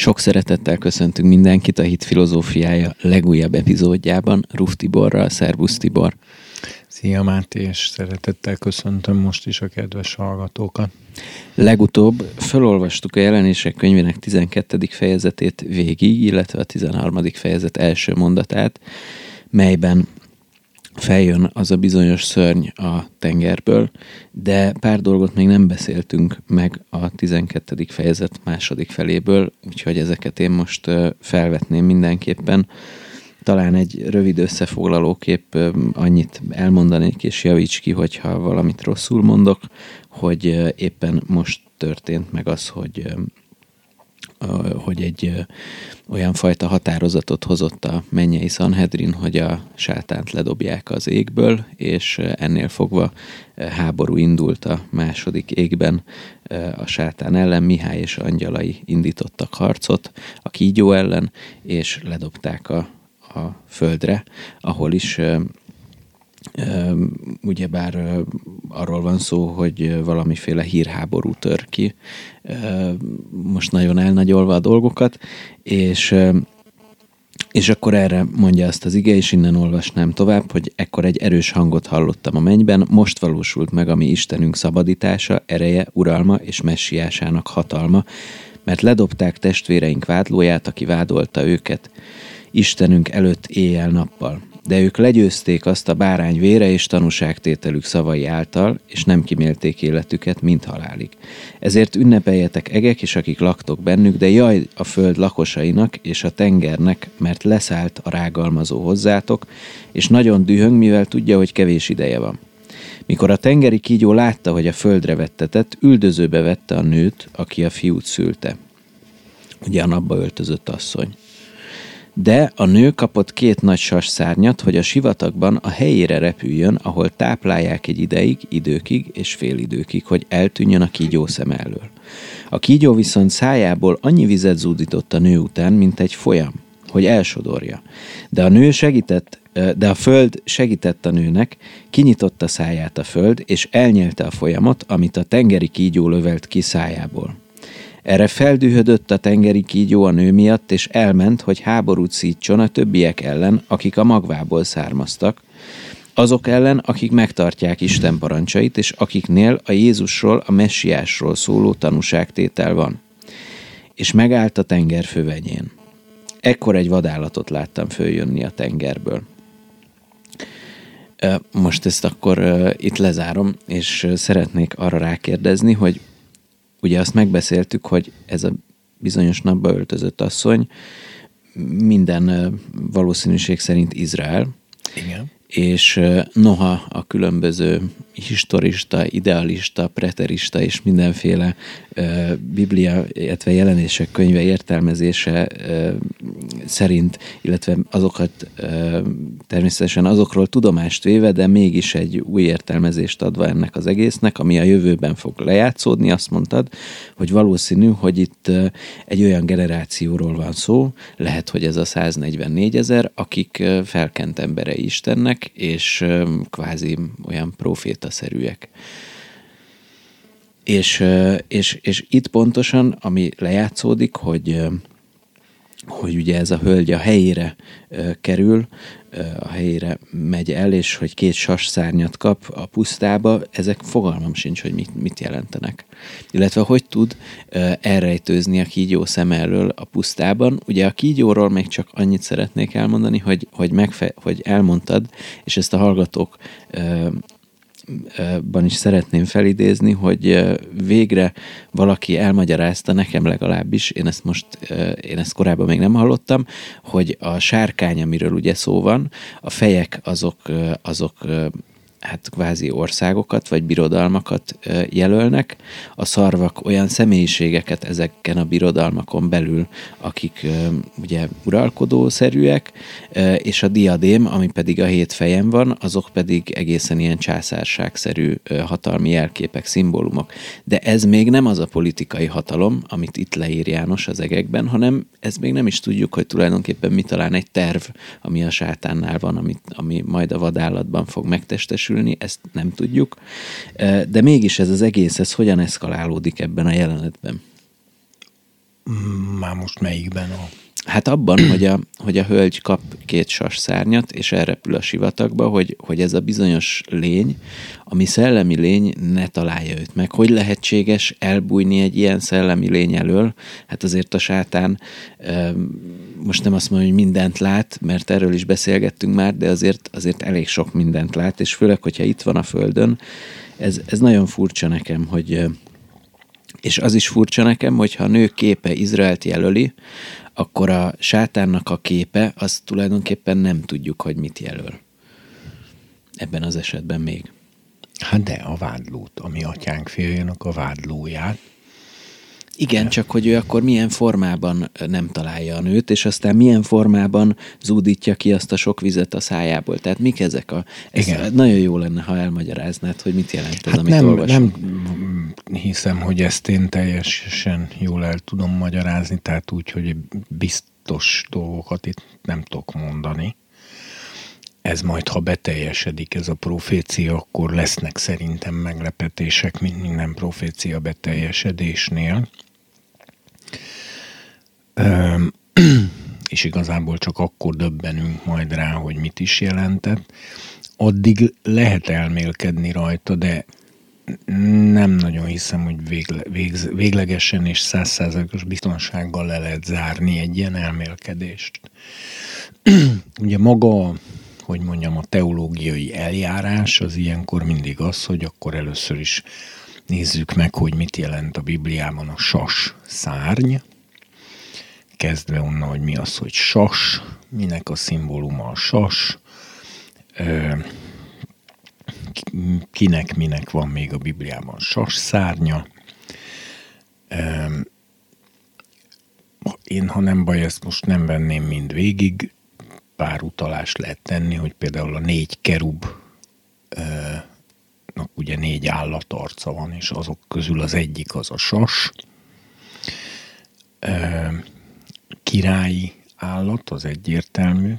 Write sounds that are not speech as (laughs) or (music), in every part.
Sok szeretettel köszöntünk mindenkit a Hit Filozófiája legújabb epizódjában, Ruf Tiborral, Szervusz Tibor. Szia Máté, és szeretettel köszöntöm most is a kedves hallgatókat. Legutóbb felolvastuk a jelenések könyvének 12. fejezetét végig, illetve a 13. fejezet első mondatát, melyben feljön az a bizonyos szörny a tengerből, de pár dolgot még nem beszéltünk meg a 12. fejezet második feléből, úgyhogy ezeket én most felvetném mindenképpen. Talán egy rövid összefoglalóképp annyit elmondanék, és javíts ki, hogyha valamit rosszul mondok, hogy éppen most történt meg az, hogy hogy egy olyan fajta határozatot hozott a mennyei Sanhedrin, hogy a sátánt ledobják az égből, és ennél fogva háború indult a második égben a sátán ellen, Mihály és angyalai indítottak harcot a kígyó ellen, és ledobták a, a földre, ahol is ugyebár arról van szó, hogy valamiféle hírháború tör ki, most nagyon elnagyolva a dolgokat, és és akkor erre mondja azt az ige, és innen olvasnám tovább, hogy ekkor egy erős hangot hallottam a mennyben, most valósult meg a mi Istenünk szabadítása, ereje, uralma és messiásának hatalma, mert ledobták testvéreink vádlóját, aki vádolta őket, Istenünk előtt éjjel-nappal de ők legyőzték azt a bárány vére és tanúságtételük szavai által, és nem kimélték életüket, mint halálig. Ezért ünnepeljetek egek, és akik laktok bennük, de jaj a föld lakosainak és a tengernek, mert leszállt a rágalmazó hozzátok, és nagyon dühöng, mivel tudja, hogy kevés ideje van. Mikor a tengeri kígyó látta, hogy a földre vettetett, üldözőbe vette a nőt, aki a fiút szülte. Ugye a napba öltözött asszony. De a nő kapott két nagy szárnyat, hogy a sivatagban a helyére repüljön, ahol táplálják egy ideig, időkig és félidőkig, hogy eltűnjön a kígyó szem elől. A kígyó viszont szájából annyi vizet zúdított a nő után, mint egy folyam, hogy elsodorja. De a nő segített, de a föld segített a nőnek, kinyitotta száját a föld, és elnyelte a folyamot, amit a tengeri kígyó lövelt ki szájából. Erre feldühödött a tengeri kígyó a nő miatt, és elment, hogy háborút szítson a többiek ellen, akik a magvából származtak, azok ellen, akik megtartják Isten parancsait, és akiknél a Jézusról, a messiásról szóló tanúságtétel van. És megállt a tenger fövenyén. Ekkor egy vadállatot láttam följönni a tengerből. Most ezt akkor itt lezárom, és szeretnék arra rákérdezni, hogy ugye azt megbeszéltük, hogy ez a bizonyos napba öltözött asszony minden valószínűség szerint Izrael. Igen. És noha a különböző historista, idealista, preterista és mindenféle biblia, illetve jelenések könyve értelmezése szerint, illetve azokat természetesen azokról tudomást véve, de mégis egy új értelmezést adva ennek az egésznek, ami a jövőben fog lejátszódni, azt mondtad, hogy valószínű, hogy itt egy olyan generációról van szó, lehet, hogy ez a 144 ezer, akik felkent emberei Istennek, és uh, kvázi olyan proféta szerűek. És, és, és itt pontosan, ami lejátszódik, hogy, hogy ugye ez a hölgy a helyére kerül, a helyére megy el, és hogy két sas szárnyat kap a pusztába, ezek fogalmam sincs, hogy mit, mit jelentenek. Illetve hogy tud elrejtőzni a kígyó szem elől a pusztában. Ugye a kígyóról még csak annyit szeretnék elmondani, hogy, hogy, megfe- hogy elmondtad, és ezt a hallgatók ban is szeretném felidézni, hogy végre valaki elmagyarázta nekem legalábbis, én ezt most, én ezt korábban még nem hallottam, hogy a sárkány, amiről ugye szó van, a fejek azok, azok hát kvázi országokat vagy birodalmakat jelölnek, a szarvak olyan személyiségeket ezeken a birodalmakon belül, akik ugye uralkodószerűek, és a diadém, ami pedig a hét fejem van, azok pedig egészen ilyen császárságszerű hatalmi jelképek, szimbólumok. De ez még nem az a politikai hatalom, amit itt leír János az egekben, hanem ez még nem is tudjuk, hogy tulajdonképpen mi talán egy terv, ami a sátánnál van, amit, ami majd a vadállatban fog megtestesülni, teljesülni, ezt nem tudjuk, de mégis ez az egész, ez hogyan eszkalálódik ebben a jelenetben? Már most melyikben a... Hát abban, (clears throat) hogy a, hogy a hölgy kap két sas szárnyat, és elrepül a sivatagba, hogy, hogy ez a bizonyos lény, ami szellemi lény, ne találja őt meg. Hogy lehetséges elbújni egy ilyen szellemi lény elől? Hát azért a sátán most nem azt mondom, hogy mindent lát, mert erről is beszélgettünk már, de azért, azért elég sok mindent lát, és főleg, hogyha itt van a Földön, ez, ez nagyon furcsa nekem, hogy és az is furcsa nekem, hogy ha a nő képe Izraelt jelöli, akkor a sátánnak a képe, az tulajdonképpen nem tudjuk, hogy mit jelöl. Ebben az esetben még. Hát de a vádlót, ami atyánk fiainak a vádlóját, igen, csak hogy ő akkor milyen formában nem találja a nőt, és aztán milyen formában zúdítja ki azt a sok vizet a szájából. Tehát mik ezek a... Ez Igen. Nagyon jó lenne, ha elmagyaráznád, hogy mit jelent ez, hát amit nem, olvasunk. Nem hiszem, hogy ezt én teljesen jól el tudom magyarázni, tehát úgy, hogy biztos dolgokat itt nem tudok mondani. Ez majd, ha beteljesedik ez a profécia, akkor lesznek szerintem meglepetések, mint minden profécia beteljesedésnél (clears throat) és igazából csak akkor döbbenünk majd rá, hogy mit is jelentett. Addig lehet elmélkedni rajta, de nem nagyon hiszem, hogy végle, végz, véglegesen és százszázalékos biztonsággal le lehet zárni egy ilyen elmélkedést. (clears throat) Ugye maga, hogy mondjam, a teológiai eljárás az ilyenkor mindig az, hogy akkor először is nézzük meg, hogy mit jelent a Bibliában a sas szárny, kezdve onnan, hogy mi az, hogy sas, minek a szimbóluma a sas, kinek minek van még a Bibliában sas szárnya. Én, ha nem baj, ezt most nem venném mind végig, pár utalást lehet tenni, hogy például a négy kerub ugye négy állatarca van, és azok közül az egyik az a sas királyi állat, az egyértelmű.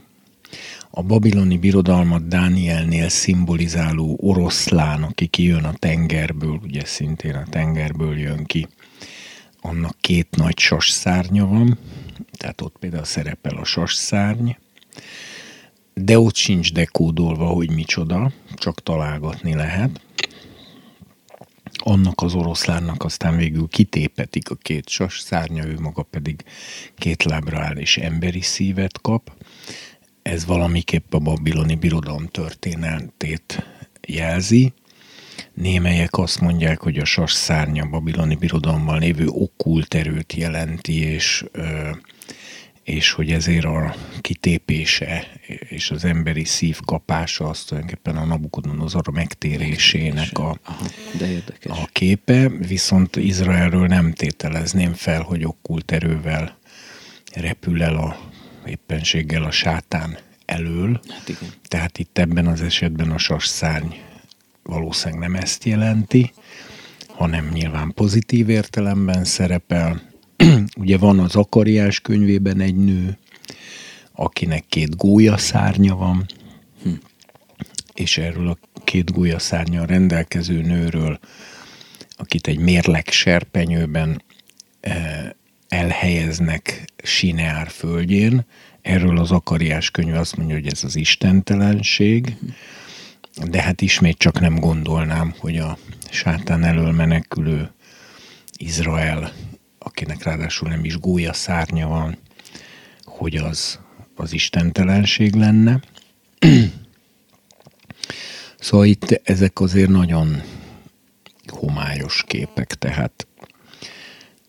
A babiloni birodalmat Dánielnél szimbolizáló oroszlán, aki kijön a tengerből, ugye szintén a tengerből jön ki, annak két nagy sas szárnya van, tehát ott például szerepel a sas szárny, de ott sincs dekódolva, hogy micsoda, csak találgatni lehet annak az oroszlánnak aztán végül kitépetik a két sas szárnya, ő maga pedig két lábra áll és emberi szívet kap. Ez valamiképp a babiloni birodalom történetét jelzi. Némelyek azt mondják, hogy a sas szárnya babiloni birodalomban lévő okkult erőt jelenti, és ö, és hogy ezért a kitépése és az emberi szív kapása az tulajdonképpen a Nabukodonozor megtérésének a, de érdekes. a képe, viszont Izraelről nem tételezném fel, hogy okkult erővel repül el a éppenséggel a sátán elől. Hát igen. Tehát itt ebben az esetben a sasszárny valószínűleg nem ezt jelenti, hanem nyilván pozitív értelemben szerepel, (clears throat) Ugye van az Akariás könyvében egy nő, akinek két gólya van, és erről a két gólya rendelkező nőről, akit egy mérleg serpenyőben eh, elhelyeznek Sineár földjén, erről az Akariás könyv azt mondja, hogy ez az istentelenség, de hát ismét csak nem gondolnám, hogy a sátán elől menekülő Izrael akinek ráadásul nem is gólya szárnya van, hogy az, az istentelenség lenne. (clears throat) szóval itt ezek azért nagyon homályos képek, tehát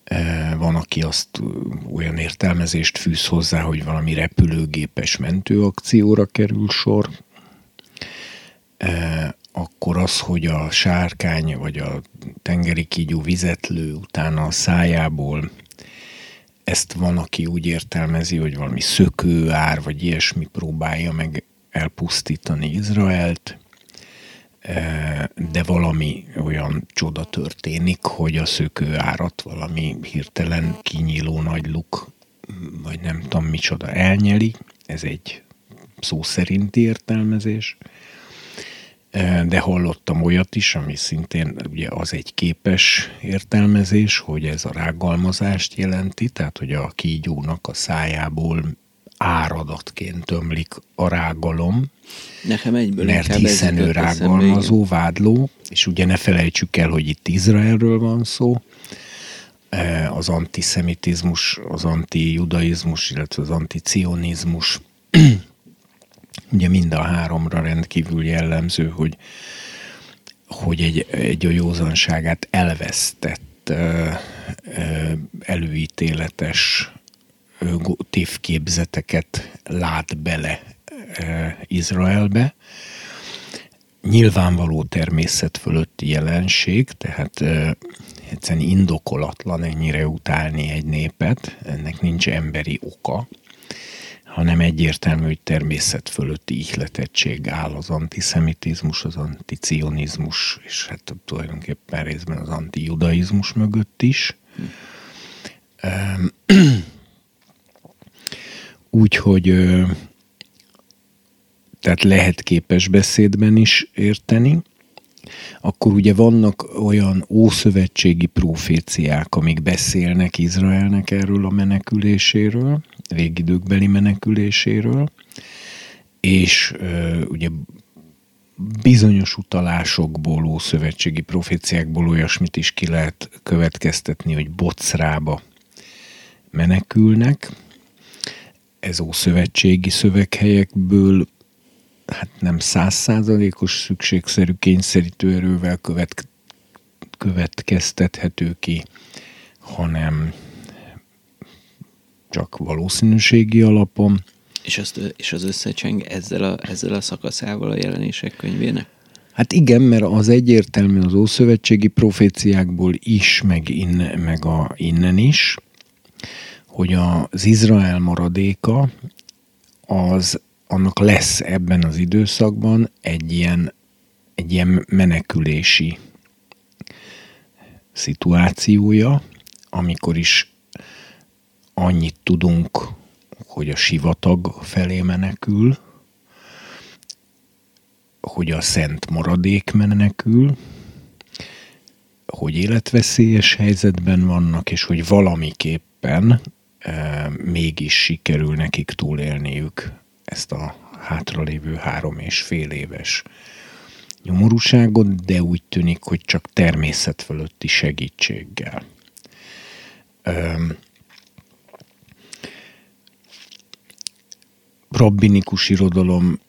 e, van, aki azt olyan értelmezést fűz hozzá, hogy valami repülőgépes mentőakcióra kerül sor, e, akkor az, hogy a sárkány vagy a tengeri kígyó vizetlő utána a szájából ezt van, aki úgy értelmezi, hogy valami szökőár, vagy ilyesmi próbálja meg elpusztítani Izraelt, e, de valami olyan csoda történik, hogy a szökőárat valami hirtelen kinyíló nagy luk, vagy nem tudom micsoda elnyeli. Ez egy szó szerinti értelmezés. De hallottam olyat is, ami szintén ugye az egy képes értelmezés, hogy ez a rágalmazást jelenti, tehát hogy a kígyónak a szájából áradatként ömlik a rágalom. Nekem egyből Mert hiszen ő rágalmazó, vádló, és ugye ne felejtsük el, hogy itt Izraelről van szó, az antiszemitizmus, az antijudaizmus, illetve az anticionizmus ugye mind a háromra rendkívül jellemző, hogy, hogy egy, egy a józanságát elvesztett előítéletes tévképzeteket lát bele Izraelbe. Nyilvánvaló természet fölötti jelenség, tehát egyszerűen indokolatlan ennyire utálni egy népet, ennek nincs emberi oka hanem egyértelmű, hogy természet fölötti ihletettség áll az antiszemitizmus, az anticionizmus, és hát tulajdonképpen részben az antijudaizmus mögött is. (clears throat) Úgyhogy tehát lehet képes beszédben is érteni, akkor ugye vannak olyan ószövetségi proféciák, amik beszélnek Izraelnek erről a meneküléséről, végidőkbeli meneküléséről, és ugye bizonyos utalásokból, ószövetségi proféciákból olyasmit is ki lehet következtetni, hogy Bocrába menekülnek. Ez ószövetségi szöveghelyekből hát nem százszázalékos szükségszerű kényszerítő erővel követ, következtethető ki, hanem csak valószínűségi alapon. És, azt, és az összecseng ezzel a, ezzel a szakaszával a jelenések könyvének? Hát igen, mert az egyértelmű az ószövetségi proféciákból is, meg, in, meg a, innen is, hogy az Izrael maradéka az annak lesz ebben az időszakban egy ilyen, egy ilyen menekülési szituációja, amikor is annyit tudunk, hogy a sivatag felé menekül, hogy a szent maradék menekül, hogy életveszélyes helyzetben vannak, és hogy valamiképpen e, mégis sikerül nekik túlélniük ezt a hátralévő három és fél éves nyomorúságot, de úgy tűnik, hogy csak természet fölötti segítséggel. Um, rabbinikus irodalom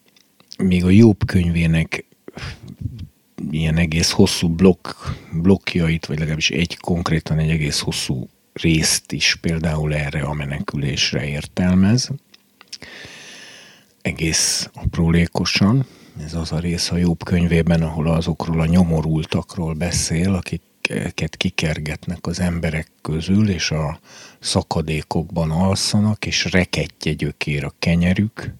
még a Jobb könyvének ilyen egész hosszú blokk, blokkjait, vagy legalábbis egy konkrétan egy egész hosszú részt is például erre a menekülésre értelmez egész aprólékosan. Ez az a rész a jobb könyvében, ahol azokról a nyomorultakról beszél, akiket kikergetnek az emberek közül, és a szakadékokban alszanak, és rekettye gyökér a kenyerük,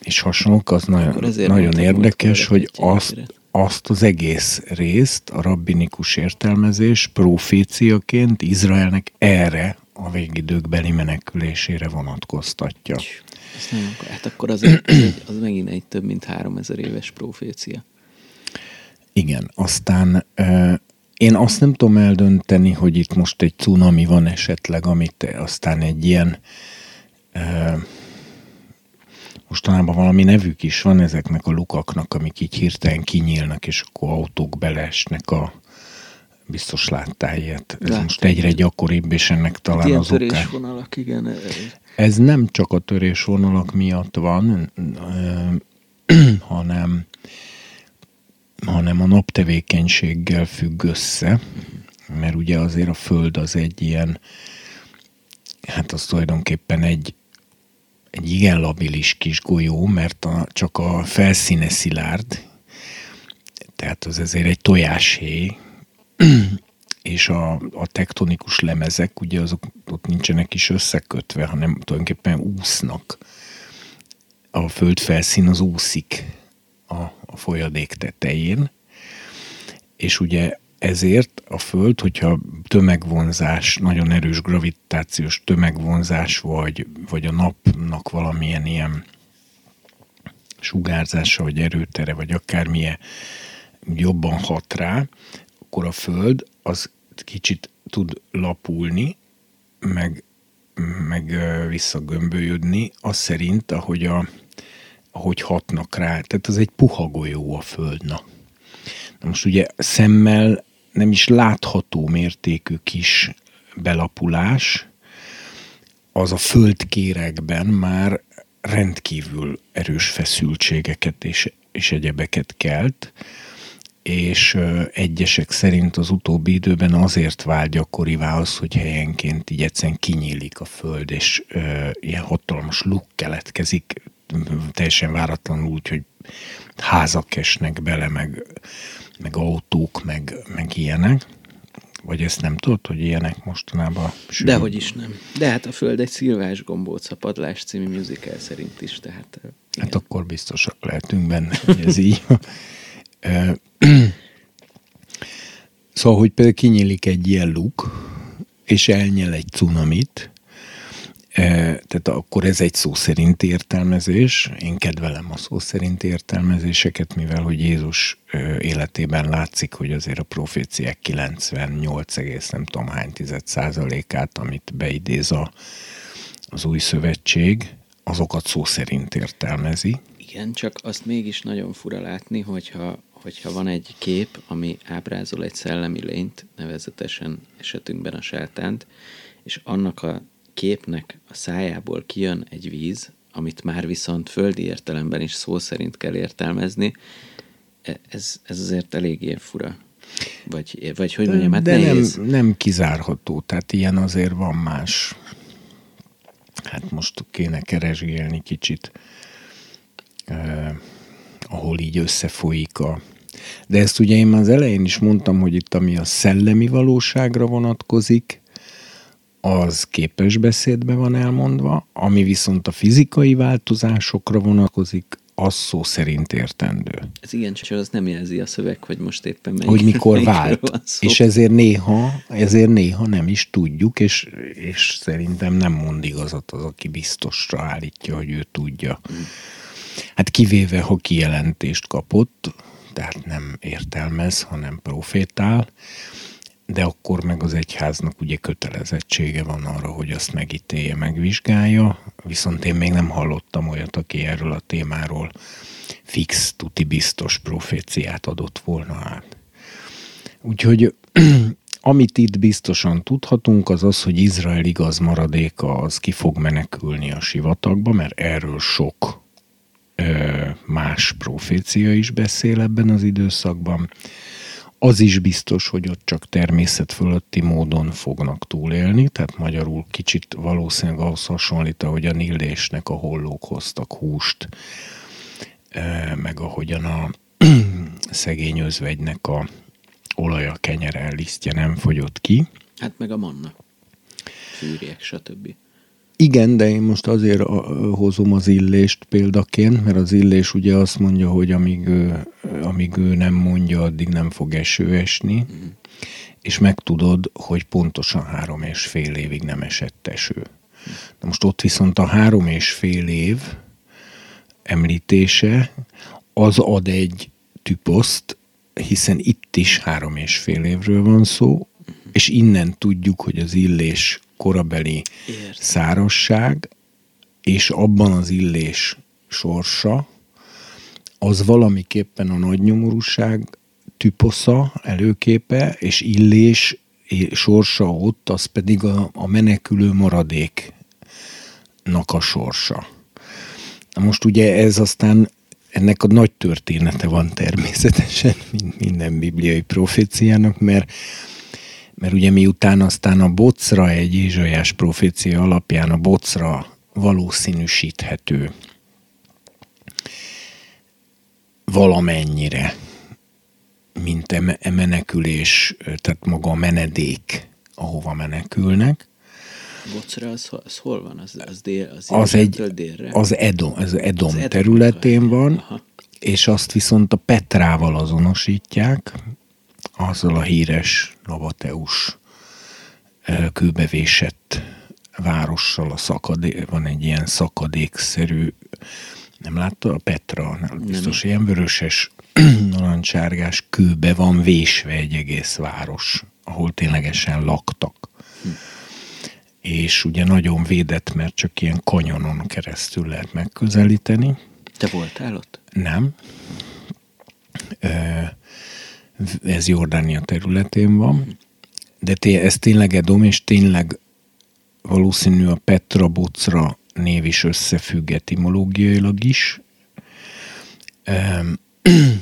és hasonlók, az nagyon, nagyon érdekes, hogy azt, azt az egész részt a rabbinikus értelmezés proféciaként Izraelnek erre a végidőkbeli menekülésére vonatkoztatja. Ez nagyon, hát akkor az, egy, az, egy, az megint egy több mint három ezer éves profécia. Igen, aztán én azt nem tudom eldönteni, hogy itt most egy cunami van esetleg, amit aztán egy ilyen mostanában valami nevük is van ezeknek a lukaknak, amik így hirtelen kinyílnak, és akkor autók beleesnek a, biztos láttál ilyet. Ez Láttam. most egyre gyakoribb, és ennek talán hát az oká. igen. Ez nem csak a törésvonalak miatt van, (clears throat) hanem, hanem a naptevékenységgel függ össze, mert ugye azért a Föld az egy ilyen, hát az tulajdonképpen egy, egy igen labilis kis golyó, mert a, csak a felszíne szilárd, tehát az ezért egy tojáshéj, (clears throat) és a, a tektonikus lemezek, ugye azok ott nincsenek is összekötve, hanem tulajdonképpen úsznak. A földfelszín az úszik a, a folyadék tetején, és ugye ezért a Föld, hogyha tömegvonzás, nagyon erős gravitációs tömegvonzás, vagy, vagy a napnak valamilyen ilyen sugárzása, vagy erőtere, vagy akármilyen jobban hat rá, akkor a Föld az kicsit tud lapulni, meg, meg visszagömbölyödni, az szerint, ahogy, a, ahogy hatnak rá. Tehát az egy puha golyó a Föld. Na. na most ugye szemmel nem is látható mértékű kis belapulás, az a földkérekben már rendkívül erős feszültségeket és, és egyebeket kelt, és egyesek szerint az utóbbi időben azért vált gyakorivá az, hogy helyenként így egyszerűen kinyílik a föld, és ö, ilyen hatalmas luk keletkezik, teljesen váratlanul úgy, hogy házak esnek bele, meg, meg autók, meg, meg ilyenek. Vagy ezt nem tudod, hogy ilyenek mostanában? Sül... Dehogy is nem. De hát a Föld egy szilvás gombóc, a Padlás című musical szerint is, tehát... Igen. Hát akkor biztosak lehetünk benne, hogy ez így (clears throat) szóval, hogy például kinyílik egy ilyen luk, és elnyel egy cunamit, tehát akkor ez egy szó szerint értelmezés. Én kedvelem a szó szerint értelmezéseket, mivel hogy Jézus életében látszik, hogy azért a proféciák 98, nem tudom hány tized százalékát, amit beidéz a, az új szövetség, azokat szó szerint értelmezi. Igen, csak azt mégis nagyon fura látni, hogyha, hogyha van egy kép, ami ábrázol egy szellemi lényt, nevezetesen esetünkben a sátánt, és annak a képnek a szájából kijön egy víz, amit már viszont földi értelemben is szó szerint kell értelmezni, e, ez, ez azért eléggé fura. Vagy, vagy hogy mondjam, hát De nehéz. nem, nem kizárható, tehát ilyen azért van más. Hát most kéne keresgélni kicsit eh, ahol így összefolyik a... De ezt ugye én már az elején is mondtam, hogy itt ami a szellemi valóságra vonatkozik, az képes beszédbe van elmondva, ami viszont a fizikai változásokra vonatkozik, az szó szerint értendő. Ez igen, csak az nem jelzi a szöveg, hogy most éppen melyik, Hogy mikor vált. És ezért néha, ezért néha nem is tudjuk, és, és szerintem nem mond igazat az, aki biztosra állítja, hogy ő tudja. Mm. Hát kivéve, ha kijelentést kapott, tehát nem értelmez, hanem profétál, de akkor meg az egyháznak ugye kötelezettsége van arra, hogy azt megítélje, megvizsgálja, viszont én még nem hallottam olyat, aki erről a témáról fix, tuti biztos proféciát adott volna át. Úgyhogy (clears throat) amit itt biztosan tudhatunk, az az, hogy Izrael igaz maradéka az ki fog menekülni a sivatagba, mert erről sok más profécia is beszél ebben az időszakban. Az is biztos, hogy ott csak természet fölötti módon fognak túlélni, tehát magyarul kicsit valószínűleg ahhoz hasonlít, ahogy a nillésnek a hollók hoztak húst, meg ahogyan a (clears throat) szegény özvegynek a olaja, kenyere, lisztje nem fogyott ki. Hát meg a manna, fűrjek, stb. Igen, de én most azért hozom az illést példaként, mert az illés ugye azt mondja, hogy amíg ő, amíg ő nem mondja, addig nem fog eső esni, mm. és megtudod, hogy pontosan három és fél évig nem esett eső. De most ott viszont a három és fél év említése az ad egy tüposzt, hiszen itt is három és fél évről van szó, és innen tudjuk, hogy az illés korabeli Értem. szárasság, és abban az illés sorsa, az valamiképpen a nagynyomorúság tüposza, előképe, és illés sorsa ott, az pedig a, a menekülő maradéknak a sorsa. Na most ugye ez aztán ennek a nagy története van természetesen, mint minden bibliai proféciának, mert mert ugye miután aztán a bocra egy Ézsajás profécia alapján a bocra valószínűsíthető valamennyire, mint e menekülés, tehát maga a menedék, ahova menekülnek. Bocra az, az hol van? Az, az, dél, az, az egy, délre? Az Edom, az Edom, az Edom területén van, Aha. és azt viszont a Petrával azonosítják, azzal a híres Navateus kőbevésett várossal a szakadék, van egy ilyen szakadékszerű Nem látta? A Petra, nem, biztos nem. ilyen vöröses, (clears throat) narancsárgás kőbe van vésve egy egész város, ahol ténylegesen laktak. Hm. És ugye nagyon védett, mert csak ilyen kanyonon keresztül lehet megközelíteni. Te voltál ott? Nem. Ez Jordánia területén van, de té- ez tényleg Edom, és tényleg valószínű a Petra Bocra név is összefügg etimológiailag is. (clears throat)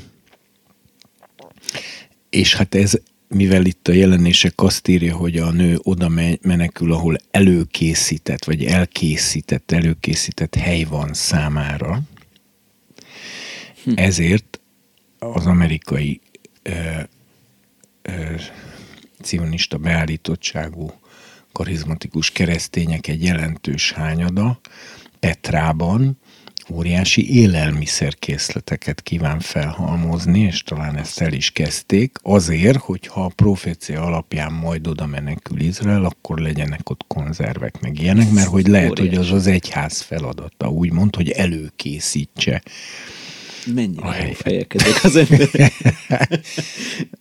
és hát ez, mivel itt a jelenések azt írja, hogy a nő oda menekül, ahol előkészített, vagy elkészített, előkészített hely van számára, hm. ezért az amerikai ö, ö, cionista beállítottságú karizmatikus keresztények egy jelentős hányada Petrában óriási élelmiszerkészleteket kíván felhalmozni, és talán ezt el is kezdték, azért, hogyha a profécia alapján majd oda menekül Izrael, akkor legyenek ott konzervek, meg ilyenek, mert hogy lehet, hogy az az egyház feladata, úgymond, hogy előkészítse Mennyire fejekedek az emberek.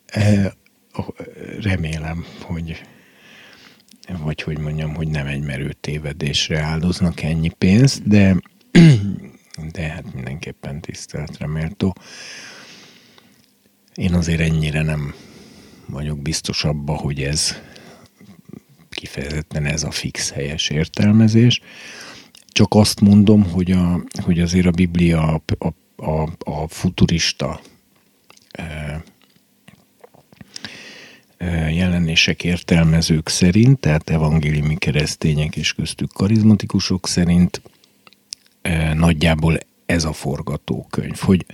(laughs) Remélem, hogy vagy hogy mondjam, hogy nem egy merő tévedésre áldoznak ennyi pénzt, de, de hát mindenképpen tiszteletre méltó. Én azért ennyire nem vagyok biztos abba, hogy ez kifejezetten ez a fix helyes értelmezés. Csak azt mondom, hogy, a, hogy azért a Biblia a, a, a, a futurista e, jelenések értelmezők szerint, tehát evangéliumi keresztények és köztük karizmatikusok szerint nagyjából ez a forgatókönyv, hogy,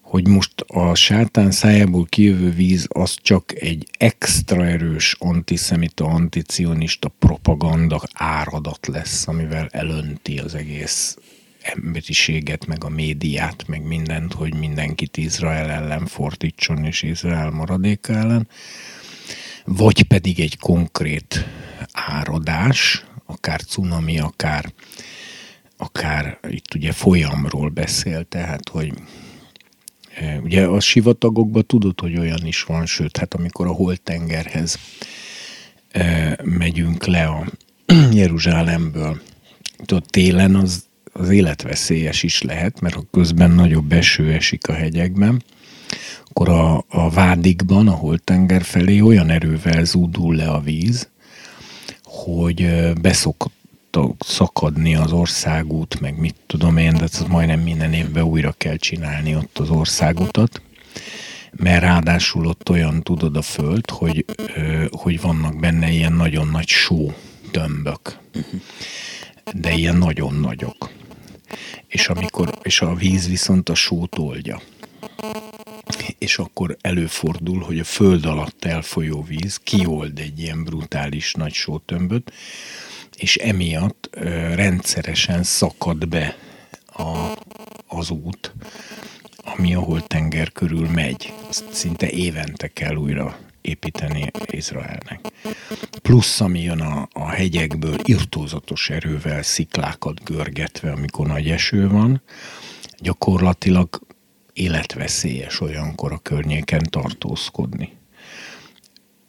hogy most a sátán szájából kijövő víz az csak egy extra erős antiszemita, anticionista propaganda áradat lesz, amivel elönti az egész emberiséget, meg a médiát, meg mindent, hogy mindenkit Izrael ellen fordítson, és Izrael maradéka ellen, vagy pedig egy konkrét áradás, akár cunami, akár, akár itt ugye folyamról beszél, tehát, hogy e, ugye a sivatagokban tudod, hogy olyan is van, sőt, hát amikor a holtengerhez e, megyünk le a (clears throat) Jeruzsálemből, tudod, télen az az életveszélyes is lehet, mert ha közben nagyobb eső esik a hegyekben, akkor a, a vádikban, a tenger felé olyan erővel zúdul le a víz, hogy beszokott szakadni az országút, meg mit tudom én, de ez majdnem minden évben újra kell csinálni ott az országutat, mert ráadásul ott olyan tudod a föld, hogy, hogy vannak benne ilyen nagyon nagy só tömbök, de ilyen nagyon nagyok és, amikor, és a víz viszont a sót oldja. És akkor előfordul, hogy a föld alatt elfolyó víz kiold egy ilyen brutális nagy sótömböt, és emiatt ö, rendszeresen szakad be a, az út, ami ahol tenger körül megy. Azt szinte évente kell újra építeni Izraelnek. Plusz, ami jön a, a hegyekből irtózatos erővel sziklákat görgetve, amikor nagy eső van, gyakorlatilag életveszélyes olyankor a környéken tartózkodni.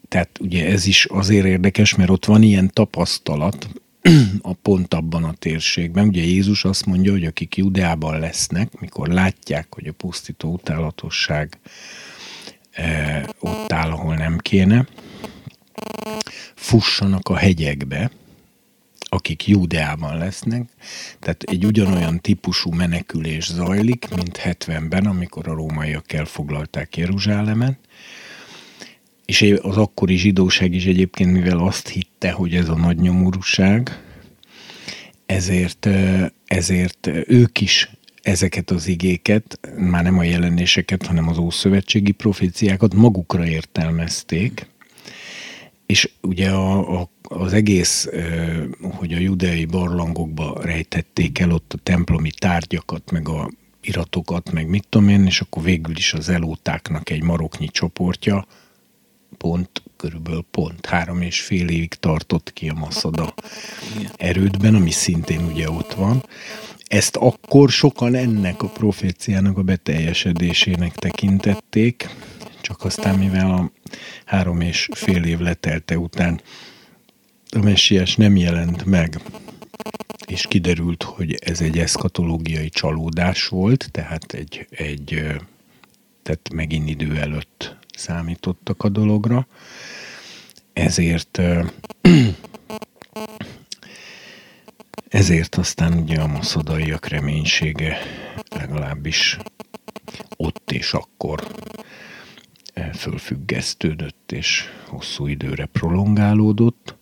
Tehát ugye ez is azért érdekes, mert ott van ilyen tapasztalat, (clears throat) a pont abban a térségben. Ugye Jézus azt mondja, hogy akik Judeában lesznek, mikor látják, hogy a pusztító utálatosság ott áll, ahol nem kéne, fussanak a hegyekbe, akik Júdeában lesznek, tehát egy ugyanolyan típusú menekülés zajlik, mint 70-ben, amikor a rómaiak elfoglalták Jeruzsálemet, és az akkori zsidóság is egyébként, mivel azt hitte, hogy ez a nagy nyomorúság, ezért, ezért ők is ezeket az igéket, már nem a jelenéseket, hanem az ószövetségi proféciákat magukra értelmezték, és ugye a, a, az egész, hogy a judeai barlangokba rejtették el ott a templomi tárgyakat, meg a iratokat, meg mit tudom én, és akkor végül is az elótáknak egy maroknyi csoportja pont, körülbelül pont három és fél évig tartott ki a Maszada erődben, ami szintén ugye ott van, ezt akkor sokan ennek a proféciának a beteljesedésének tekintették, csak aztán mivel a három és fél év letelte után a messiás nem jelent meg, és kiderült, hogy ez egy eszkatológiai csalódás volt, tehát egy, egy tehát megint idő előtt számítottak a dologra, ezért ezért aztán ugye a maszodaiak reménysége legalábbis ott és akkor fölfüggesztődött, és hosszú időre prolongálódott.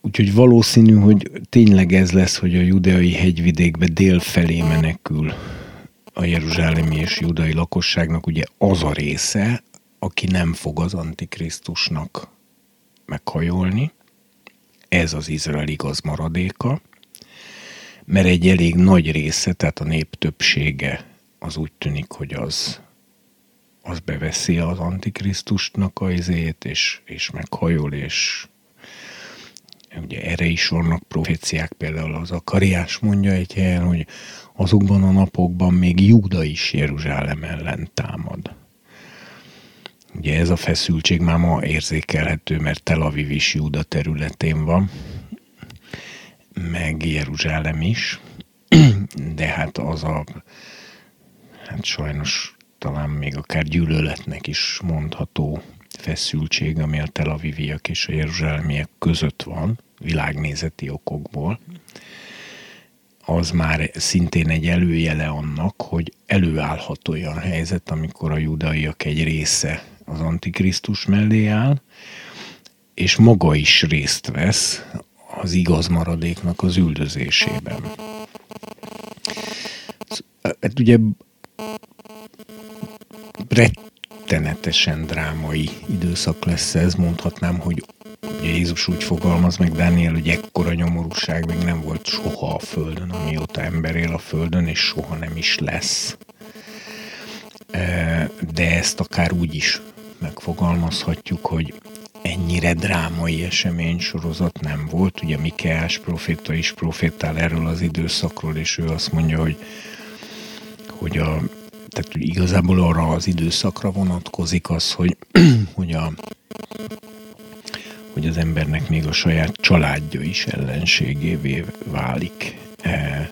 Úgyhogy valószínű, hogy tényleg ez lesz, hogy a judeai hegyvidékbe dél felé menekül a jeruzsálemi és judai lakosságnak ugye az a része, aki nem fog az antikrisztusnak meghajolni. Ez az Izrael igaz maradéka, mert egy elég nagy része, tehát a nép többsége az úgy tűnik, hogy az, az beveszi az antikrisztusnak a izét, és, és meghajol, és ugye erre is vannak proféciák, például az Akariás mondja egy helyen, hogy azokban a napokban még Júda is Jeruzsálem ellen támad. Ugye ez a feszültség már ma érzékelhető, mert Tel Aviv is Júda területén van, meg Jeruzsálem is, (clears throat) de hát az a, hát sajnos talán még akár gyűlöletnek is mondható feszültség, ami a Tel Aviviak és a Jeruzsálemiek között van, világnézeti okokból, az már szintén egy előjele annak, hogy előállhat olyan helyzet, amikor a judaiak egy része az Antikrisztus mellé áll, és maga is részt vesz az igaz maradéknak az üldözésében. Hát ugye rettenetesen drámai időszak lesz ez, mondhatnám, hogy ugye Jézus úgy fogalmaz meg Dániel, hogy ekkora nyomorúság még nem volt soha a Földön, amióta ember él a Földön, és soha nem is lesz. De ezt akár úgy is megfogalmazhatjuk, hogy ennyire drámai esemény sorozat nem volt. Ugye Mikeás proféta is profétál erről az időszakról, és ő azt mondja, hogy, hogy a, tehát igazából arra az időszakra vonatkozik az, hogy, (clears throat) hogy, a, hogy az embernek még a saját családja is ellenségévé válik. E,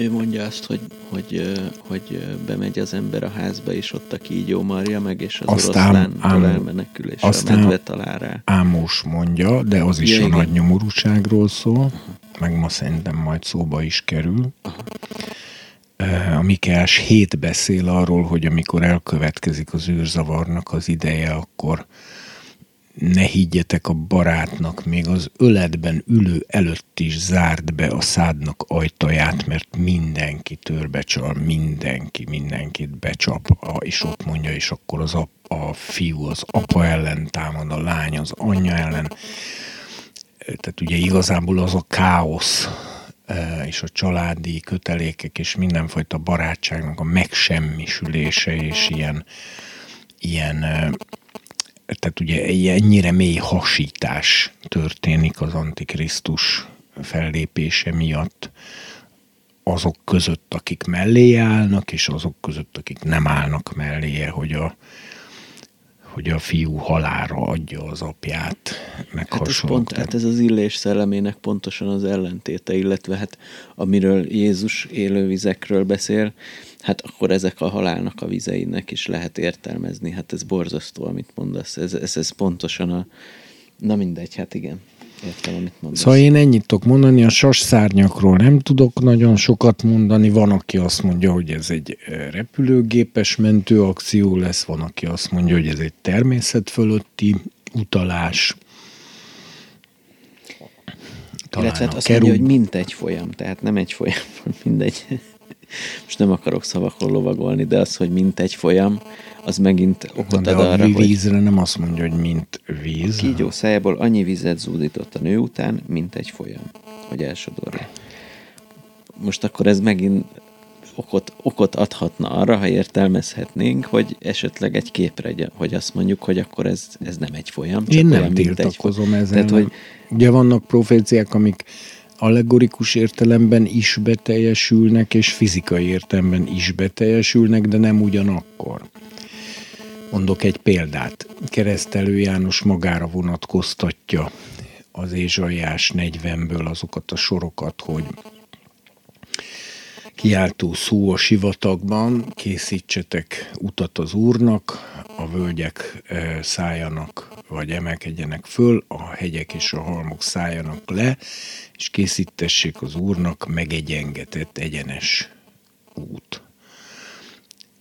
ő mondja azt, hogy, hogy, hogy bemegy az ember a házba, és ott a kígyó marja meg, és az aztán oroszlán elmenekül, és aztán a medve talál rá. Ámos mondja, de az is ja, a igen. nagy nyomorúságról szól, meg ma szerintem majd szóba is kerül. Uh-huh. A Mikeás 7 beszél arról, hogy amikor elkövetkezik az űrzavarnak az ideje, akkor ne higgyetek a barátnak, még az öletben ülő előtt is zárd be a szádnak ajtaját, mert mindenki törbecsal, mindenki mindenkit becsap, és ott mondja, és akkor az a, a fiú az apa ellen támad, a lány az anyja ellen. Tehát ugye igazából az a káosz, e, és a családi kötelékek és mindenfajta barátságnak a megsemmisülése és ilyen, ilyen e, tehát ugye ennyire mély hasítás történik az Antikrisztus fellépése miatt azok között, akik mellé állnak, és azok között, akik nem állnak melléje, hogy a, hogy a fiú halára adja az apját, meg hát ez, pont, hát ez az illés szellemének pontosan az ellentéte, illetve hát amiről Jézus élővizekről beszél, hát akkor ezek a halálnak a vizeinek is lehet értelmezni. Hát ez borzasztó, amit mondasz. Ez, ez, ez pontosan a... Na mindegy, hát igen. Értem, amit mondasz. Szóval én ennyit tudok mondani, a sas szárnyakról nem tudok nagyon sokat mondani. Van, aki azt mondja, hogy ez egy repülőgépes mentőakció lesz, van, aki azt mondja, hogy ez egy természet fölötti utalás. Talán Illetve hát azt kerül... mondja, hogy mint egy folyam, tehát nem egy folyam, (laughs) mindegy most nem akarok szavakról lovagolni, de az, hogy mint egy folyam, az megint okot ad arra, hogy... vízre nem azt mondja, hogy mint víz. A kígyó szájából annyi vizet zúdított a nő után, mint egy folyam, hogy elsodorja. Most akkor ez megint okot okot adhatna arra, ha értelmezhetnénk, hogy esetleg egy képre, hogy azt mondjuk, hogy akkor ez, ez nem egy folyam. Csak Én nem tiltakozom egy... ezen. Tehát, hogy... Ugye vannak proféciák, amik allegorikus értelemben is beteljesülnek, és fizikai értelemben is beteljesülnek, de nem ugyanakkor. Mondok egy példát. Keresztelő János magára vonatkoztatja az Ézsaiás 40-ből azokat a sorokat, hogy kiáltó szó a sivatagban, készítsetek utat az Úrnak, a völgyek e, szálljanak, vagy emelkedjenek föl, a hegyek és a halmok szálljanak le, és készítessék az Úrnak megegyengetett egyenes út.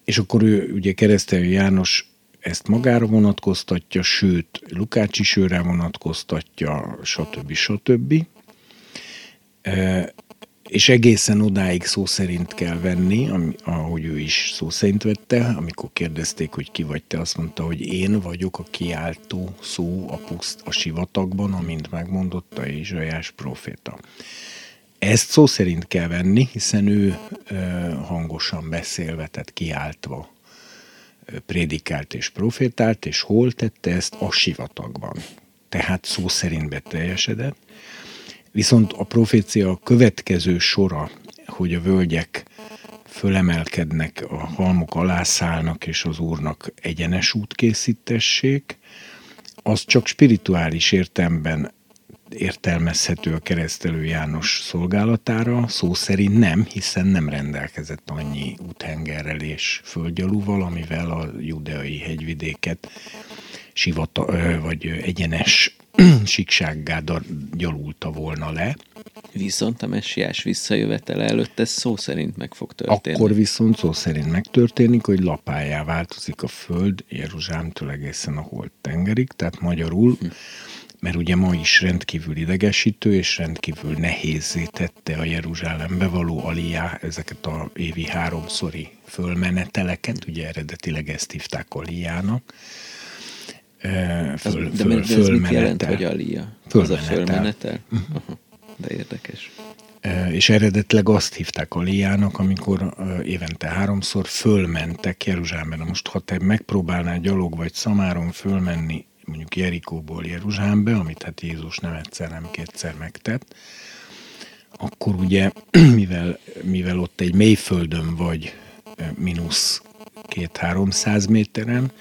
És akkor ő, ugye keresztelő János ezt magára vonatkoztatja, sőt, Lukács is őre vonatkoztatja, stb. stb. E, és egészen odáig szó szerint kell venni, ami, ahogy ő is szó szerint vette, amikor kérdezték, hogy ki vagy te, azt mondta, hogy én vagyok a kiáltó szó a puszt a sivatagban, amint megmondotta Ézsajás proféta. Ezt szó szerint kell venni, hiszen ő hangosan beszélve, tehát kiáltva prédikált és profétált, és hol tette ezt? A sivatagban. Tehát szó szerint beteljesedett. Viszont a profécia következő sora, hogy a völgyek fölemelkednek, a halmok alászállnak, és az Úrnak egyenes út készítessék, az csak spirituális értelemben értelmezhető a keresztelő János szolgálatára, szó szerint nem, hiszen nem rendelkezett annyi úthengerrel és földgyalúval, amivel a judeai hegyvidéket sivata, vagy egyenes (clears throat) síksággá gyalulta volna le. Viszont a messiás visszajövetele előtt ez szó szerint meg fog történni. Akkor viszont szó szerint megtörténik, hogy lapájá változik a föld Jeruzsálemtől egészen a holt tengerig, tehát magyarul hm mert ugye ma is rendkívül idegesítő és rendkívül nehézé tette a Jeruzsálembe való aliá ezeket a évi háromszori fölmeneteleket, ugye eredetileg ezt hívták aliának. Föl, de, föl, de ez mit jelent, hogy alia? Az a fölmenetel? Uh-huh. De érdekes. És eredetileg azt hívták aliának, amikor évente háromszor fölmentek Jeruzsálembe. Most ha te megpróbálnál gyalog vagy szamáron fölmenni mondjuk Jerikóból Jeruzsálembe, amit hát Jézus nem egyszer, nem kétszer megtett, akkor ugye, (clears throat) mivel, mivel ott egy mélyföldön vagy mínusz két-háromszáz méteren,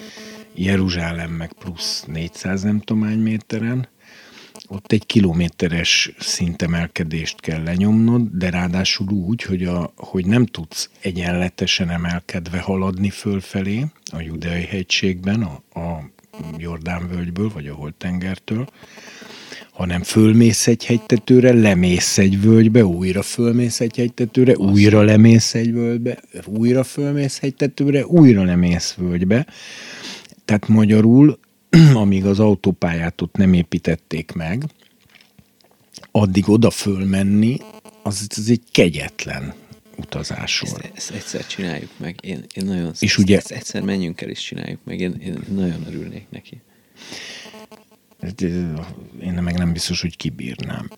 Jeruzsálem meg plusz 400 nem tudom méteren, ott egy kilométeres szintemelkedést kell lenyomnod, de ráadásul úgy, hogy, a, hogy nem tudsz egyenletesen emelkedve haladni fölfelé a Judeai hegységben, a, a Jordán völgyből, vagy a Holtengertől, hanem fölmész egy hegytetőre, lemész egy völgybe, újra fölmész egy hegytetőre, újra lemész egy völgybe, újra fölmész hegytetőre, újra lemész völgybe. Tehát magyarul, (clears throat) amíg az autópályát ott nem építették meg, addig oda fölmenni, az, az egy kegyetlen utazásról. Ezt, ezt egyszer csináljuk meg. Én, én nagyon és ezt, ugye, ezt egyszer menjünk el és csináljuk meg. Én, én nagyon örülnék neki. Én meg nem biztos, hogy kibírnám.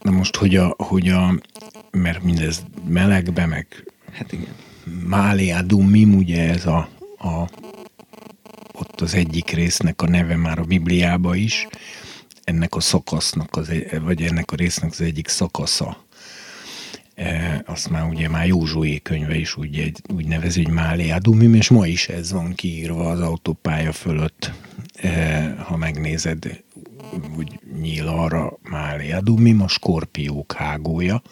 Na most, hogy a, hogy a mert mindez melegbe, meg hát igen. Mália Dumim, ugye ez a, a ott az egyik résznek a neve már a Bibliába is, ennek a szakasznak, az, vagy ennek a résznek az egyik szakasza. E, azt már ugye már Józsué könyve is úgy, egy, úgy nevezi, hogy Máliádumim, és ma is ez van kiírva az autópálya fölött, e, ha megnézed, úgy nyíl arra Máliádumim, a skorpiók hágója,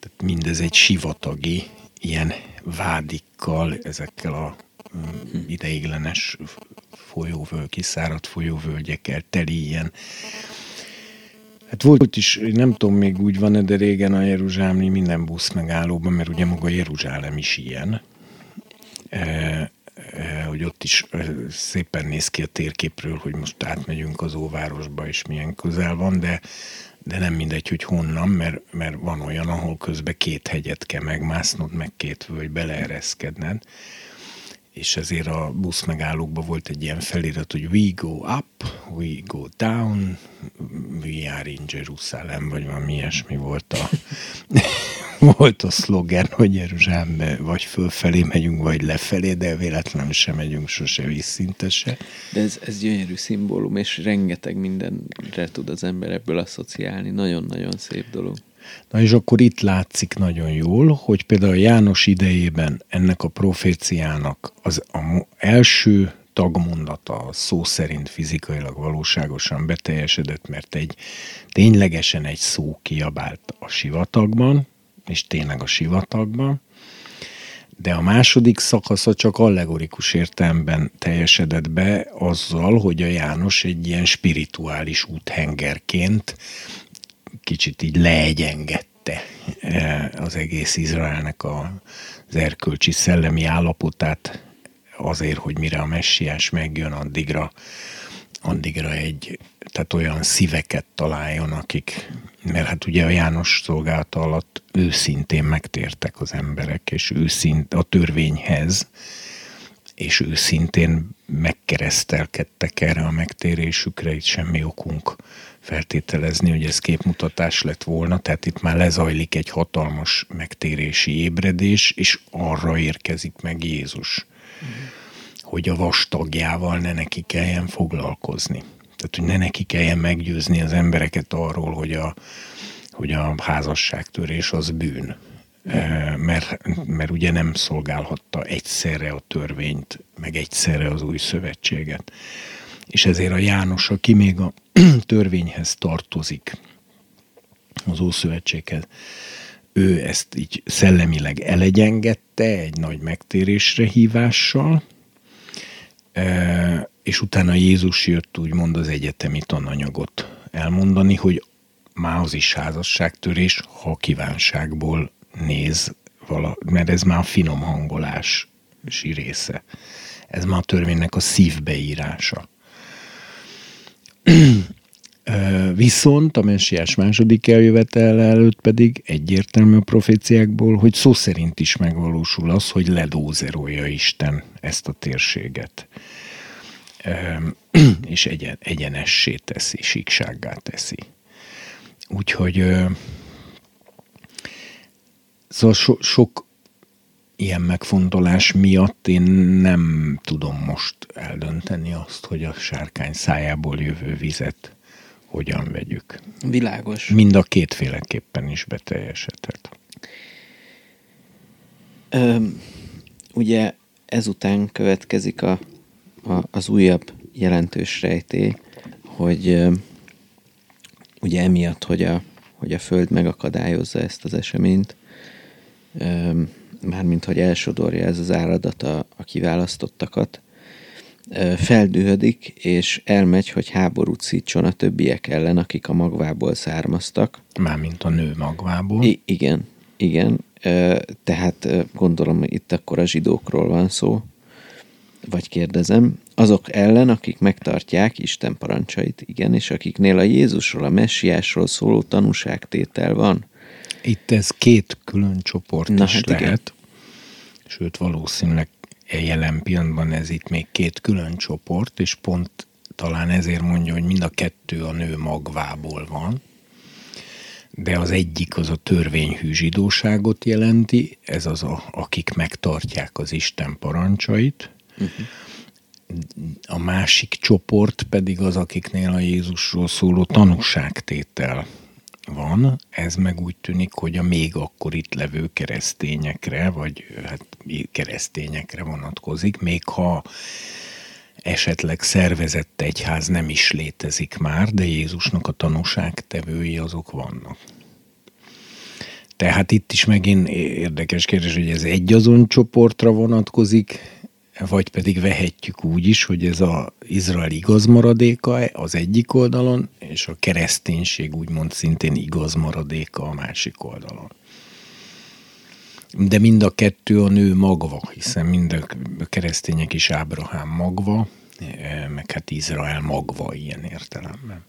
tehát mindez egy sivatagi, ilyen vádikkal, ezekkel a ideiglenes folyóvöl, kiszáradt folyóvölgyekkel teli ilyen Hát volt is, nem tudom, még úgy van de régen a Jeruzsálemi minden busz megállóban, mert ugye maga Jeruzsálem is ilyen, e, e, hogy ott is e, szépen néz ki a térképről, hogy most átmegyünk az óvárosba, és milyen közel van, de, de nem mindegy, hogy honnan, mert, mert van olyan, ahol közben két hegyet kell megmásznod, meg két völgy beleereszkedned és ezért a busz megállókban volt egy ilyen felirat, hogy we go up, we go down, we are in Jerusalem, vagy valami ilyesmi volt a, (laughs) volt a szlogen, hogy Jeruzsálembe vagy fölfelé megyünk, vagy lefelé, de véletlenül sem megyünk sose vízszintese. De ez, ez gyönyörű szimbólum, és rengeteg mindenre tud az ember ebből asszociálni. Nagyon-nagyon szép dolog. Na és akkor itt látszik nagyon jól, hogy például János idejében ennek a proféciának az a első tagmondata szó szerint fizikailag valóságosan beteljesedett, mert egy ténylegesen egy szó kiabált a sivatagban, és tényleg a sivatagban, de a második szakasza csak allegorikus értelemben teljesedett be azzal, hogy a János egy ilyen spirituális úthengerként kicsit így leegyengedte eh, az egész Izraelnek az erkölcsi szellemi állapotát azért, hogy mire a messiás megjön, addigra, addigra egy, tehát olyan szíveket találjon, akik, mert hát ugye a János szolgálata alatt őszintén megtértek az emberek, és őszint a törvényhez, és őszintén megkeresztelkedtek erre a megtérésükre, itt semmi okunk feltételezni, hogy ez képmutatás lett volna, tehát itt már lezajlik egy hatalmas megtérési ébredés, és arra érkezik meg Jézus, hogy a vastagjával ne neki kelljen foglalkozni. Tehát, hogy ne neki kelljen meggyőzni az embereket arról, hogy a, hogy a házasságtörés az bűn. Mert, mert ugye nem szolgálhatta egyszerre a törvényt, meg egyszerre az új szövetséget. És ezért a János, aki még a (clears throat) törvényhez tartozik, az Ószövetséghez, ő ezt így szellemileg elegyengette egy nagy megtérésre hívással, és utána Jézus jött úgymond az egyetemi tananyagot elmondani, hogy már az is házasságtörés, ha kívánságból néz vala, mert ez már a finom hangolás része. Ez már a törvénynek a szívbeírása. Viszont a messiás második eljövetel előtt pedig egyértelmű a proféciákból, hogy szó szerint is megvalósul az, hogy ledózerolja Isten ezt a térséget. És egyen, egyenessé teszi, síksággá teszi. Úgyhogy szóval so, sok ilyen megfontolás miatt én nem tudom most eldönteni azt, hogy a sárkány szájából jövő vizet hogyan vegyük. Világos. Mind a kétféleképpen is beteljesedhet. Ugye ezután következik a, a, az újabb jelentős rejtély, hogy ö, ugye emiatt, hogy a, hogy a Föld megakadályozza ezt az eseményt, ö, mármint hogy elsodorja ez az áradat a, a kiválasztottakat, feldühödik, és elmegy, hogy háborút szítson a többiek ellen, akik a magvából származtak. Mármint a nő magvából. I- igen, igen. Tehát gondolom itt akkor a zsidókról van szó, vagy kérdezem, azok ellen, akik megtartják Isten parancsait, igen, és akiknél a Jézusról, a messiásról szóló tanúságtétel van. Itt ez két külön csoport Na, is hát lehet. Igen. Sőt, valószínűleg jelen pillanatban ez itt még két külön csoport, és pont talán ezért mondja, hogy mind a kettő a nő magvából van, de az egyik az a törvényhű zsidóságot jelenti, ez az, a, akik megtartják az Isten parancsait, uh-huh. a másik csoport pedig az, akiknél a Jézusról szóló tanúságtétel van, ez meg úgy tűnik, hogy a még akkor itt levő keresztényekre, vagy hát keresztényekre vonatkozik, még ha esetleg szervezett egyház nem is létezik már, de Jézusnak a tanúságtevői azok vannak. Tehát itt is megint érdekes kérdés, hogy ez egy azon csoportra vonatkozik, vagy pedig vehetjük úgy is, hogy ez az Izrael igaz maradéka az egyik oldalon, és a kereszténység úgymond szintén igaz maradéka a másik oldalon. De mind a kettő a nő magva, hiszen mind a keresztények is Ábrahám magva, meg hát Izrael magva ilyen értelemben.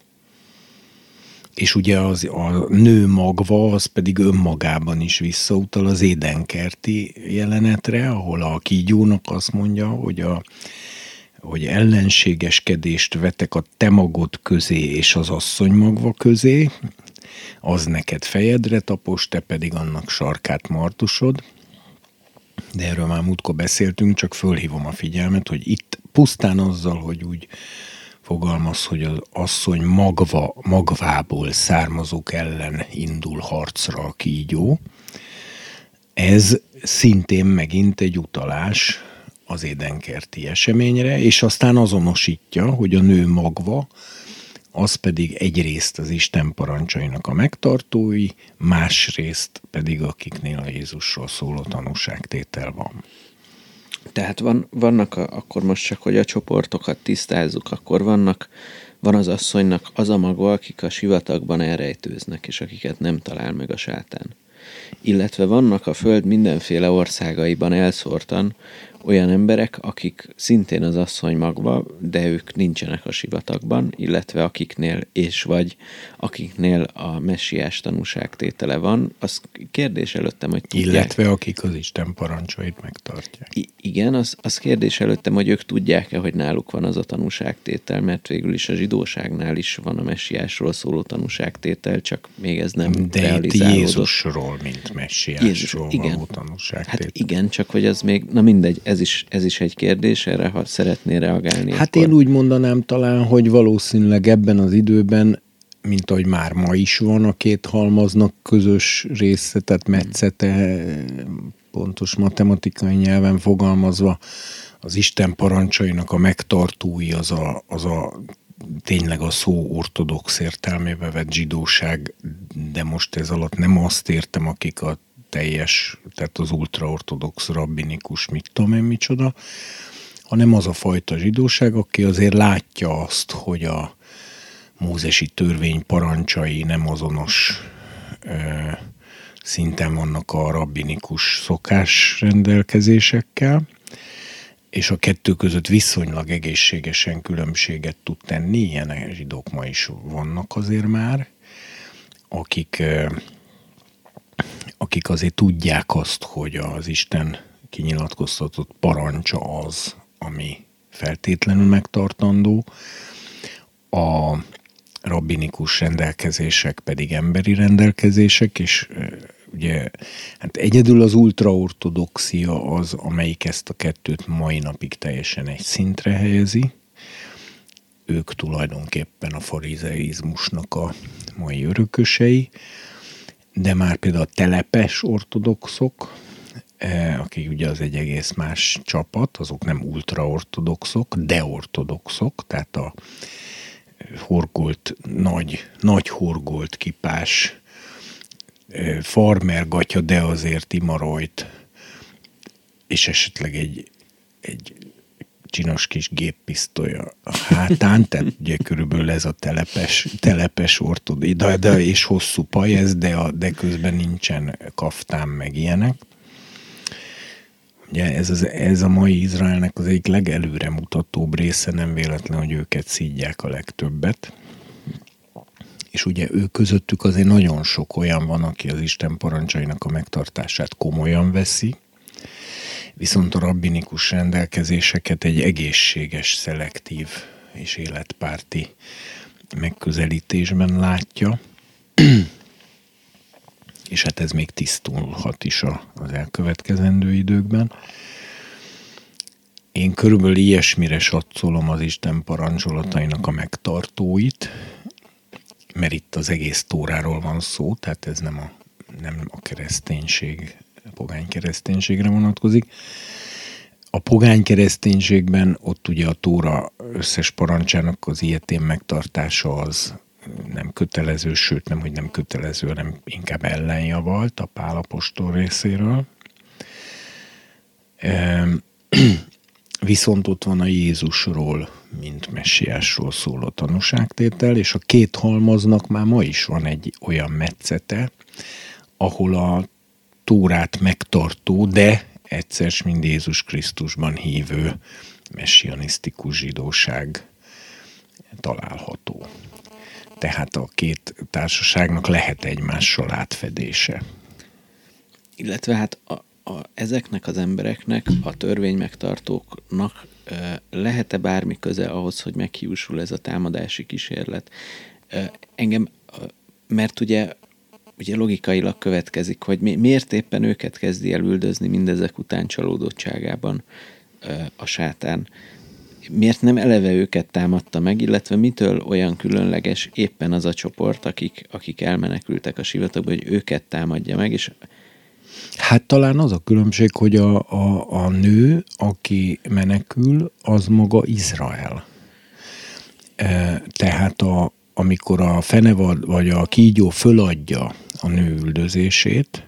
És ugye az, a nő magva, az pedig önmagában is visszautal az édenkerti jelenetre, ahol a kígyónak azt mondja, hogy, a, hogy ellenségeskedést vetek a te magod közé és az asszony magva közé, az neked fejedre tapos, te pedig annak sarkát martusod, de erről már múltkor beszéltünk, csak fölhívom a figyelmet, hogy itt pusztán azzal, hogy úgy fogalmaz, hogy az asszony magva, magvából származók ellen indul harcra a kígyó, ez szintén megint egy utalás az édenkerti eseményre, és aztán azonosítja, hogy a nő magva, az pedig egyrészt az Isten parancsainak a megtartói, másrészt pedig akiknél a Jézusról szóló tanúságtétel van. Tehát van, vannak, a, akkor most csak, hogy a csoportokat tisztázzuk, akkor vannak, van az asszonynak az a maga, akik a sivatagban elrejtőznek, és akiket nem talál meg a sátán. Illetve vannak a föld mindenféle országaiban elszórtan olyan emberek, akik szintén az asszony magva, de ők nincsenek a sivatagban, illetve akiknél és vagy akiknél a messiás tanúságtétele van, az kérdés előttem, hogy tudják. Illetve akik az Isten parancsait megtartják. I- igen, az, az kérdés előttem, hogy ők tudják-e, hogy náluk van az a tanúságtétel, mert végül is a zsidóságnál is van a messiásról szóló tanúságtétel, csak még ez nem De itt Jézusról, mint messiásról Jézus, igen. való tanúságtétel. Hát igen, csak hogy az még, na mindegy, ez is, ez is egy kérdés, erre ha szeretné reagálni. Hát akkor... én úgy mondanám talán, hogy valószínűleg ebben az időben mint ahogy már ma is van a két halmaznak közös része, tehát metszete, pontos matematikai nyelven fogalmazva, az Isten parancsainak a megtartói az a, az a tényleg a szó ortodox értelmébe vett zsidóság, de most ez alatt nem azt értem, akik a teljes, tehát az ultraortodox rabbinikus, mit tudom én micsoda, hanem az a fajta zsidóság, aki azért látja azt, hogy a mózesi törvény parancsai nem azonos ö, szinten vannak a rabbinikus szokás rendelkezésekkel, és a kettő között viszonylag egészségesen különbséget tud tenni, ilyen zsidók ma is vannak azért már, akik akik azért tudják azt, hogy az Isten kinyilatkoztatott parancsa az, ami feltétlenül megtartandó, a rabbinikus rendelkezések pedig emberi rendelkezések, és ugye hát egyedül az ultraortodoxia az, amelyik ezt a kettőt mai napig teljesen egy szintre helyezi. Ők tulajdonképpen a farizeizmusnak a mai örökösei de már például a telepes ortodoxok, e, akik ugye az egy egész más csapat, azok nem ultraortodoxok, de ortodoxok, tehát a horgolt, nagy, nagy horgolt kipás e, farmer gatya, de azért imarojt, és esetleg egy, egy csinos kis géppisztoly a hátán, tehát ugye körülbelül ez a telepes, telepes ortod, de, de, és hosszú pajez, de, a, de közben nincsen kaftán meg ilyenek. Ugye ez, az, ez a mai Izraelnek az egyik legelőre mutatóbb része, nem véletlen, hogy őket szídják a legtöbbet. És ugye ő közöttük azért nagyon sok olyan van, aki az Isten parancsainak a megtartását komolyan veszi, viszont a rabbinikus rendelkezéseket egy egészséges, szelektív és életpárti megközelítésben látja, (clears throat) és hát ez még tisztulhat is az elkövetkezendő időkben. Én körülbelül ilyesmire satszolom az Isten parancsolatainak a megtartóit, mert itt az egész tóráról van szó, tehát ez nem a, nem a kereszténység pogány kereszténységre vonatkozik. A pogány kereszténységben ott ugye a Tóra összes parancsának az ilyetén megtartása az nem kötelező, sőt nem, hogy nem kötelező, hanem inkább ellenjavalt a pálapostól részéről. (clears throat) Viszont ott van a Jézusról, mint messiásról szóló tanúságtétel, és a két halmaznak már ma is van egy olyan metszete, ahol a Tórát megtartó, de egyszer mind Jézus Krisztusban hívő messianisztikus zsidóság található. Tehát a két társaságnak lehet egymással átfedése. Illetve hát a, a, ezeknek az embereknek, a törvény megtartóknak lehet-e bármi köze ahhoz, hogy meghiúsul ez a támadási kísérlet? Engem mert ugye, ugye logikailag következik, hogy mi, miért éppen őket kezdi el üldözni mindezek után csalódottságában a sátán. Miért nem eleve őket támadta meg, illetve mitől olyan különleges éppen az a csoport, akik, akik elmenekültek a sivatagba, hogy őket támadja meg, és Hát talán az a különbség, hogy a, a, a nő, aki menekül, az maga Izrael. Tehát a, amikor a fenevad vagy a kígyó föladja a nő üldözését,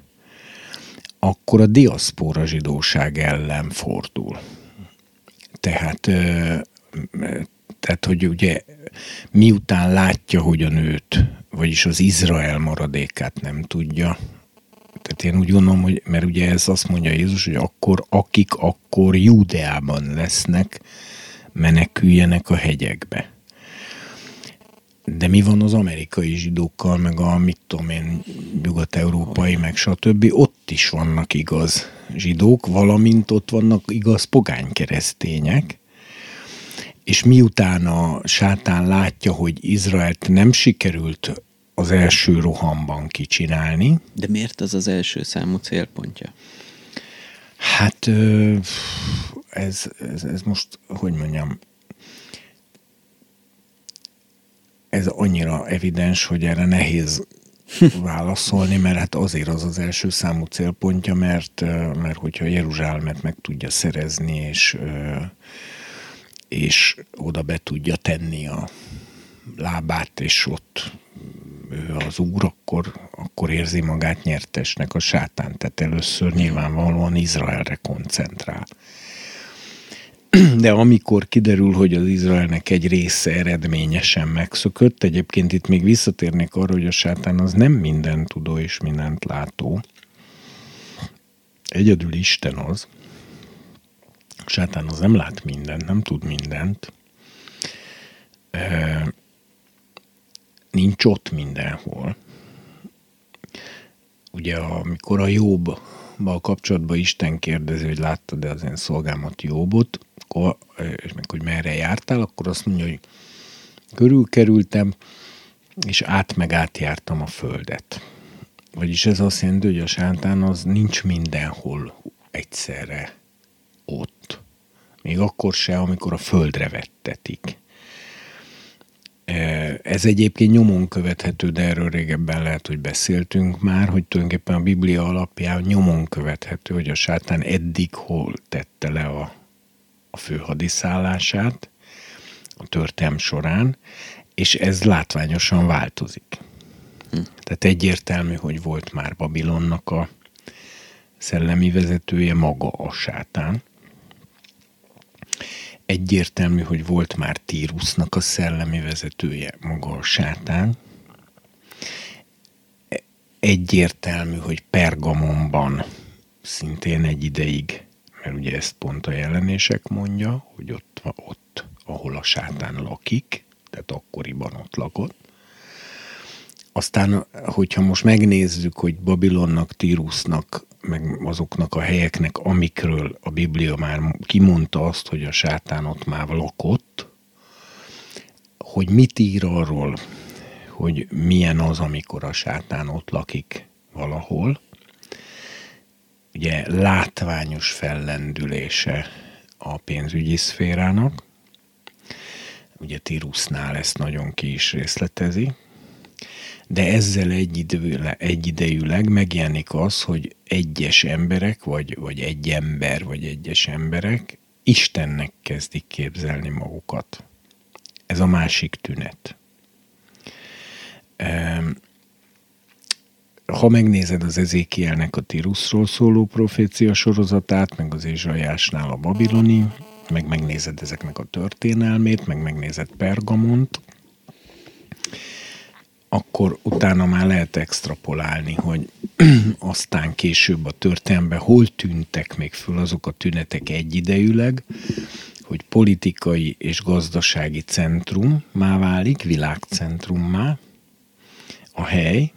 akkor a diaszpora zsidóság ellen fordul. Tehát, tehát, hogy ugye miután látja, hogy a nőt, vagyis az Izrael maradékát nem tudja, tehát én úgy gondolom, hogy, mert ugye ez azt mondja Jézus, hogy akkor, akik akkor Júdeában lesznek, meneküljenek a hegyekbe de mi van az amerikai zsidókkal, meg a mit tudom én, nyugat-európai, meg stb. Ott is vannak igaz zsidók, valamint ott vannak igaz pogány keresztények, és miután a sátán látja, hogy Izraelt nem sikerült az első rohamban kicsinálni. De miért az az első számú célpontja? Hát ez, ez, ez most, hogy mondjam, ez annyira evidens, hogy erre nehéz (laughs) válaszolni, mert hát azért az az első számú célpontja, mert, mert hogyha Jeruzsálemet meg tudja szerezni, és, és oda be tudja tenni a lábát, és ott ő az úr, akkor, akkor érzi magát nyertesnek a sátán. Tehát először nyilvánvalóan Izraelre koncentrál. (clears throat) de amikor kiderül, hogy az Izraelnek egy része eredményesen megszökött, egyébként itt még visszatérnék arra, hogy a sátán az nem minden tudó és mindent látó. Egyedül Isten az. A sátán az nem lát mindent, nem tud mindent. E, nincs ott mindenhol. Ugye amikor a jobb kapcsolatban Isten kérdezi, hogy láttad-e az én szolgámat Jobbot, akkor, és meg hogy merre jártál, akkor azt mondja, hogy körülkerültem, és át meg átjártam a földet. Vagyis ez azt jelenti, hogy a sántán az nincs mindenhol egyszerre ott. Még akkor se, amikor a földre vettetik. Ez egyébként nyomon követhető, de erről régebben lehet, hogy beszéltünk már, hogy tulajdonképpen a Biblia alapján nyomon követhető, hogy a sátán eddig hol tette le a a főhadiszállását a történelm során, és ez látványosan változik. Hm. Tehát egyértelmű, hogy volt már Babilonnak a szellemi vezetője maga a sátán. Egyértelmű, hogy volt már Tírusnak a szellemi vezetője maga a sátán. Egyértelmű, hogy Pergamonban szintén egy ideig mert ugye ezt pont a jelenések mondja, hogy ott, ott ahol a sátán lakik, tehát akkoriban ott lakott. Aztán, hogyha most megnézzük, hogy Babilonnak, Tírusnak, meg azoknak a helyeknek, amikről a Biblia már kimondta azt, hogy a sátán ott már lakott, hogy mit ír arról, hogy milyen az, amikor a sátán ott lakik valahol, ugye látványos fellendülése a pénzügyi szférának. Ugye Tirusnál ezt nagyon ki is részletezi. De ezzel egyidejűleg megjelenik az, hogy egyes emberek, vagy, vagy egy ember, vagy egyes emberek Istennek kezdik képzelni magukat. Ez a másik tünet ha megnézed az Ezékielnek a Tiruszról szóló profécia sorozatát, meg az Ézsajásnál a Babiloni, meg megnézed ezeknek a történelmét, meg megnézed Pergamont, akkor utána már lehet extrapolálni, hogy (clears throat) aztán később a történelemben hol tűntek még föl azok a tünetek egyidejűleg, hogy politikai és gazdasági centrum má válik, világcentrummá a hely,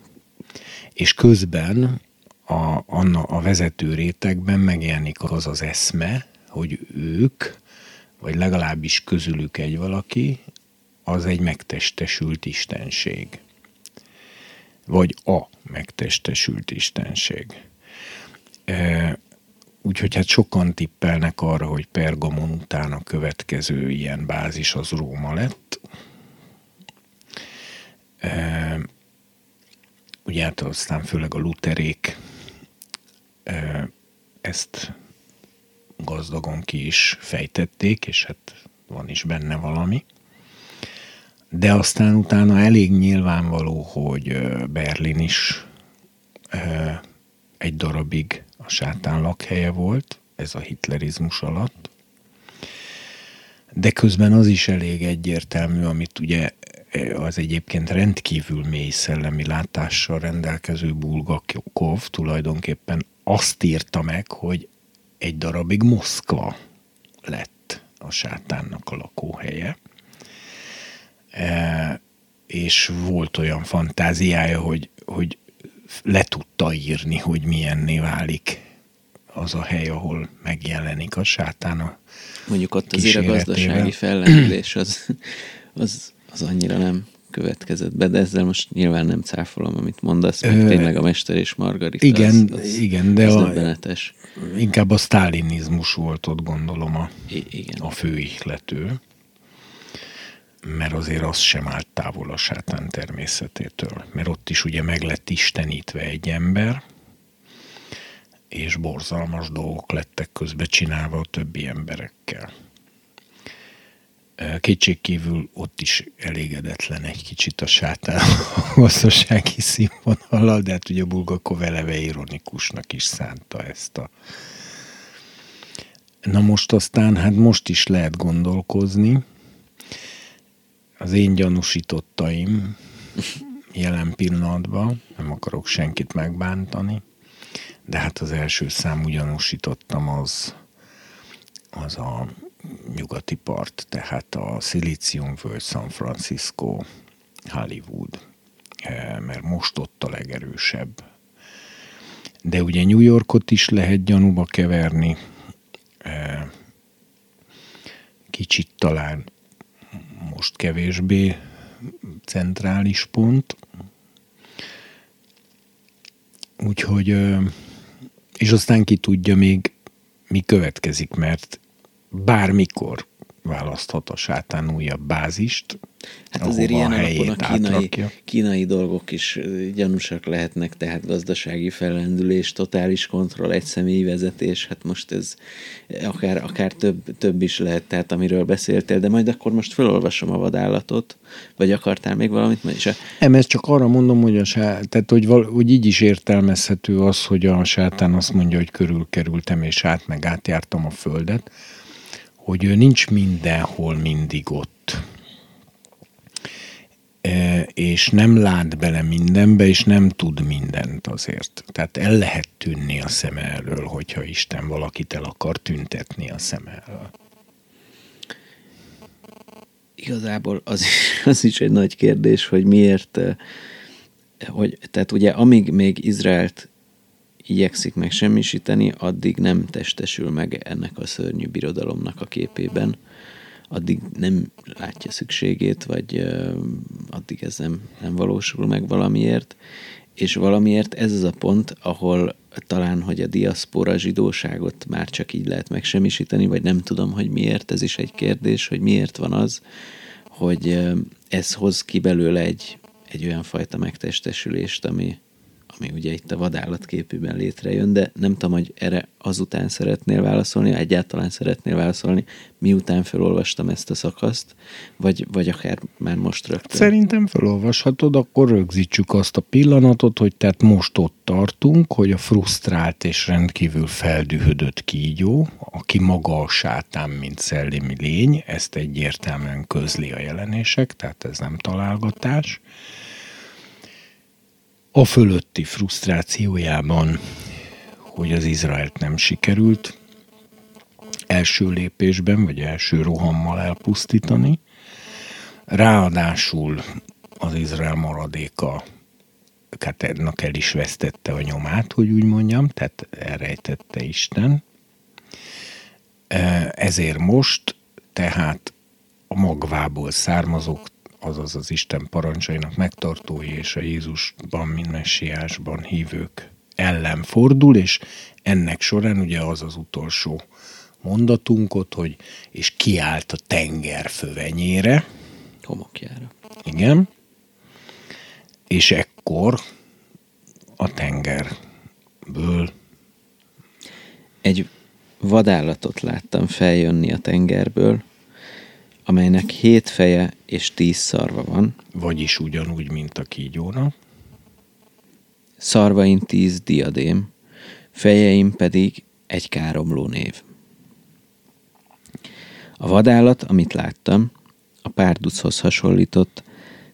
és közben a, Anna, a vezető rétegben megjelenik az az eszme, hogy ők, vagy legalábbis közülük egy valaki, az egy megtestesült istenség. Vagy a megtestesült istenség. Úgyhogy hát sokan tippelnek arra, hogy Pergamon után a következő ilyen bázis az Róma lett. Ugye hát aztán főleg a luterék ezt gazdagon ki is fejtették, és hát van is benne valami. De aztán utána elég nyilvánvaló, hogy Berlin is egy darabig a sátán lakhelye volt, ez a hitlerizmus alatt. De közben az is elég egyértelmű, amit ugye az egyébként rendkívül mély szellemi látással rendelkező Bulgakov tulajdonképpen azt írta meg, hogy egy darabig Moszkva lett a sátánnak a lakóhelye. E, és volt olyan fantáziája, hogy, hogy le tudta írni, hogy milyenné válik az a hely, ahol megjelenik a sátán a Mondjuk ott azért a gazdasági fellendülés az, az, az annyira nem következett be, de ezzel most nyilván nem cáfolom, amit mondasz, meg tényleg a Mester és Margarita igen, az, az, igen, de az a, inkább a sztálinizmus volt ott gondolom a, I- igen. a fő ihlető, mert azért az sem állt távol a sátán természetétől, mert ott is ugye meg lett istenítve egy ember, és borzalmas dolgok lettek közbe csinálva a többi emberekkel. Kétségkívül ott is elégedetlen egy kicsit a sátán gazdasági színvonalal, de hát ugye Bulgakov eleve ironikusnak is szánta ezt a... Na most aztán, hát most is lehet gondolkozni. Az én gyanúsítottaim jelen pillanatban, nem akarok senkit megbántani, de hát az első számú gyanúsítottam az, az a nyugati part, tehát a Szilíciumvölgy, San Francisco, Hollywood, eh, mert most ott a legerősebb. De ugye New Yorkot is lehet gyanúba keverni, eh, kicsit talán most kevésbé centrális pont. Úgyhogy, és aztán ki tudja még, mi következik, mert bármikor választhat a sátán újabb bázist, Hát azért ilyen alapon a kínai, kínai dolgok is gyanúsak lehetnek, tehát gazdasági fellendülés, totális kontroll, egy személyi vezetés, hát most ez akár, akár több, több is lehet, tehát amiről beszéltél, de majd akkor most felolvasom a vadállatot, vagy akartál még valamit? És a... Nem, ezt csak arra mondom, hogy, a sá... tehát, hogy, val... hogy így is értelmezhető az, hogy a sátán azt mondja, hogy körülkerültem és át meg átjártam a földet, hogy ő nincs mindenhol mindig ott. E, és nem lát bele mindenbe, és nem tud mindent azért. Tehát el lehet tűnni a szem elől, hogyha Isten valakit el akar tüntetni a szem elől. Igazából az is, (laughs) az is egy nagy kérdés, hogy miért, e, hogy, tehát ugye amíg még Izraelt igyekszik megsemmisíteni, addig nem testesül meg ennek a szörnyű birodalomnak a képében, addig nem látja szükségét, vagy addig ez nem, nem valósul meg valamiért, és valamiért ez az a pont, ahol talán, hogy a diaszpora zsidóságot már csak így lehet megsemmisíteni, vagy nem tudom, hogy miért, ez is egy kérdés, hogy miért van az, hogy ez hoz ki belőle egy, egy olyan fajta megtestesülést, ami, ami ugye itt a vadállatképűben létrejön, de nem tudom, hogy erre azután szeretnél válaszolni, egyáltalán szeretnél válaszolni, miután felolvastam ezt a szakaszt, vagy, vagy akár már most rögtön. Szerintem felolvashatod, akkor rögzítsük azt a pillanatot, hogy tehát most ott tartunk, hogy a frusztrált és rendkívül feldühödött kígyó, aki maga a sátán, mint szellemi lény, ezt egyértelműen közli a jelenések, tehát ez nem találgatás, a fölötti frusztrációjában, hogy az Izraelt nem sikerült első lépésben, vagy első rohammal elpusztítani. Ráadásul az Izrael maradéka Katernak el is vesztette a nyomát, hogy úgy mondjam, tehát elrejtette Isten. Ezért most, tehát a magvából származók azaz az Isten parancsainak megtartói és a Jézusban, mint messiásban hívők ellen fordul, és ennek során ugye az az utolsó mondatunk ott, hogy és kiállt a tenger fövenyére. Homokjára. Igen. És ekkor a tengerből Egy vadállatot láttam feljönni a tengerből, amelynek hét feje és tíz szarva van, vagyis ugyanúgy, mint a kígyónak. szarvain tíz diadém, fejeim pedig egy káromló név. A vadállat, amit láttam, a párduchoz hasonlított,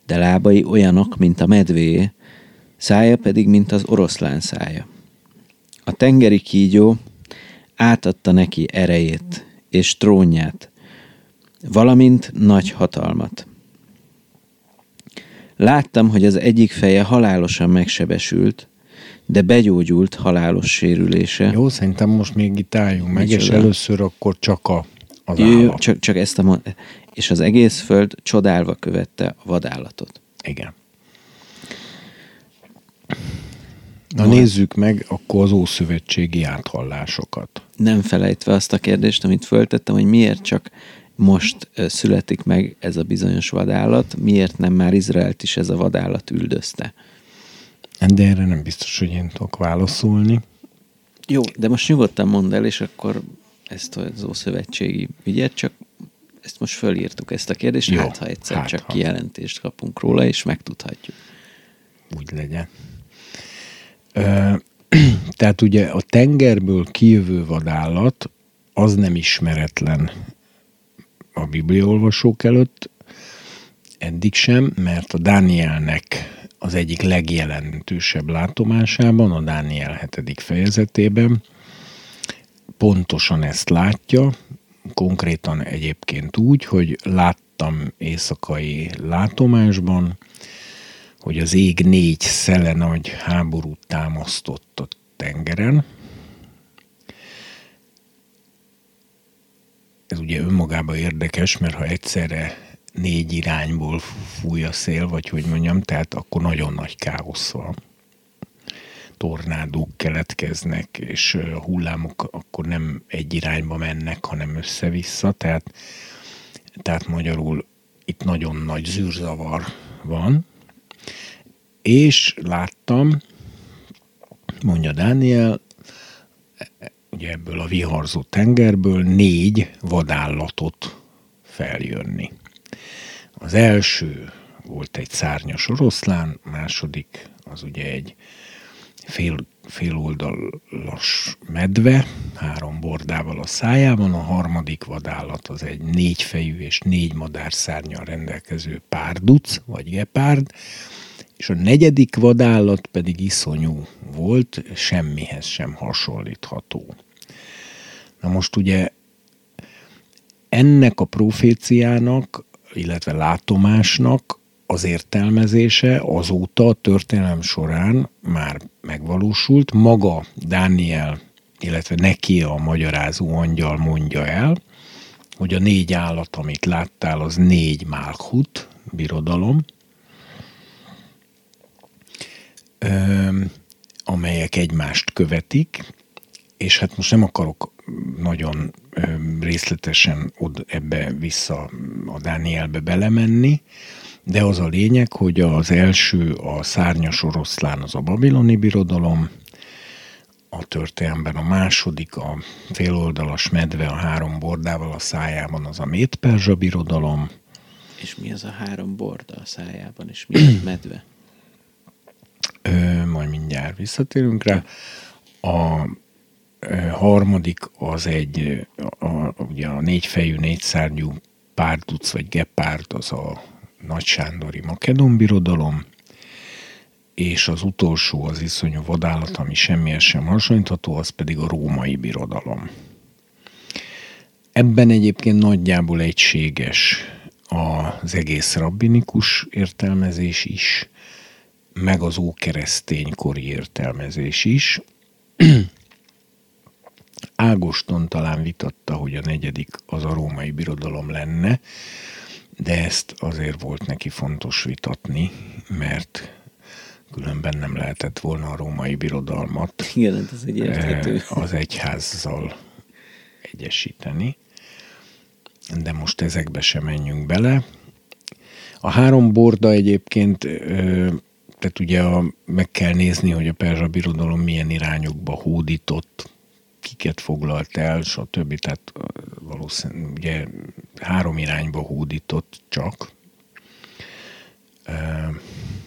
de lábai olyanok, mint a medvéé, szája pedig, mint az oroszlán szája. A tengeri kígyó átadta neki erejét és trónját, valamint nagy hatalmat. Láttam, hogy az egyik feje halálosan megsebesült, de begyógyult halálos sérülése. Jó, szerintem most még itt álljunk meg, és Micsoda? először akkor csak a, az Jó, állat. csak, csak ezt a és az egész föld csodálva követte a vadállatot. Igen. Na nézzük meg akkor az ószövetségi áthallásokat. Nem felejtve azt a kérdést, amit föltettem, hogy miért csak most születik meg ez a bizonyos vadállat, miért nem már Izraelt is ez a vadállat üldözte. De erre nem biztos, hogy én tudok válaszolni. Jó, de most nyugodtan mondd el, és akkor ezt az ószövetségi ügyet, csak ezt most fölírtuk ezt a kérdést, Jó, hát ha egyszer hát csak ha. kijelentést kapunk róla, és megtudhatjuk. Úgy legyen. Ö, (clears throat) tehát ugye a tengerből kijövő vadállat az nem ismeretlen a bibliaolvasók előtt, eddig sem, mert a Dánielnek az egyik legjelentősebb látomásában, a Dániel 7. fejezetében pontosan ezt látja, konkrétan egyébként úgy, hogy láttam éjszakai látomásban, hogy az ég négy szele nagy háborút támasztott a tengeren. Ez ugye önmagában érdekes, mert ha egyszerre négy irányból fúj a szél, vagy hogy mondjam, tehát akkor nagyon nagy káosz van. Tornádók keletkeznek, és hullámok akkor nem egy irányba mennek, hanem össze-vissza, tehát, tehát magyarul itt nagyon nagy zűrzavar van, és láttam, mondja Dániel, ugye ebből a viharzó tengerből négy vadállatot feljönni. Az első volt egy szárnyas oroszlán, második az ugye egy fél, féloldalas medve, három bordával a szájában, a harmadik vadállat az egy négyfejű és négy madárszárnyal rendelkező párduc, vagy gepárd, és a negyedik vadállat pedig iszonyú volt, semmihez sem hasonlítható. Na most ugye ennek a proféciának, illetve látomásnak az értelmezése azóta a történelem során már megvalósult. Maga Dániel, illetve neki a magyarázó angyal mondja el, hogy a négy állat, amit láttál, az négy Málhut, birodalom, amelyek egymást követik, és hát most nem akarok nagyon részletesen od, ebbe vissza a Dánielbe belemenni, de az a lényeg, hogy az első a szárnyas oroszlán az a babiloni birodalom, a történelemben a második a féloldalas medve a három bordával a szájában az a Méd-Perzsa birodalom, És mi az a három borda a szájában, és mi a (clears throat) medve? Ö, majd mindjárt visszatérünk rá. A harmadik az egy, a, a, ugye a négyfejű, négyszárnyú párduc vagy gepárd, az a Nagy Sándori Makedon birodalom, és az utolsó, az iszonyú vadállat, ami semmihez sem hasonlítható, az pedig a római birodalom. Ebben egyébként nagyjából egységes az egész rabbinikus értelmezés is, meg az ókereszténykori értelmezés is. Ágoston talán vitatta, hogy a negyedik az a római birodalom lenne, de ezt azért volt neki fontos vitatni, mert különben nem lehetett volna a római birodalmat Igen, hát ez egy érthető. az egyházzal egyesíteni. De most ezekbe sem menjünk bele. A három borda egyébként, tehát ugye a, meg kell nézni, hogy a perzsa birodalom milyen irányokba hódított, kiket foglalt el, stb. Tehát valószínűleg ugye három irányba hódított csak.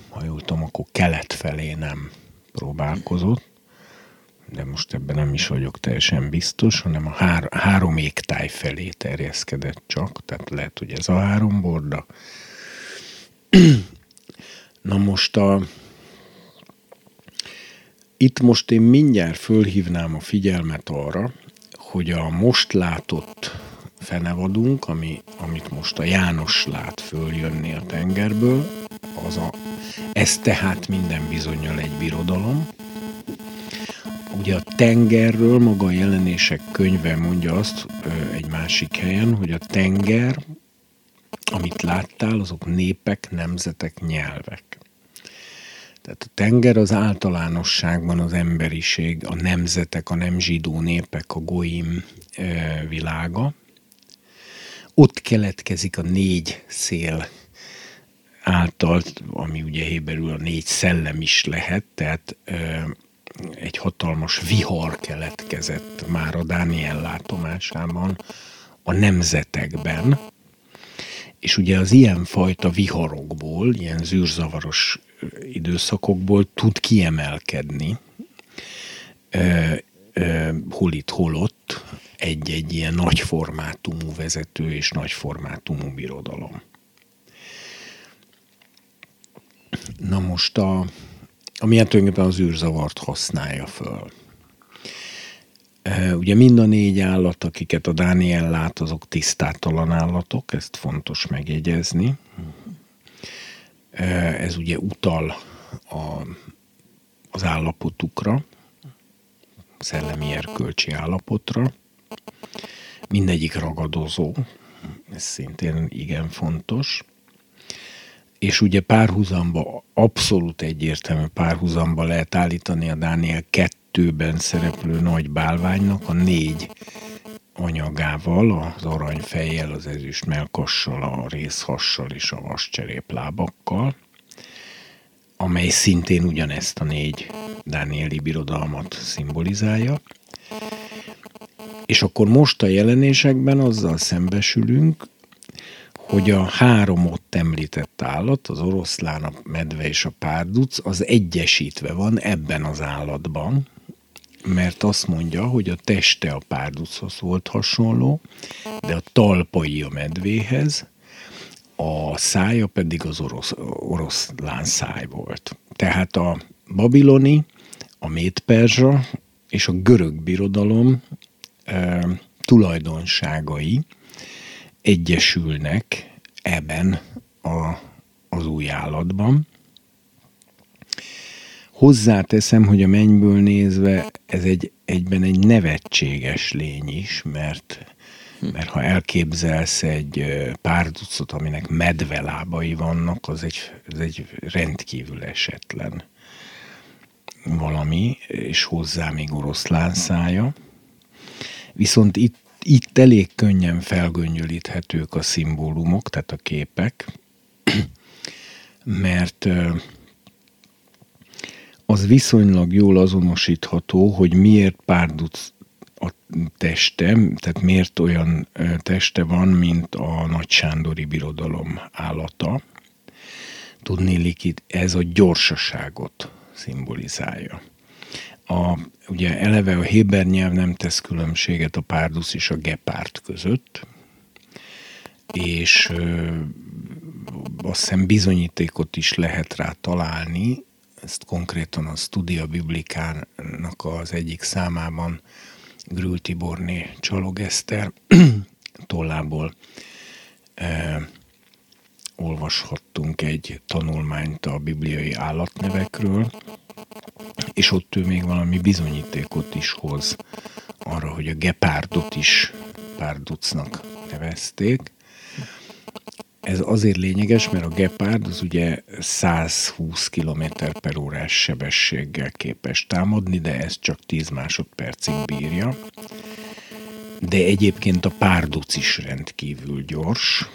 Ha jól tudom, akkor kelet felé nem próbálkozott de most ebben nem is vagyok teljesen biztos, hanem a hár, három égtáj felé terjeszkedett csak, tehát lehet, hogy ez a három borda. (clears throat) Na most a, itt most én mindjárt fölhívnám a figyelmet arra, hogy a most látott fenevadunk, ami, amit most a János lát följönni a tengerből, az a, ez tehát minden bizonyal egy birodalom, Ugye a tengerről maga a jelenések könyve mondja azt egy másik helyen, hogy a tenger, amit láttál, azok népek, nemzetek, nyelvek. Tehát a tenger az általánosságban az emberiség, a nemzetek, a nem zsidó népek, a goim világa. Ott keletkezik a négy szél által, ami ugye héberül a négy szellem is lehet, tehát egy hatalmas vihar keletkezett már a Dániel látomásában a nemzetekben, és ugye az ilyen fajta viharokból, ilyen zűrzavaros időszakokból tud kiemelkedni, hol itt, hol ott egy-egy ilyen nagy formátumú vezető és nagy formátumú birodalom. Na most a, ami hát tulajdonképpen az űrzavart használja föl. Ugye mind a négy állat, akiket a Dániel lát, azok tisztátalan állatok, ezt fontos megjegyezni. Ez ugye utal a, az állapotukra, szellemi erkölcsi állapotra. Mindegyik ragadozó, ez szintén igen fontos és ugye párhuzamba, abszolút egyértelmű párhuzamba lehet állítani a Dániel kettőben szereplő nagy bálványnak a négy anyagával, az aranyfejjel, az ezüst melkassal, a részhassal és a vascseréplábakkal, amely szintén ugyanezt a négy Dánieli birodalmat szimbolizálja. És akkor most a jelenésekben azzal szembesülünk, hogy a három ott említett állat, az oroszlán, a medve és a párduc, az egyesítve van ebben az állatban, mert azt mondja, hogy a teste a párduchoz volt hasonló, de a talpai a medvéhez, a szája pedig az orosz, oroszlán száj volt. Tehát a babiloni, a médperzsa és a görög birodalom e, tulajdonságai, egyesülnek ebben a, az új állatban. Hozzáteszem, hogy a mennyből nézve ez egy, egyben egy nevetséges lény is, mert, mert ha elképzelsz egy párducot, aminek medvelábai vannak, az egy, az egy rendkívül esetlen valami, és hozzá még oroszlán szája. Viszont itt itt elég könnyen felgöngyölíthetők a szimbólumok, tehát a képek, (clears throat) mert az viszonylag jól azonosítható, hogy miért párduc a teste, tehát miért olyan teste van, mint a Nagy Sándori Birodalom állata. Tudnélik itt ez a gyorsaságot szimbolizálja. A ugye eleve a héber nyelv nem tesz különbséget a párdusz és a gepárt között, és ö, azt hiszem bizonyítékot is lehet rá találni, ezt konkrétan a Studia Biblikának az egyik számában Grül Tiborné Csalog tollából olvashattunk egy tanulmányt a bibliai állatnevekről, és ott ő még valami bizonyítékot is hoz arra, hogy a gepárdot is párducnak nevezték. Ez azért lényeges, mert a gepárd az ugye 120 km per órás sebességgel képes támadni, de ez csak 10 másodpercig bírja. De egyébként a párduc is rendkívül gyors.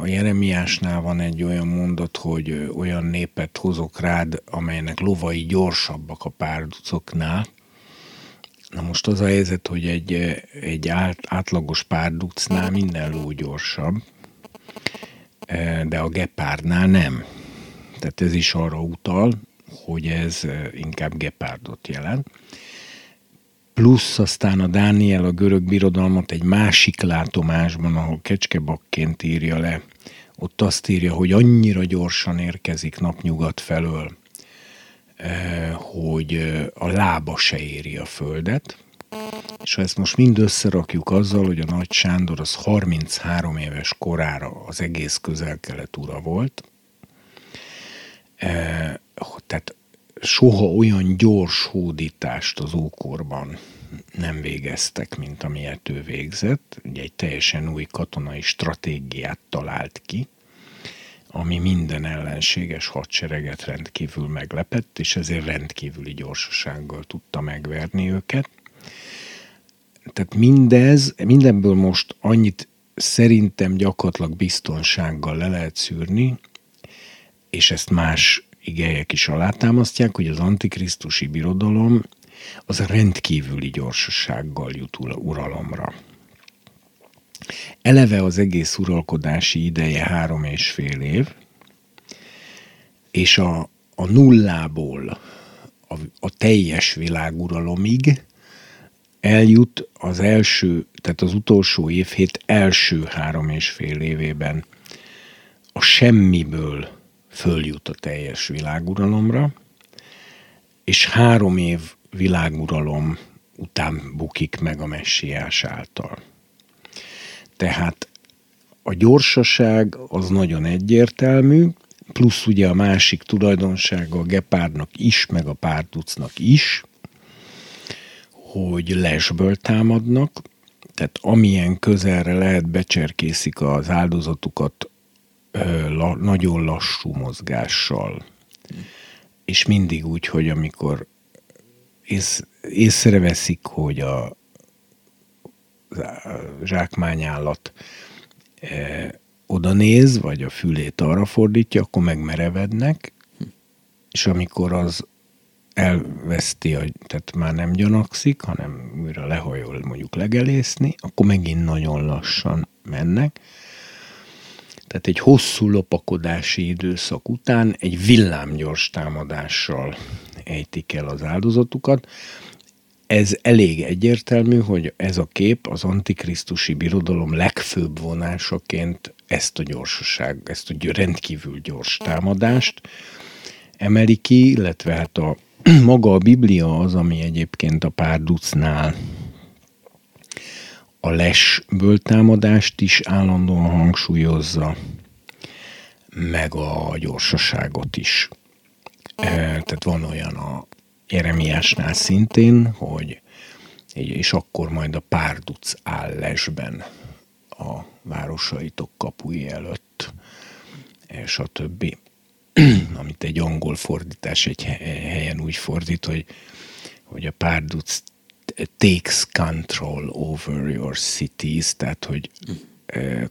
A Jeremiásnál van egy olyan mondat, hogy olyan népet hozok rád, amelynek lovai gyorsabbak a párducoknál, Na most az a helyzet, hogy egy, egy át, átlagos párducnál minden ló gyorsabb, e, de a gepárdnál nem. Tehát ez is arra utal, hogy ez inkább gepárdot jelent. Plusz aztán a Dániel a görög birodalmat egy másik látomásban, ahol kecskebakként írja le, ott azt írja, hogy annyira gyorsan érkezik napnyugat felől, Eh, hogy eh, a lába se éri a földet, és ha ezt most mind összerakjuk azzal, hogy a Nagy Sándor az 33 éves korára az egész közel-kelet ura volt, eh, tehát soha olyan gyors hódítást az ókorban nem végeztek, mint amilyet ő végzett. Ugye egy teljesen új katonai stratégiát talált ki, ami minden ellenséges hadsereget rendkívül meglepett, és ezért rendkívüli gyorsasággal tudta megverni őket. Tehát mindez, mindenből most annyit szerintem gyakorlatilag biztonsággal le lehet szűrni, és ezt más igelyek is alátámasztják, hogy az antikrisztusi birodalom az rendkívüli gyorsasággal jut uralomra. Eleve az egész uralkodási ideje három és fél év, és a, a nullából a, a teljes világuralomig eljut az első, tehát az utolsó évhét első három és fél évében a semmiből följut a teljes világuralomra, és három év világuralom után bukik meg a messiás által. Tehát a gyorsaság az nagyon egyértelmű, plusz ugye a másik tulajdonsága a gepárdnak is, meg a párducnak is, hogy lesből támadnak, tehát amilyen közelre lehet becserkészik az áldozatukat ö, la, nagyon lassú mozgással. És mindig úgy, hogy amikor ész, észreveszik, hogy a, zsákmányállat e, oda néz, vagy a fülét arra fordítja, akkor megmerevednek, és amikor az elveszti, tehát már nem gyanakszik, hanem újra lehajol mondjuk legelészni, akkor megint nagyon lassan mennek. Tehát egy hosszú lopakodási időszak után egy villámgyors támadással ejtik el az áldozatukat, ez elég egyértelmű, hogy ez a kép az antikrisztusi birodalom legfőbb vonásaként ezt a gyorsaság, ezt a rendkívül gyors támadást emeli ki, illetve hát a (clears throat) maga a Biblia az, ami egyébként a párducnál a lesből támadást is állandóan hangsúlyozza, meg a gyorsaságot is. E, tehát van olyan a Jeremiásnál szintén, hogy és akkor majd a párduc áll lesben a városaitok kapui előtt, és a többi, (clears throat) amit egy angol fordítás egy helyen úgy fordít, hogy, hogy a párduc takes control over your cities, tehát hogy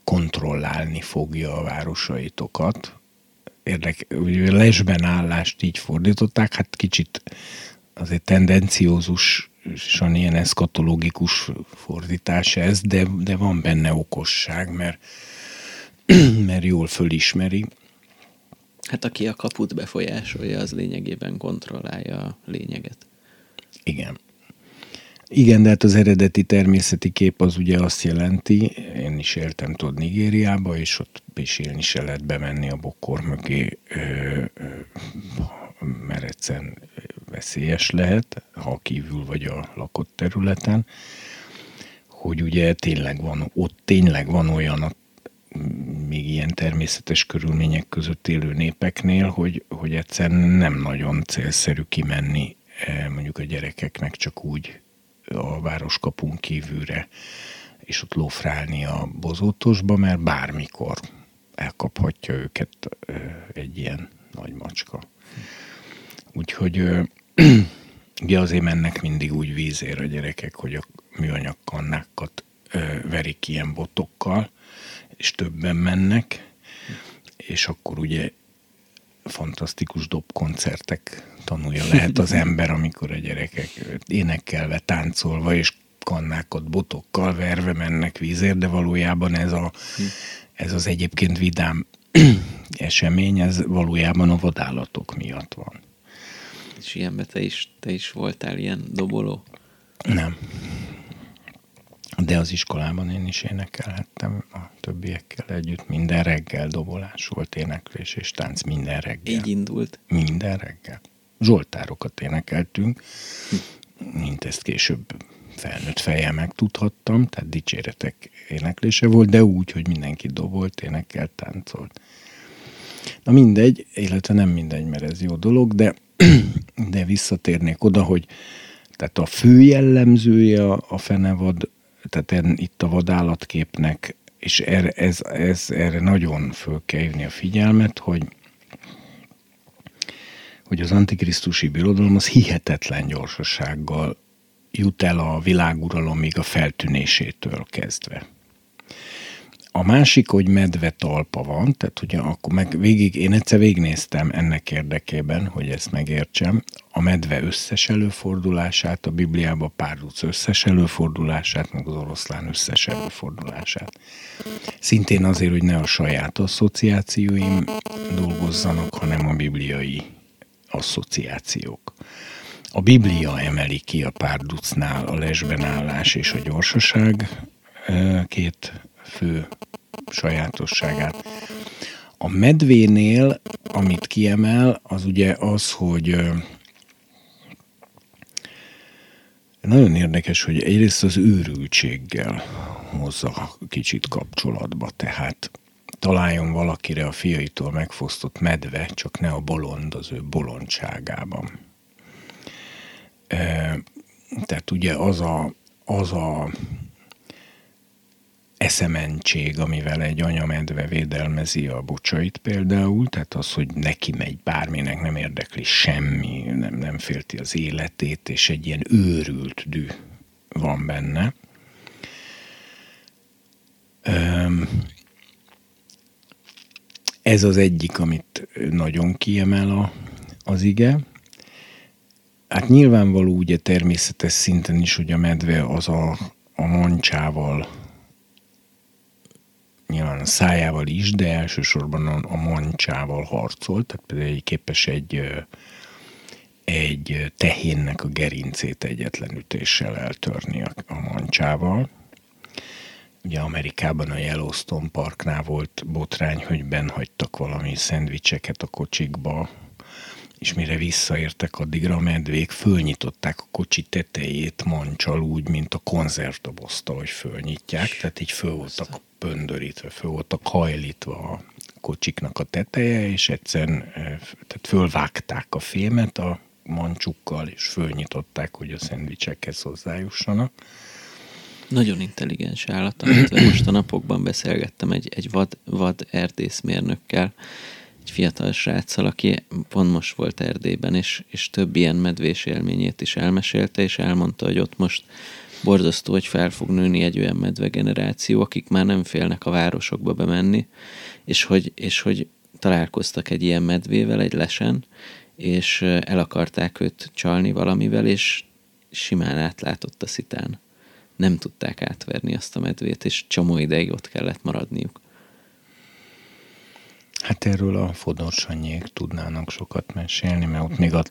kontrollálni fogja a városaitokat. Érdek, lesben állást így fordították, hát kicsit azért tendenciózusan ilyen eszkatológikus fordítás ez, de, de van benne okosság, mert, (clears throat) mert jól fölismeri. Hát aki a kaput befolyásolja, az lényegében kontrollálja a lényeget. Igen. Igen, de hát az eredeti természeti kép az ugye azt jelenti, én is éltem tudod Nigériába, és ott is élni se lehet bemenni a bokkor mögé, ö, ö, mert egyszerűen veszélyes lehet, ha kívül vagy a lakott területen, hogy ugye tényleg van, ott tényleg van olyan még ilyen természetes körülmények között élő népeknél, hogy, hogy egyszerűen nem nagyon célszerű kimenni mondjuk a gyerekeknek csak úgy a városkapun kívülre és ott lófrálni a bozótosba, mert bármikor elkaphatja őket egy ilyen nagy macska. Úgyhogy (clears throat) ugye azért mennek mindig úgy vízér a gyerekek, hogy a műanyag kannákat verik ilyen botokkal, és többen mennek, és akkor ugye fantasztikus dobkoncertek tanulja lehet az (laughs) ember, amikor a gyerekek énekelve, táncolva és kannákat botokkal verve mennek vízért, de valójában ez, a, ez az egyébként vidám (clears throat) esemény, ez valójában a vadállatok miatt van. És ilyenben te is, te is voltál ilyen doboló? Nem. De az iskolában én is énekelhettem a többiekkel együtt. Minden reggel dobolás volt, éneklés és tánc minden reggel. Így indult? Minden reggel. Zsoltárokat énekeltünk, mint ezt később felnőtt fejjel megtudhattam, tehát dicséretek éneklése volt, de úgy, hogy mindenki dobolt, énekelt, táncolt. Na mindegy, illetve nem mindegy, mert ez jó dolog, de, de visszatérnék oda, hogy tehát a fő jellemzője a fenevad tehát itt a vadállatképnek, és erre, ez, ez, erre nagyon föl kell hívni a figyelmet, hogy hogy az antikrisztusi birodalom az hihetetlen gyorsasággal jut el a világuralomig a feltűnésétől kezdve. A másik, hogy medve talpa van, tehát ugye akkor meg végig, én egyszer végignéztem ennek érdekében, hogy ezt megértsem, a medve összes előfordulását, a Bibliában párduc összes előfordulását, meg az oroszlán összes előfordulását. Szintén azért, hogy ne a saját asszociációim dolgozzanak, hanem a bibliai asszociációk. A Biblia emeli ki a párducnál a lesben állás és a gyorsaság két fő sajátosságát. A medvénél, amit kiemel, az ugye az, hogy nagyon érdekes, hogy egyrészt az őrültséggel hozza kicsit kapcsolatba, tehát találjon valakire a fiaitól megfosztott medve, csak ne a bolond az ő bolondságában. Tehát ugye az a, az a eszementség, amivel egy anyamedve védelmezi a bocsait például, tehát az, hogy neki megy bárminek, nem érdekli semmi, nem, nem félti az életét, és egy ilyen őrült dű van benne. Ez az egyik, amit nagyon kiemel a, az ige. Hát nyilvánvaló ugye természetes szinten is, hogy a medve az a, a mancsával nyilván a szájával is, de elsősorban a, a mancsával harcolt, tehát például képes egy, egy tehénnek a gerincét egyetlen ütéssel eltörni a, a mancsával. Ugye Amerikában a Yellowstone Parknál volt botrány, hogy benhagytak valami szendvicseket a kocsikba, és mire visszaértek addigra a medvék, fölnyitották a kocsi tetejét mancsal úgy, mint a konzervdobozt, ahogy fölnyitják, tehát így föl voltak pöndörítve, föl voltak hajlítva a kocsiknak a teteje, és egyszerűen tehát fölvágták a fémet a mancsukkal, és fölnyitották, hogy a szendvicsekhez hozzájussanak. Nagyon intelligens állat, amit most a napokban beszélgettem egy, egy vad, vad erdészmérnökkel, egy fiatal sráccal, aki pont most volt Erdélyben, és, és több ilyen medvés élményét is elmesélte, és elmondta, hogy ott most borzasztó, hogy fel fog nőni egy olyan medve generáció, akik már nem félnek a városokba bemenni, és hogy, és hogy találkoztak egy ilyen medvével egy lesen, és el akarták őt csalni valamivel, és simán átlátott a szitán. Nem tudták átverni azt a medvét, és csomó ideig ott kellett maradniuk. Hát erről a Fodorsanyék tudnának sokat mesélni, mert ott még a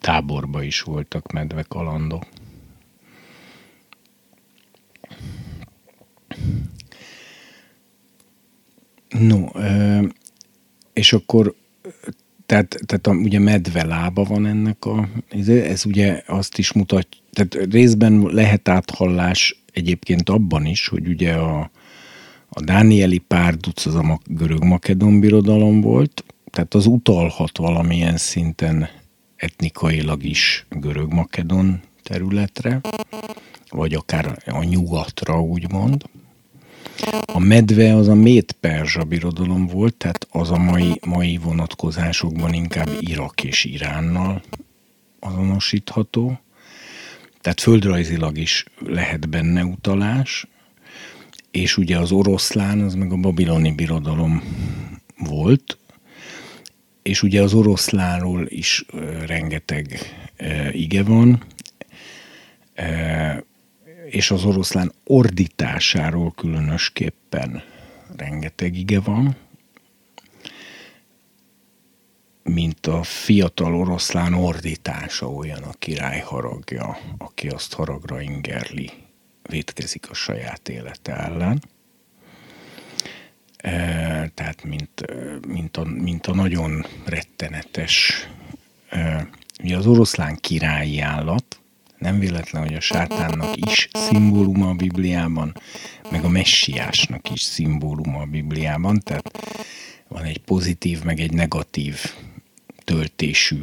táborba is voltak medve kalandok. No, és akkor tehát, tehát a, ugye medve lába van ennek a, ez ugye azt is mutat, tehát részben lehet áthallás egyébként abban is, hogy ugye a, a Dánieli párduc az a görög-makedon birodalom volt, tehát az utalhat valamilyen szinten etnikailag is görög-makedon területre, vagy akár a nyugatra, úgymond. A medve az a méd perzsa birodalom volt, tehát az a mai, mai vonatkozásokban inkább Irak és Iránnal azonosítható. Tehát földrajzilag is lehet benne utalás, és ugye az oroszlán, az meg a babiloni birodalom volt, és ugye az oroszlánról is rengeteg ige van, és az oroszlán ordításáról különösképpen rengeteg ige van, mint a fiatal oroszlán ordítása olyan a király haragja, aki azt haragra ingerli, vétkezik a saját élete ellen. E, tehát mint, mint, a, mint a nagyon rettenetes, e, ugye az oroszlán királyi állat, nem véletlen, hogy a sátánnak is szimbóluma a Bibliában, meg a messiásnak is szimbóluma a Bibliában, tehát van egy pozitív, meg egy negatív töltésű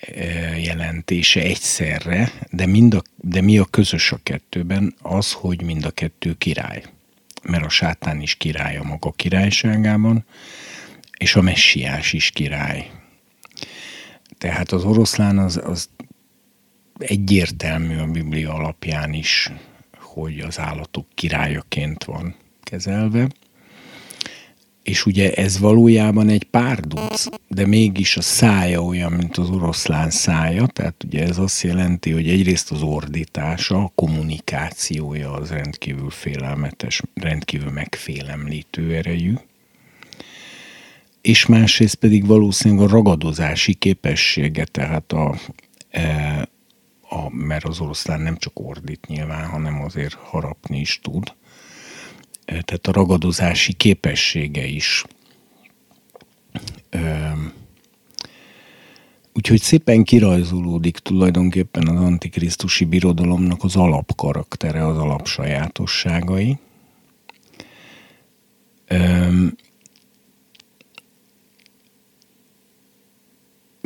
e, jelentése egyszerre, de, mind a, de mi a közös a kettőben? Az, hogy mind a kettő király. Mert a sátán is király a maga királyságában, és a messiás is király. Tehát az oroszlán az, az egyértelmű a Biblia alapján is, hogy az állatok királyaként van kezelve. És ugye ez valójában egy párduc, de mégis a szája olyan, mint az oroszlán szája, tehát ugye ez azt jelenti, hogy egyrészt az ordítása, a kommunikációja az rendkívül félelmetes, rendkívül megfélemlítő erejű, és másrészt pedig valószínűleg a ragadozási képessége, tehát a, e, a, mert az oroszlán nem csak ordít nyilván, hanem azért harapni is tud. Tehát a ragadozási képessége is. Úgyhogy szépen kirajzolódik tulajdonképpen az antikrisztusi birodalomnak az alapkaraktere, az alapsajátosságai.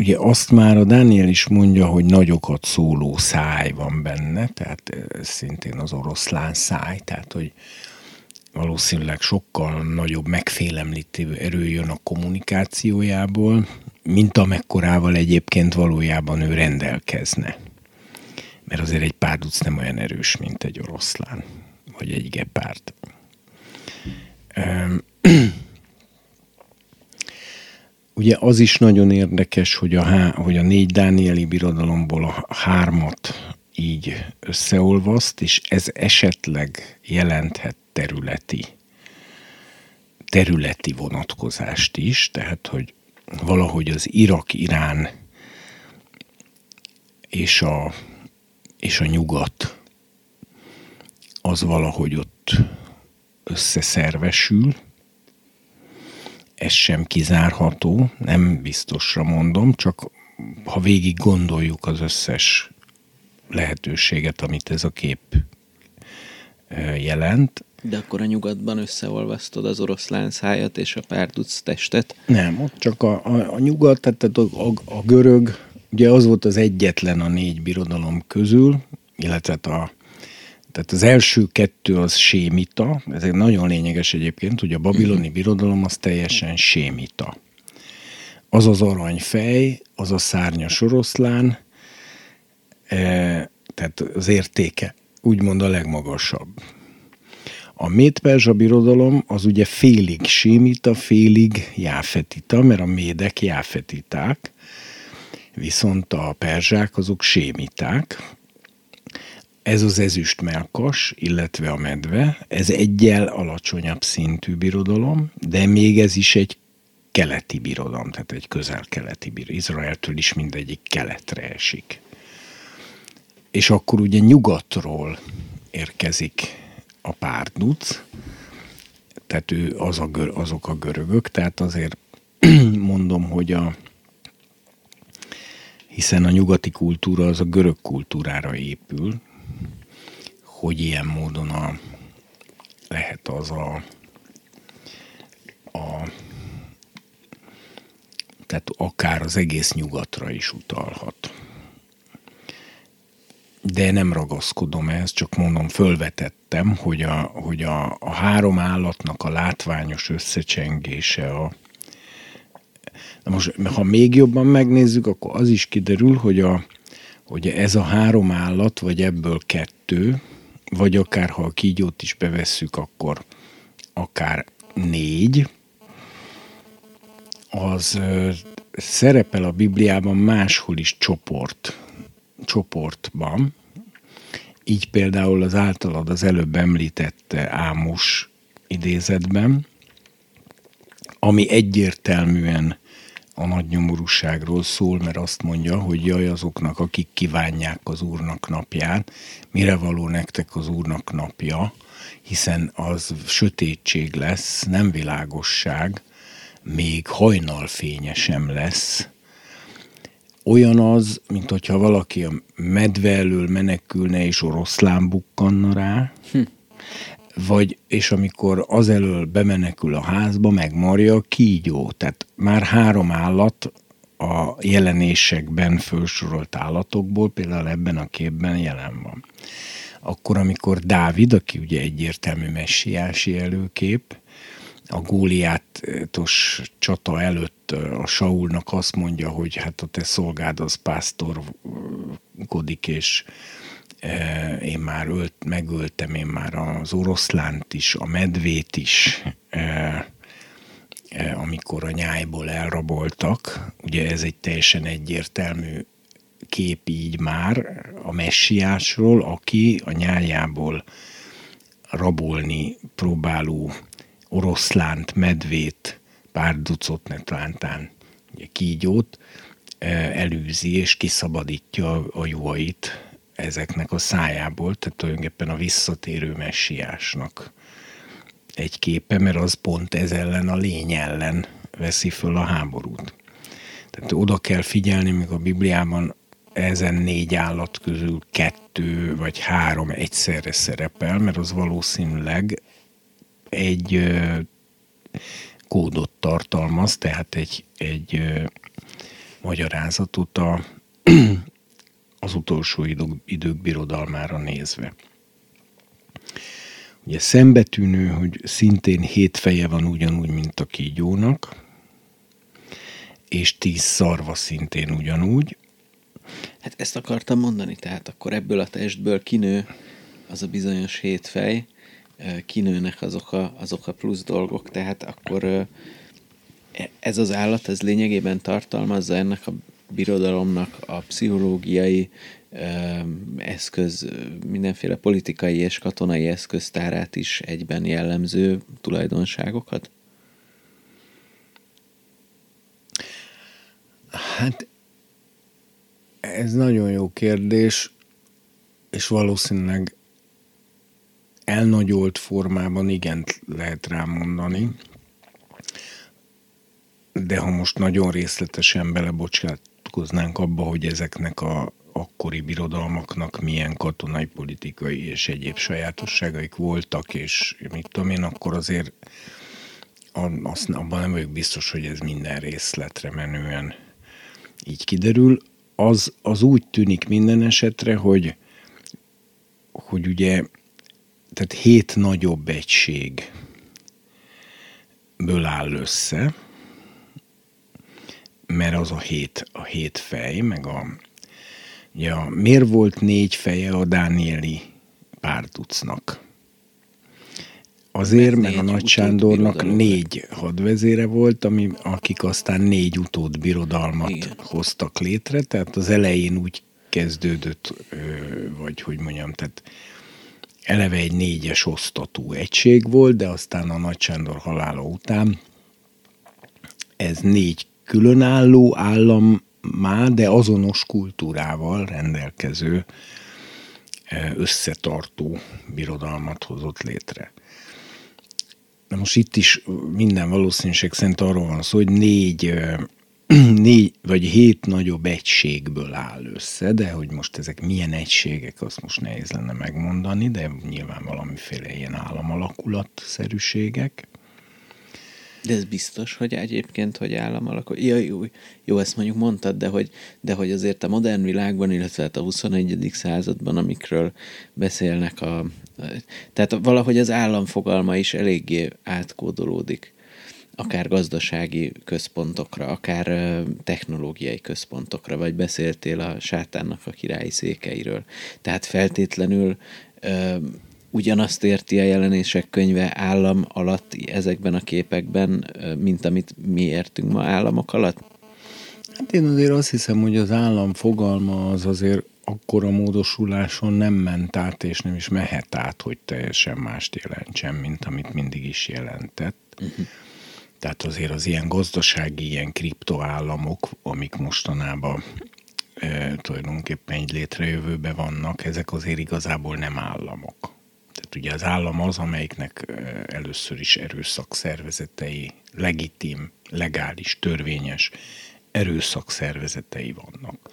Ugye azt már a Dániel is mondja, hogy nagyokat szóló száj van benne, tehát szintén az oroszlán száj, tehát hogy valószínűleg sokkal nagyobb megfélemlítő erő jön a kommunikációjából, mint amekkorával egyébként valójában ő rendelkezne. Mert azért egy párduc nem olyan erős, mint egy oroszlán, vagy egy gepárd. Ugye az is nagyon érdekes, hogy a, há, hogy a négy Dánieli birodalomból a hármat így összeolvaszt, és ez esetleg jelenthet területi, területi vonatkozást is, tehát hogy valahogy az Irak-Irán és a, és a nyugat az valahogy ott összeszervesül, ez sem kizárható, nem biztosra mondom, csak ha végig gondoljuk az összes lehetőséget, amit ez a kép jelent. De akkor a nyugatban összeolvasztod az oroszlán szájat és a párduc testet? Nem, ott csak a, a, a nyugat, tehát a, a, a görög, ugye az volt az egyetlen a négy birodalom közül, illetve a tehát az első kettő az sémita, ez egy nagyon lényeges egyébként, hogy a babiloni mhm. birodalom az teljesen sémita. Az az aranyfej, az a szárnyas oroszlán, e, tehát az értéke úgymond a legmagasabb. A médperzsa birodalom az ugye félig sémita, félig jáfetita, mert a médek jáfetiták, viszont a perzsák azok sémiták, ez az ezüst melkas, illetve a medve, ez egyel alacsonyabb szintű birodalom, de még ez is egy keleti birodalom, tehát egy közel-keleti birodalom. Izraeltől is mindegyik keletre esik. És akkor ugye nyugatról érkezik a párduc, tehát ő az a azok a görögök, tehát azért (clears throat) mondom, hogy a hiszen a nyugati kultúra az a görög kultúrára épül, hogy ilyen módon a, lehet az a, a tehát akár az egész nyugatra is utalhat. de nem ragaszkodom ehhez, csak mondom, fölvetettem, hogy a, hogy a, a három állatnak a látványos összecsengése a, Na most, ha még jobban megnézzük, akkor az is kiderül, hogy, a, hogy ez a három állat, vagy ebből kettő, vagy akár ha a kígyót is bevesszük, akkor akár négy, az szerepel a Bibliában máshol is csoport, csoportban. Így például az általad az előbb említett Ámus idézetben, ami egyértelműen a nagy nyomorúságról szól, mert azt mondja, hogy jaj azoknak, akik kívánják az Úrnak napját, mire való nektek az Úrnak napja, hiszen az sötétség lesz, nem világosság, még hajnalfénye sem lesz. Olyan az, mint hogyha valaki a medve elől menekülne és oroszlán bukkanna rá, hm vagy, és amikor azelől bemenekül a házba, megmarja a kígyó. Tehát már három állat a jelenésekben felsorolt állatokból, például ebben a képben jelen van. Akkor, amikor Dávid, aki ugye egyértelmű messiási előkép, a Góliátos csata előtt a Saulnak azt mondja, hogy hát a te szolgád az pásztorkodik, és én már ölt, megöltem én már az oroszlánt is, a medvét is, eh, eh, amikor a nyájból elraboltak. Ugye ez egy teljesen egyértelmű kép így már a messiásról, aki a nyájából rabolni próbáló oroszlánt, medvét, pár ducot netlántán, ugye kígyót, elűzi és kiszabadítja a juhait ezeknek a szájából, tehát tulajdonképpen a visszatérő messiásnak egy képe, mert az pont ez ellen, a lény ellen veszi föl a háborút. Tehát oda kell figyelni, míg a Bibliában ezen négy állat közül kettő vagy három egyszerre szerepel, mert az valószínűleg egy kódot tartalmaz, tehát egy, egy magyarázatot a az utolsó idők, birodalmára nézve. Ugye szembetűnő, hogy szintén hét feje van ugyanúgy, mint a kígyónak, és tíz szarva szintén ugyanúgy. Hát ezt akartam mondani, tehát akkor ebből a testből kinő az a bizonyos hét fej, kinőnek azok a, azok a plusz dolgok, tehát akkor e, ez az állat, ez lényegében tartalmazza ennek a birodalomnak a pszichológiai eszköz, mindenféle politikai és katonai eszköztárát is egyben jellemző tulajdonságokat? Hát ez nagyon jó kérdés, és valószínűleg elnagyolt formában igent lehet rámondani de ha most nagyon részletesen belebocsát, beavatkoznánk abba, hogy ezeknek a akkori birodalmaknak milyen katonai, politikai és egyéb sajátosságaik voltak, és mit tudom én, akkor azért azt, abban nem vagyok biztos, hogy ez minden részletre menően így kiderül. Az, az úgy tűnik minden esetre, hogy, hogy ugye tehát hét nagyobb egység ből áll össze, mert az a hét, a hét fej, meg a, ja, miért volt négy feje a Dánieli párducnak? Azért, mert a Nagy Sándornak négy hadvezére volt, ami, akik aztán négy utód birodalmat Igen. hoztak létre, tehát az elején úgy kezdődött, vagy hogy mondjam, tehát eleve egy négyes osztatú egység volt, de aztán a Nagy Sándor halála után ez négy különálló állammá, de azonos kultúrával rendelkező e, összetartó birodalmat hozott létre. De most itt is minden valószínűség szerint arról van szó, hogy négy, e, (clears throat) négy vagy hét nagyobb egységből áll össze, de hogy most ezek milyen egységek, azt most nehéz lenne megmondani, de nyilván valamiféle ilyen államalakulatszerűségek. De ez biztos, hogy egyébként, hogy állam alakul. Ja, jó, jó, ezt mondjuk mondtad, de hogy, de hogy azért a modern világban, illetve hát a 21. században, amikről beszélnek a... Tehát valahogy az állam fogalma is eléggé átkódolódik akár gazdasági központokra, akár technológiai központokra, vagy beszéltél a sátánnak a királyi székeiről. Tehát feltétlenül ugyanazt érti a jelenések könyve állam alatt ezekben a képekben, mint amit mi értünk ma államok alatt? Hát én azért azt hiszem, hogy az állam fogalma az azért akkora módosuláson nem ment át, és nem is mehet át, hogy teljesen mást jelentsen, mint amit mindig is jelentett. Uh-huh. Tehát azért az ilyen gazdasági, ilyen kriptoállamok, amik mostanában e, tulajdonképpen egy létrejövőbe vannak, ezek azért igazából nem államok. Tehát ugye az állam az, amelyiknek először is erőszakszervezetei, legitim, legális, törvényes erőszakszervezetei vannak.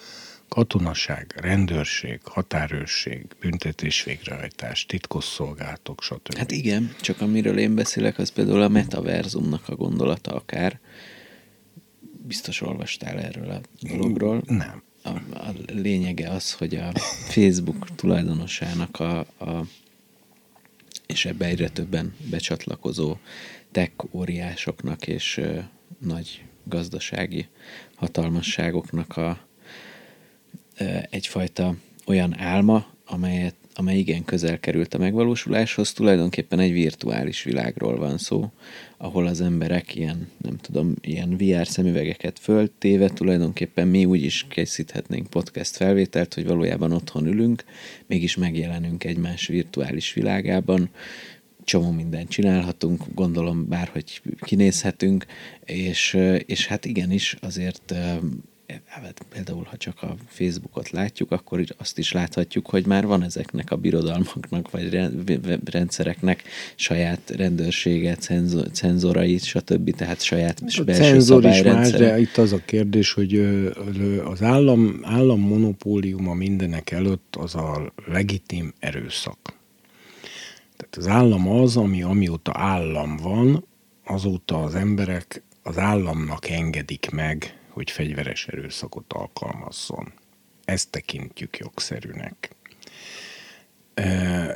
Katonaság, rendőrség, határőrség, büntetés végrehajtás, titkosszolgálatok, stb. Hát igen, csak amiről én beszélek, az például a metaverzumnak a gondolata akár. Biztos olvastál erről a dologról. Nem. A, a lényege az, hogy a Facebook tulajdonosának a, a és ebbe egyre többen becsatlakozó tech óriásoknak és nagy gazdasági hatalmasságoknak a egyfajta olyan álma, amelyet, amely igen közel került a megvalósuláshoz, tulajdonképpen egy virtuális világról van szó, ahol az emberek ilyen, nem tudom, ilyen VR szemüvegeket föltéve, tulajdonképpen mi úgy is készíthetnénk podcast felvételt, hogy valójában otthon ülünk, mégis megjelenünk egymás virtuális világában, csomó mindent csinálhatunk, gondolom bárhogy kinézhetünk, és, és hát igenis azért hát például, ha csak a Facebookot látjuk, akkor azt is láthatjuk, hogy már van ezeknek a birodalmaknak, vagy rendszereknek saját rendőrsége, cenzorai, stb. Tehát saját a belső cenzor is más, de itt az a kérdés, hogy az állam, állam monopóliuma mindenek előtt az a legitim erőszak. Tehát az állam az, ami amióta állam van, azóta az emberek az államnak engedik meg hogy fegyveres erőszakot alkalmazzon. Ezt tekintjük jogszerűnek.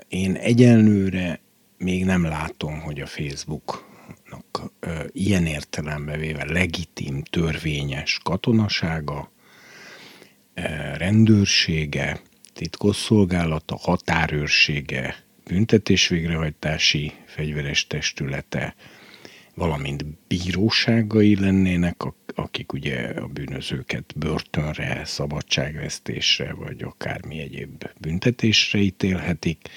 Én egyenlőre még nem látom, hogy a Facebooknak ilyen értelembe véve legitim, törvényes katonasága, rendőrsége, titkosszolgálata, határőrsége, büntetésvégrehajtási fegyveres testülete, valamint bíróságai lennének, akik ugye a bűnözőket börtönre, szabadságvesztésre, vagy akármi egyéb büntetésre ítélhetik.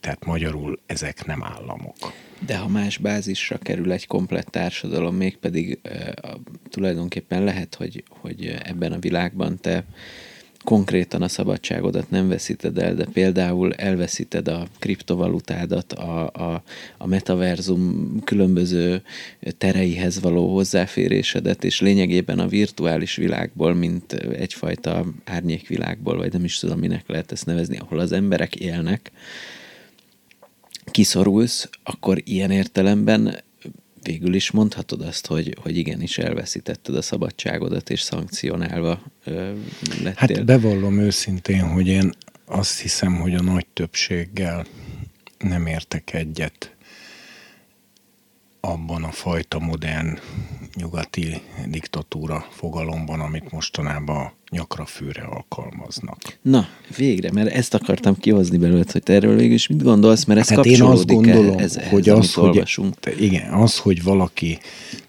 Tehát magyarul ezek nem államok. De ha más bázisra kerül egy komplett társadalom, mégpedig tulajdonképpen lehet, hogy, hogy ebben a világban te konkrétan a szabadságodat nem veszíted el, de például elveszíted a kriptovalutádat, a, a, a metaverzum különböző tereihez való hozzáférésedet, és lényegében a virtuális világból, mint egyfajta árnyékvilágból, vagy nem is tudom, minek lehet ezt nevezni, ahol az emberek élnek, kiszorulsz, akkor ilyen értelemben végül is mondhatod azt, hogy, hogy igenis elveszítetted a szabadságodat, és szankcionálva ö, lettél. Hát bevallom őszintén, hogy én azt hiszem, hogy a nagy többséggel nem értek egyet abban a fajta modern nyugati diktatúra fogalomban, amit mostanában nyakra főre alkalmaznak. Na, végre, mert ezt akartam kihozni belőled, hogy te erről végül is mit gondolsz, mert ez hát én azt gondolom, ez, ez, hogy az, hogy, igen, az, hogy valaki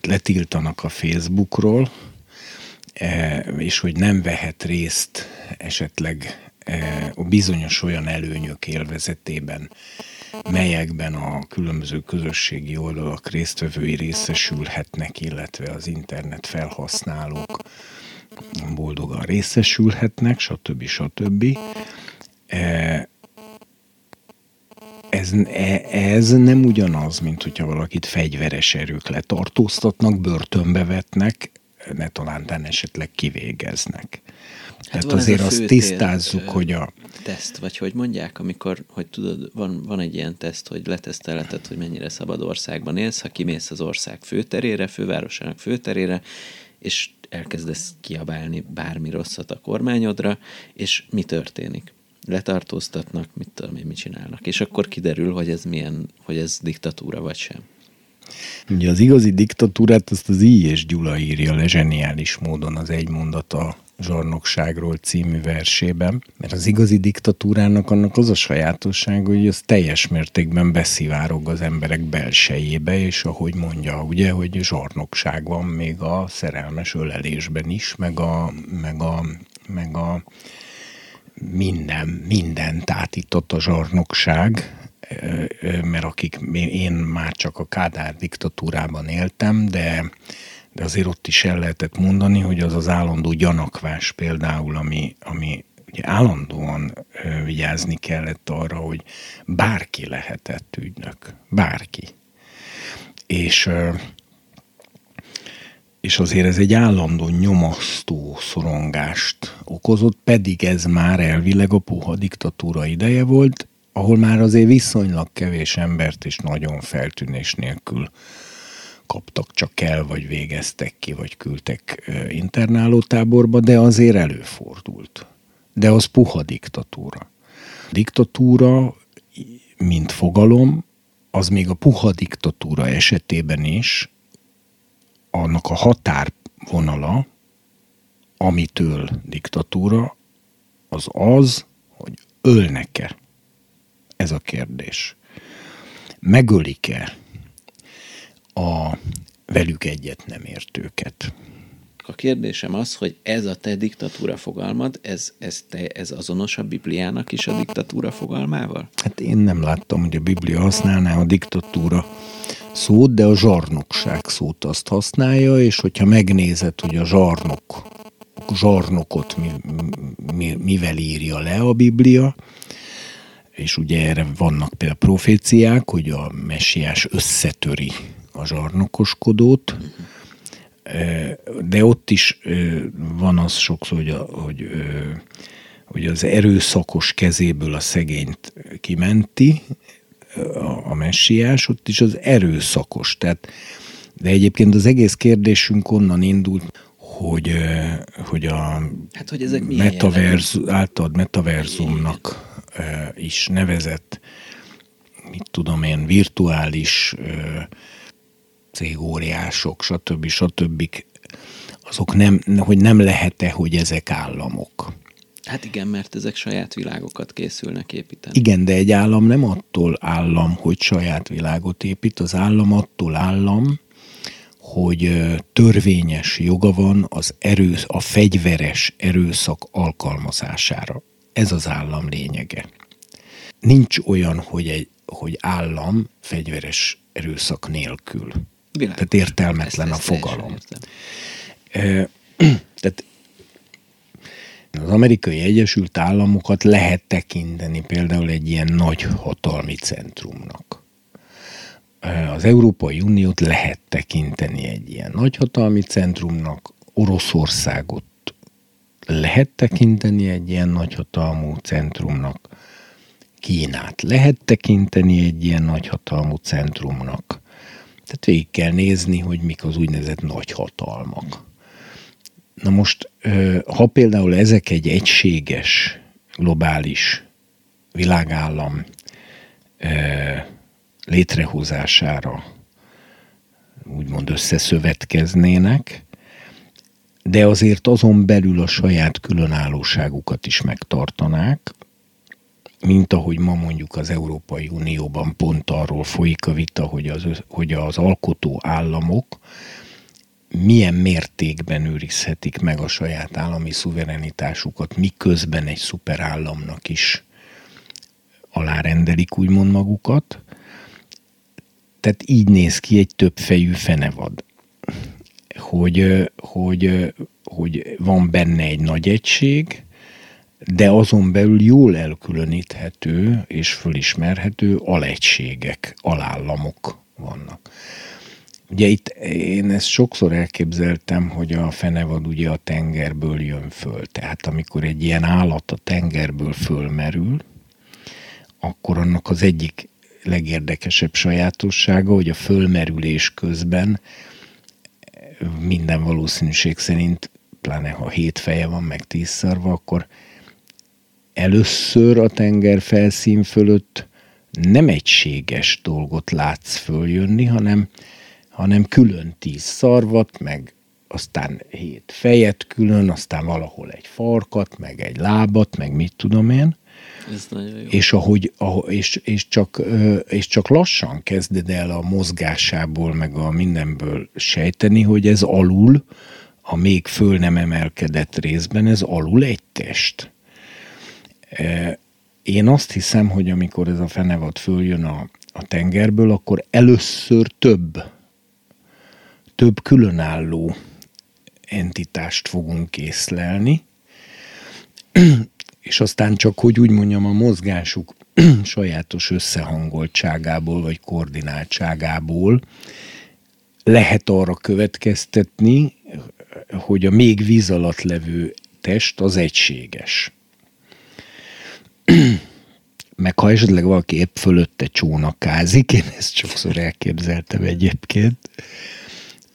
letiltanak a Facebookról, e, és hogy nem vehet részt esetleg e, bizonyos olyan előnyök élvezetében, melyekben a különböző közösségi oldalak résztvevői részesülhetnek, illetve az internet felhasználók boldogan részesülhetnek, stb. stb. E, ez, e, ez nem ugyanaz, mint hogyha valakit fegyveres erők letartóztatnak, börtönbe vetnek, netolántán esetleg kivégeznek. Hát Tehát azért azt tisztázzuk, ö, hogy a... Teszt, vagy hogy mondják, amikor, hogy tudod, van, van egy ilyen teszt, hogy letesztelheted, hogy mennyire szabad országban élsz, ha kimész az ország főterére, fővárosának főterére, és elkezdesz kiabálni bármi rosszat a kormányodra, és mi történik? Letartóztatnak, mit tudom én, mit csinálnak. És akkor kiderül, hogy ez milyen, hogy ez diktatúra vagy sem. Ugye az igazi diktatúrát azt az I. és Gyula írja le zseniális módon az egy mondata zsarnokságról című versében, mert az igazi diktatúrának annak az a sajátosság, hogy az teljes mértékben beszivárog az emberek belsejébe, és ahogy mondja, ugye, hogy zsarnokság van még a szerelmes ölelésben is, meg a, meg a, meg a minden, minden tátított a zsarnokság, mert akik, én már csak a Kádár diktatúrában éltem, de de azért ott is el lehetett mondani, hogy az az állandó gyanakvás például, ami, ami ugye állandóan vigyázni kellett arra, hogy bárki lehetett ügynök. Bárki. És, és azért ez egy állandó nyomasztó szorongást okozott, pedig ez már elvileg a puha diktatúra ideje volt, ahol már azért viszonylag kevés embert és nagyon feltűnés nélkül kaptak csak el, vagy végeztek ki, vagy küldtek internálótáborba, de azért előfordult. De az puha diktatúra. Diktatúra, mint fogalom, az még a puha diktatúra esetében is annak a határvonala, amitől diktatúra, az az, hogy ölnek-e. Ez a kérdés. Megölik-e a velük egyet nem értőket. A kérdésem az, hogy ez a te diktatúra fogalmad, ez, ez, te, ez azonos a Bibliának is a diktatúra fogalmával? Hát én nem láttam, hogy a Biblia használná a diktatúra szót, de a zsarnokság szót azt használja, és hogyha megnézed, hogy a zsarnok, a zsarnokot mi, mi, mivel írja le a Biblia, és ugye erre vannak például proféciák, hogy a messiás összetöri a zsarnokoskodót, de ott is van az sokszor, hogy, a, hogy, hogy az erőszakos kezéből a szegényt kimenti, a, a messiás, ott is az erőszakos. Tehát, de egyébként az egész kérdésünk onnan indult, hogy, hogy a hát, hogy ezek metaverz, általad metaverzumnak is nevezett, mit tudom én, virtuális cégóriások, stb. stb. azok nem, hogy nem lehet-e, hogy ezek államok. Hát igen, mert ezek saját világokat készülnek építeni. Igen, de egy állam nem attól állam, hogy saját világot épít, az állam attól állam, hogy törvényes joga van az erő, a fegyveres erőszak alkalmazására. Ez az állam lényege. Nincs olyan, hogy, egy, hogy állam fegyveres erőszak nélkül. Világos. Tehát értelmetlen ezt, a fogalom. (clears throat) Tehát az amerikai Egyesült Államokat lehet tekinteni például egy ilyen nagy hatalmi centrumnak. Az Európai Uniót lehet tekinteni egy ilyen nagyhatalmi centrumnak, Oroszországot lehet tekinteni egy ilyen nagyhatalmú centrumnak, Kínát lehet tekinteni egy ilyen nagyhatalmú centrumnak, tehát végig kell nézni, hogy mik az úgynevezett nagy hatalmak. Na most, ha például ezek egy egységes, globális világállam létrehozására úgymond összeszövetkeznének, de azért azon belül a saját különállóságukat is megtartanák, mint ahogy ma mondjuk az Európai Unióban pont arról folyik a vita, hogy az, hogy az alkotó államok milyen mértékben őrizhetik meg a saját állami szuverenitásukat, miközben egy szuperállamnak is alárendelik úgymond magukat. Tehát így néz ki egy többfejű fenevad, hogy, hogy, hogy van benne egy nagy egység, de azon belül jól elkülöníthető és fölismerhető alegységek, alállamok vannak. Ugye itt én ezt sokszor elképzeltem, hogy a fenevad ugye a tengerből jön föl. Tehát amikor egy ilyen állat a tengerből fölmerül, akkor annak az egyik legérdekesebb sajátossága, hogy a fölmerülés közben minden valószínűség szerint, pláne ha hét feje van, meg tíz szarva, akkor először a tenger felszín fölött nem egységes dolgot látsz följönni, hanem, hanem külön tíz szarvat, meg aztán hét fejet külön, aztán valahol egy farkat, meg egy lábat, meg mit tudom én. Ez nagyon jó. És, ahogy, ahogy és, és, csak, és csak lassan kezded el a mozgásából, meg a mindenből sejteni, hogy ez alul, a még föl nem emelkedett részben, ez alul egy test. Én azt hiszem, hogy amikor ez a fenevad följön a, a tengerből, akkor először több, több különálló entitást fogunk észlelni, és aztán csak, hogy úgy mondjam, a mozgásuk (clears throat) sajátos összehangoltságából, vagy koordináltságából lehet arra következtetni, hogy a még víz alatt levő test az egységes. (clears throat) Meg ha esetleg valaki épp fölötte csónakázik, én ezt sokszor elképzeltem egyébként,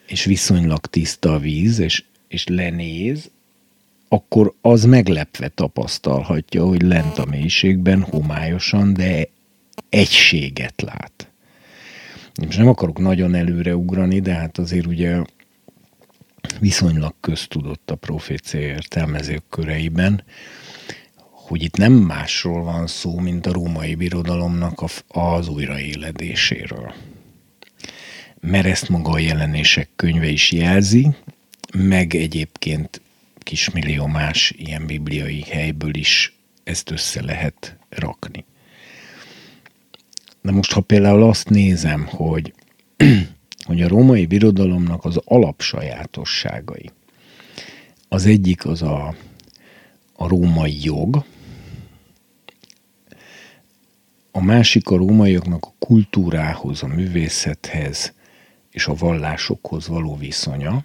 és viszonylag tiszta a víz, és, és lenéz, akkor az meglepve tapasztalhatja, hogy lent a mélységben homályosan, de egységet lát. Most nem akarok nagyon előre ugrani, de hát azért ugye viszonylag köztudott a profécia értelmezők köreiben, hogy itt nem másról van szó, mint a római birodalomnak az újraéledéséről. Mert ezt maga a jelenések könyve is jelzi, meg egyébként kismillió más ilyen bibliai helyből is ezt össze lehet rakni. De most, ha például azt nézem, hogy, (clears throat) hogy a római birodalomnak az alapsajátosságai, az egyik az a, a római jog, a másik a rómaiaknak a kultúrához, a művészethez és a vallásokhoz való viszonya,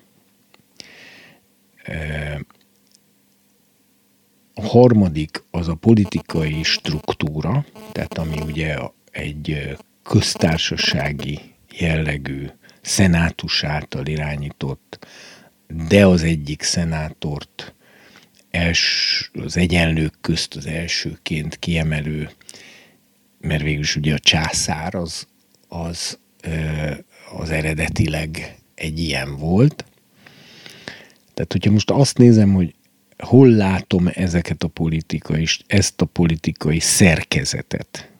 a harmadik az a politikai struktúra, tehát ami ugye egy köztársasági jellegű szenátus által irányított, de az egyik szenátort els, az egyenlők közt az elsőként kiemelő, mert végülis ugye a császár az, az, az eredetileg egy ilyen volt, tehát, hogyha most azt nézem, hogy hol látom ezeket a politikai, ezt a politikai szerkezetet,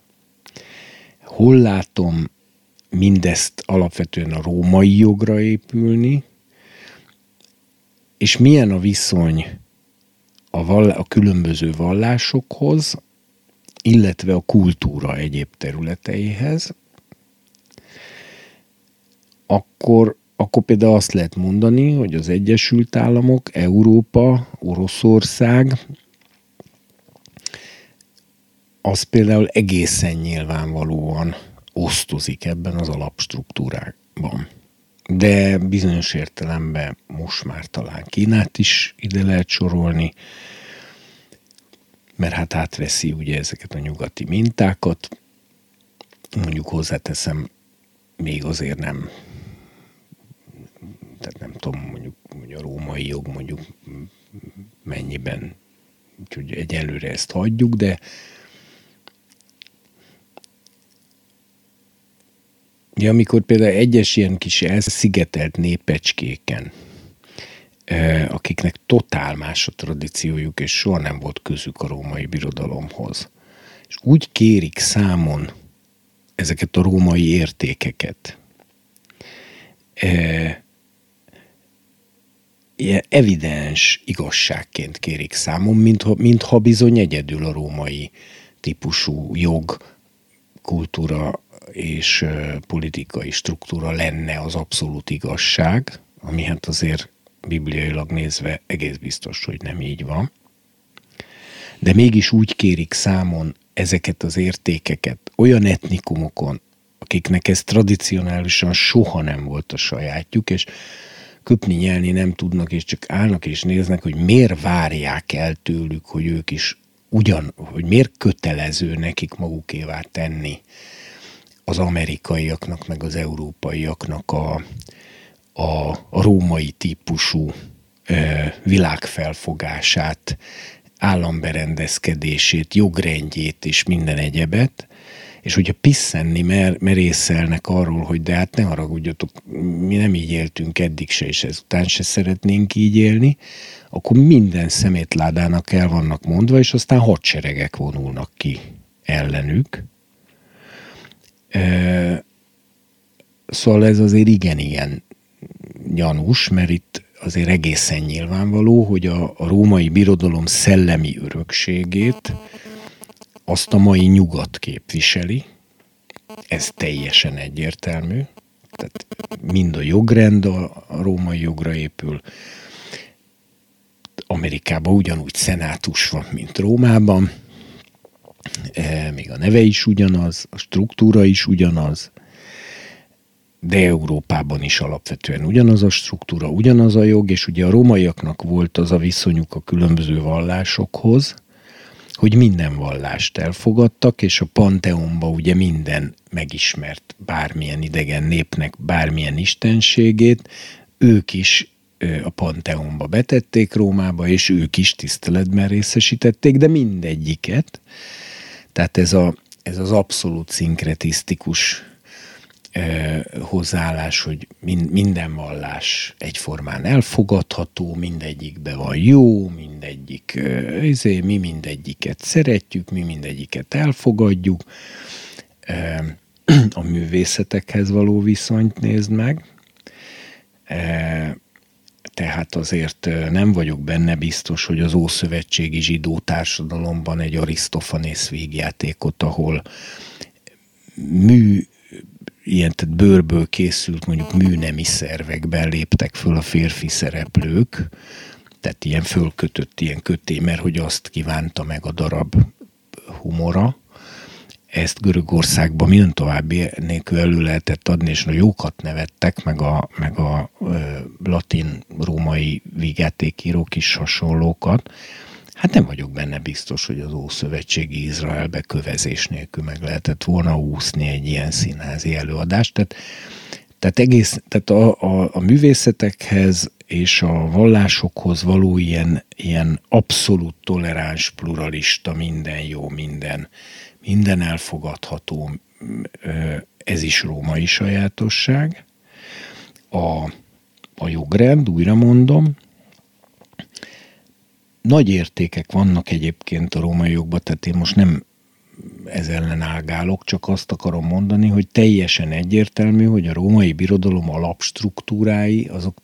hol látom mindezt alapvetően a római jogra épülni, és milyen a viszony a, vall- a különböző vallásokhoz, illetve a kultúra egyéb területeihez, akkor akkor például azt lehet mondani, hogy az Egyesült Államok, Európa, Oroszország, az például egészen nyilvánvalóan osztozik ebben az alapstruktúrákban. De bizonyos értelemben most már talán Kínát is ide lehet sorolni, mert hát átveszi ugye ezeket a nyugati mintákat. Mondjuk hozzáteszem, még azért nem tehát nem tudom, mondjuk, mondjuk a római jog mondjuk mennyiben, úgyhogy egyelőre ezt hagyjuk, de Ja, amikor például egyes ilyen kis elszigetelt népecskéken, akiknek totál más a tradíciójuk, és soha nem volt közük a római birodalomhoz, és úgy kérik számon ezeket a római értékeket, ilyen evidens igazságként kérik számon, mintha, mintha bizony egyedül a római típusú jog, kultúra és politikai struktúra lenne az abszolút igazság, ami hát azért bibliailag nézve egész biztos, hogy nem így van. De mégis úgy kérik számon ezeket az értékeket olyan etnikumokon, akiknek ez tradicionálisan soha nem volt a sajátjuk, és köpni, nyelni nem tudnak, és csak állnak és néznek, hogy miért várják el tőlük, hogy ők is ugyan, hogy miért kötelező nekik magukévá tenni az amerikaiaknak, meg az európaiaknak a, a, római típusú világfelfogását, államberendezkedését, jogrendjét és minden egyebet, és hogyha pisszenni mer, merészelnek arról, hogy de hát ne haragudjatok, mi nem így éltünk eddig se, és ezután se szeretnénk így élni, akkor minden szemétládának el vannak mondva, és aztán hadseregek vonulnak ki ellenük. Szóval ez azért igen-igen gyanús, mert itt azért egészen nyilvánvaló, hogy a, a római birodalom szellemi örökségét azt a mai nyugat képviseli, ez teljesen egyértelmű, tehát mind a jogrend a, a római jogra épül, Amerikában ugyanúgy szenátus van, mint Rómában, e, még a neve is ugyanaz, a struktúra is ugyanaz, de Európában is alapvetően ugyanaz a struktúra, ugyanaz a jog, és ugye a rómaiaknak volt az a viszonyuk a különböző vallásokhoz, hogy minden vallást elfogadtak, és a Panteonba ugye minden megismert bármilyen idegen népnek bármilyen istenségét, ők is a Panteonba betették Rómába, és ők is tiszteletben részesítették, de mindegyiket. Tehát ez, a, ez az abszolút szinkretisztikus hozzáállás, hogy minden vallás egyformán elfogadható, mindegyikbe van jó, mindegyik, ezért mi mindegyiket szeretjük, mi mindegyiket elfogadjuk. A művészetekhez való viszonyt nézd meg. Tehát azért nem vagyok benne biztos, hogy az Ószövetségi zsidó társadalomban egy Arisztofanész végjátékot, ahol mű ilyen tehát bőrből készült mondjuk műnemi szervekben léptek föl a férfi szereplők, tehát ilyen fölkötött ilyen köté, mert hogy azt kívánta meg a darab humora. Ezt Görögországban minden további nélkül elő lehetett adni, és a jókat nevettek, meg a, meg a latin-római vigyátékírók is hasonlókat. Hát nem vagyok benne biztos, hogy az Ószövetségi Izraelbe kövezés nélkül meg lehetett volna úszni egy ilyen színházi előadást. Tehát, tehát, egész, tehát a, a, a művészetekhez és a vallásokhoz való ilyen, ilyen abszolút toleráns, pluralista, minden jó, minden, minden elfogadható, ez is római sajátosság. A, a jogrend, újra mondom, nagy értékek vannak egyébként a római jogban, tehát én most nem ez ellen ágálok, csak azt akarom mondani, hogy teljesen egyértelmű, hogy a római birodalom alapstruktúrái azok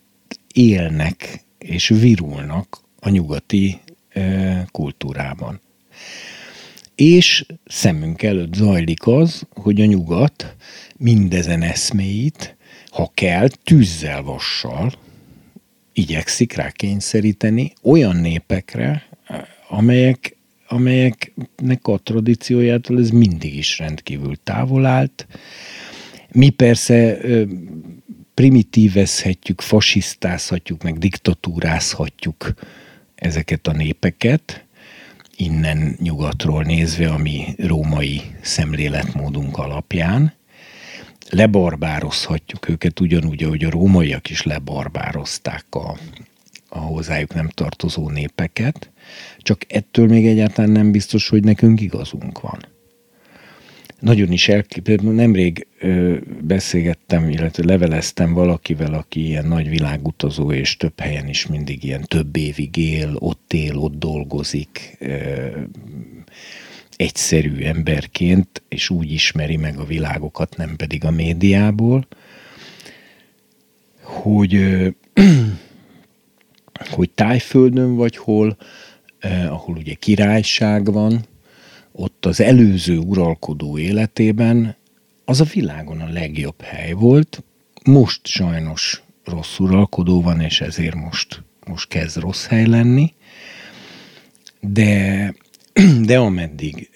élnek és virulnak a nyugati e, kultúrában. És szemünk előtt zajlik az, hogy a nyugat mindezen eszméit, ha kell, tűzzel, vassal, igyekszik rá kényszeríteni olyan népekre, amelyek, amelyeknek a tradíciójától ez mindig is rendkívül távol állt. Mi persze primitívezhetjük, fasisztázhatjuk, meg diktatúrázhatjuk ezeket a népeket, innen nyugatról nézve, ami római szemléletmódunk alapján, lebarbározhatjuk őket ugyanúgy, ahogy a rómaiak is lebarbározták a, a hozzájuk nem tartozó népeket, csak ettől még egyáltalán nem biztos, hogy nekünk igazunk van. Nagyon is elképzelhető, nemrég ö, beszélgettem, illetve leveleztem valakivel, aki ilyen nagy világutazó, és több helyen is mindig ilyen több évig él, ott él, ott dolgozik, ö, egyszerű emberként, és úgy ismeri meg a világokat, nem pedig a médiából, hogy, (clears throat) hogy tájföldön vagy hol, ahol ugye királyság van, ott az előző uralkodó életében az a világon a legjobb hely volt. Most sajnos rossz uralkodó van, és ezért most, most kezd rossz hely lenni. De (clears throat) de ameddig,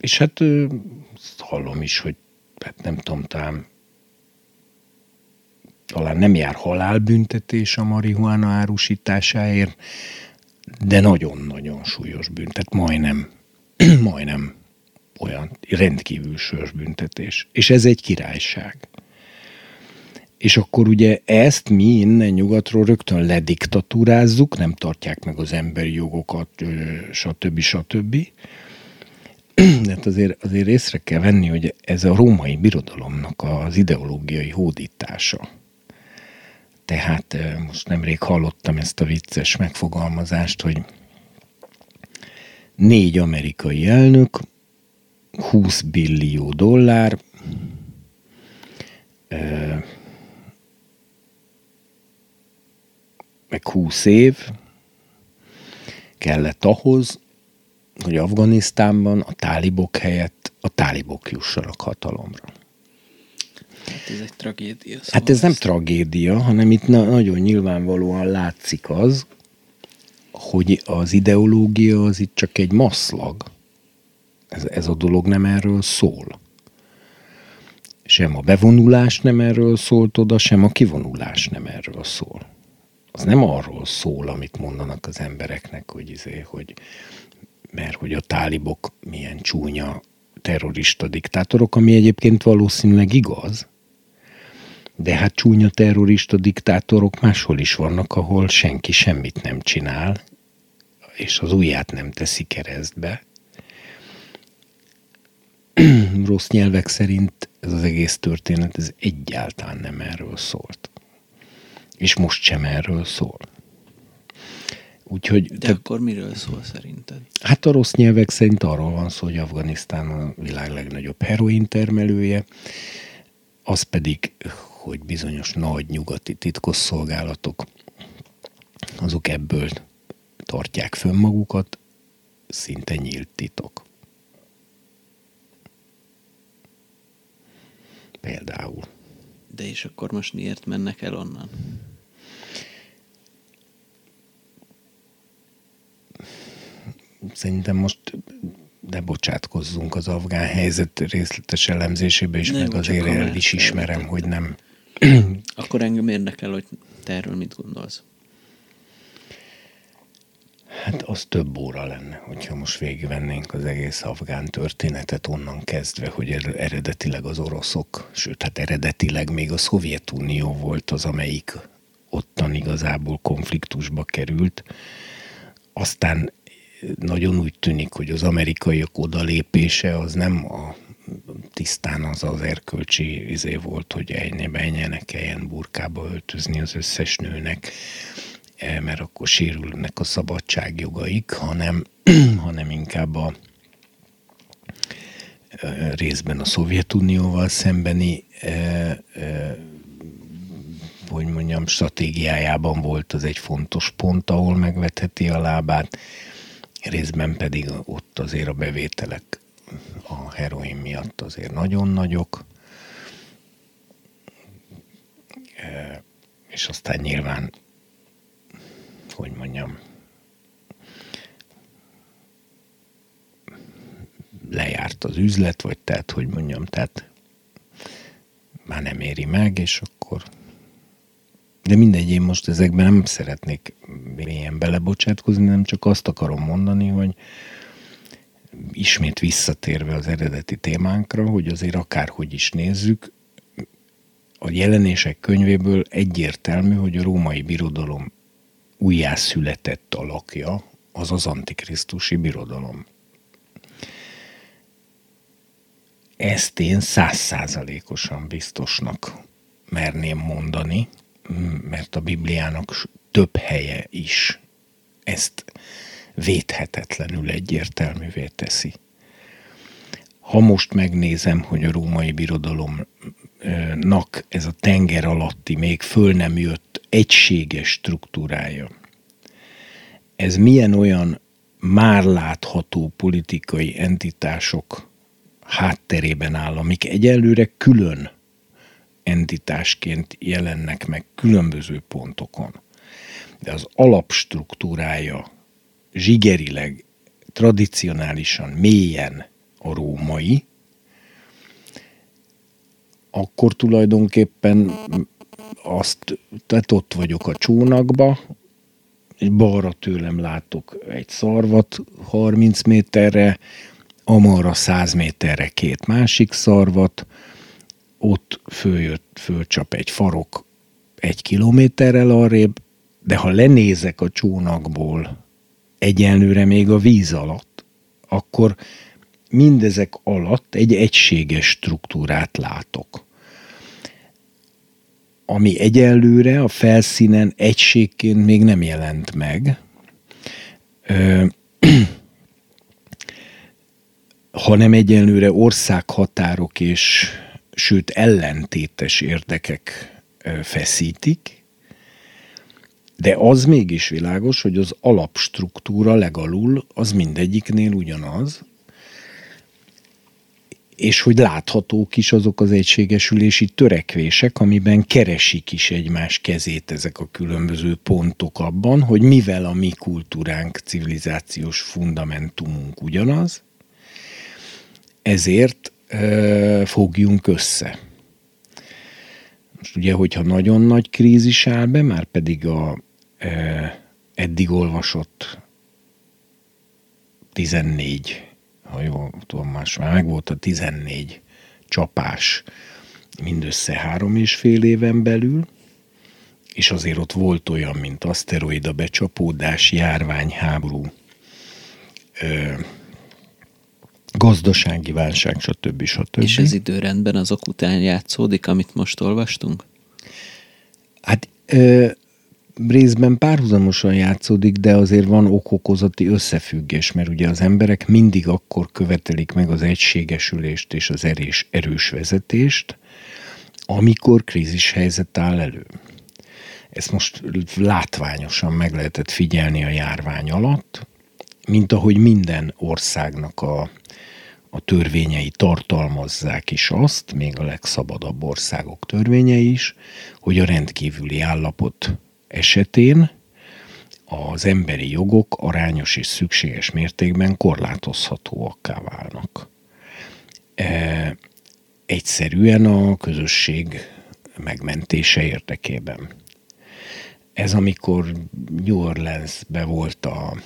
és hát hallom is, hogy hát nem tudom, talán talán nem jár halálbüntetés a marihuána árusításáért, de nagyon-nagyon súlyos büntet, majdnem, (clears throat) majdnem olyan rendkívül sős büntetés. És ez egy királyság. És akkor ugye ezt mi innen nyugatról rögtön lediktatúrázzuk, nem tartják meg az emberi jogokat, stb. stb. (clears throat) De hát azért, azért észre kell venni, hogy ez a római birodalomnak az ideológiai hódítása. Tehát most nemrég hallottam ezt a vicces megfogalmazást, hogy négy amerikai elnök, 20 billió dollár, meg 20 év kellett ahhoz, hogy Afganisztánban a tálibok helyett a tálibok jussanak hatalomra. Hát ez egy tragédia. Szóval hát ez nem tragédia, hanem itt na- nagyon nyilvánvalóan látszik az, hogy az ideológia az itt csak egy maszlag. Ez, ez a dolog nem erről szól. Sem a bevonulás nem erről szólt oda, sem a kivonulás nem erről szól. Az nem arról szól, amit mondanak az embereknek, hogy, izé, hogy mert hogy a tálibok milyen csúnya terrorista diktátorok, ami egyébként valószínűleg igaz, de hát csúnya terrorista diktátorok máshol is vannak, ahol senki semmit nem csinál, és az ujját nem teszi keresztbe. (clears throat) Rossz nyelvek szerint ez az egész történet ez egyáltalán nem erről szólt. És most sem erről szól. Úgyhogy, De te, akkor miről szól szerinted? Hát a rossz nyelvek szerint arról van szó, hogy Afganisztán a világ legnagyobb heroin termelője, az pedig, hogy bizonyos nagy nyugati titkosszolgálatok, azok ebből tartják fönn magukat, szinte nyílt titok. Például. De és akkor most miért mennek el onnan? Szerintem most de bocsátkozzunk az afgán helyzet részletes elemzésébe is, meg azért el is ismerem, hogy nem. (clears throat) Akkor engem érdekel, hogy te erről mit gondolsz. Hát az több óra lenne, hogyha most végigvennénk az egész afgán történetet onnan kezdve, hogy er-, eredetileg az oroszok, sőt, hát eredetileg még a Szovjetunió volt az, amelyik ottan igazából konfliktusba került. Aztán nagyon úgy tűnik, hogy az amerikaiak odalépése az nem a tisztán az az erkölcsi izé volt, hogy ennyi menjenek kelljen burkába öltözni az összes nőnek, e, mert akkor sérülnek a szabadságjogaik, hanem, (clears throat) hanem inkább a e, részben a Szovjetunióval szembeni e, hogy mondjam, stratégiájában volt az egy fontos pont, ahol megvetheti a lábát részben pedig ott azért a bevételek a heroin miatt azért nagyon nagyok, e, és aztán nyilván, hogy mondjam, lejárt az üzlet, vagy tehát, hogy mondjam, tehát már nem éri meg, és akkor de mindegy, én most ezekben nem szeretnék mélyen belebocsátkozni, nem csak azt akarom mondani, hogy ismét visszatérve az eredeti témánkra, hogy azért akárhogy is nézzük, a jelenések könyvéből egyértelmű, hogy a római birodalom újjászületett alakja az az antikrisztusi birodalom. Ezt én százszázalékosan biztosnak merném mondani, mert a Bibliának több helye is ezt védhetetlenül egyértelművé teszi. Ha most megnézem, hogy a római birodalomnak ez a tenger alatti, még föl nem jött egységes struktúrája, ez milyen olyan már látható politikai entitások hátterében áll, amik egyelőre külön entitásként jelennek meg különböző pontokon. De az alapstruktúrája zsigerileg, tradicionálisan, mélyen a római, akkor tulajdonképpen azt, tehát ott vagyok a csónakba, egy balra tőlem látok egy szarvat 30 méterre, amarra 100 méterre két másik szarvat, ott följött, fölcsap egy farok egy kilométerrel arrébb, de ha lenézek a csónakból egyenlőre még a víz alatt, akkor mindezek alatt egy egységes struktúrát látok. Ami egyelőre a felszínen egységként még nem jelent meg, ö, (clears throat) hanem egyenlőre országhatárok és sőt ellentétes érdekek feszítik, de az mégis világos, hogy az alapstruktúra legalul az mindegyiknél ugyanaz, és hogy láthatók is azok az egységesülési törekvések, amiben keresik is egymás kezét ezek a különböző pontok abban, hogy mivel a mi kultúránk, civilizációs fundamentumunk ugyanaz, ezért fogjunk össze. Most ugye, hogyha nagyon nagy krízis áll be, már pedig a e, eddig olvasott 14 ha jól tudom, más már meg volt a 14 csapás mindössze három és fél éven belül, és azért ott volt olyan, mint aszteroida becsapódás, járvány, háború, ö, gazdasági válság, stb. stb. És ez időrendben azok után játszódik, amit most olvastunk? Hát ö, részben párhuzamosan játszódik, de azért van okokozati összefüggés, mert ugye az emberek mindig akkor követelik meg az egységesülést és az erős, erős vezetést, amikor krízis helyzet áll elő. Ezt most látványosan meg lehetett figyelni a járvány alatt, mint ahogy minden országnak a, a törvényei tartalmazzák is azt, még a legszabadabb országok törvényei is, hogy a rendkívüli állapot esetén az emberi jogok arányos és szükséges mértékben korlátozhatóakká válnak. E, egyszerűen a közösség megmentése érdekében. Ez amikor New Orleansbe volt a,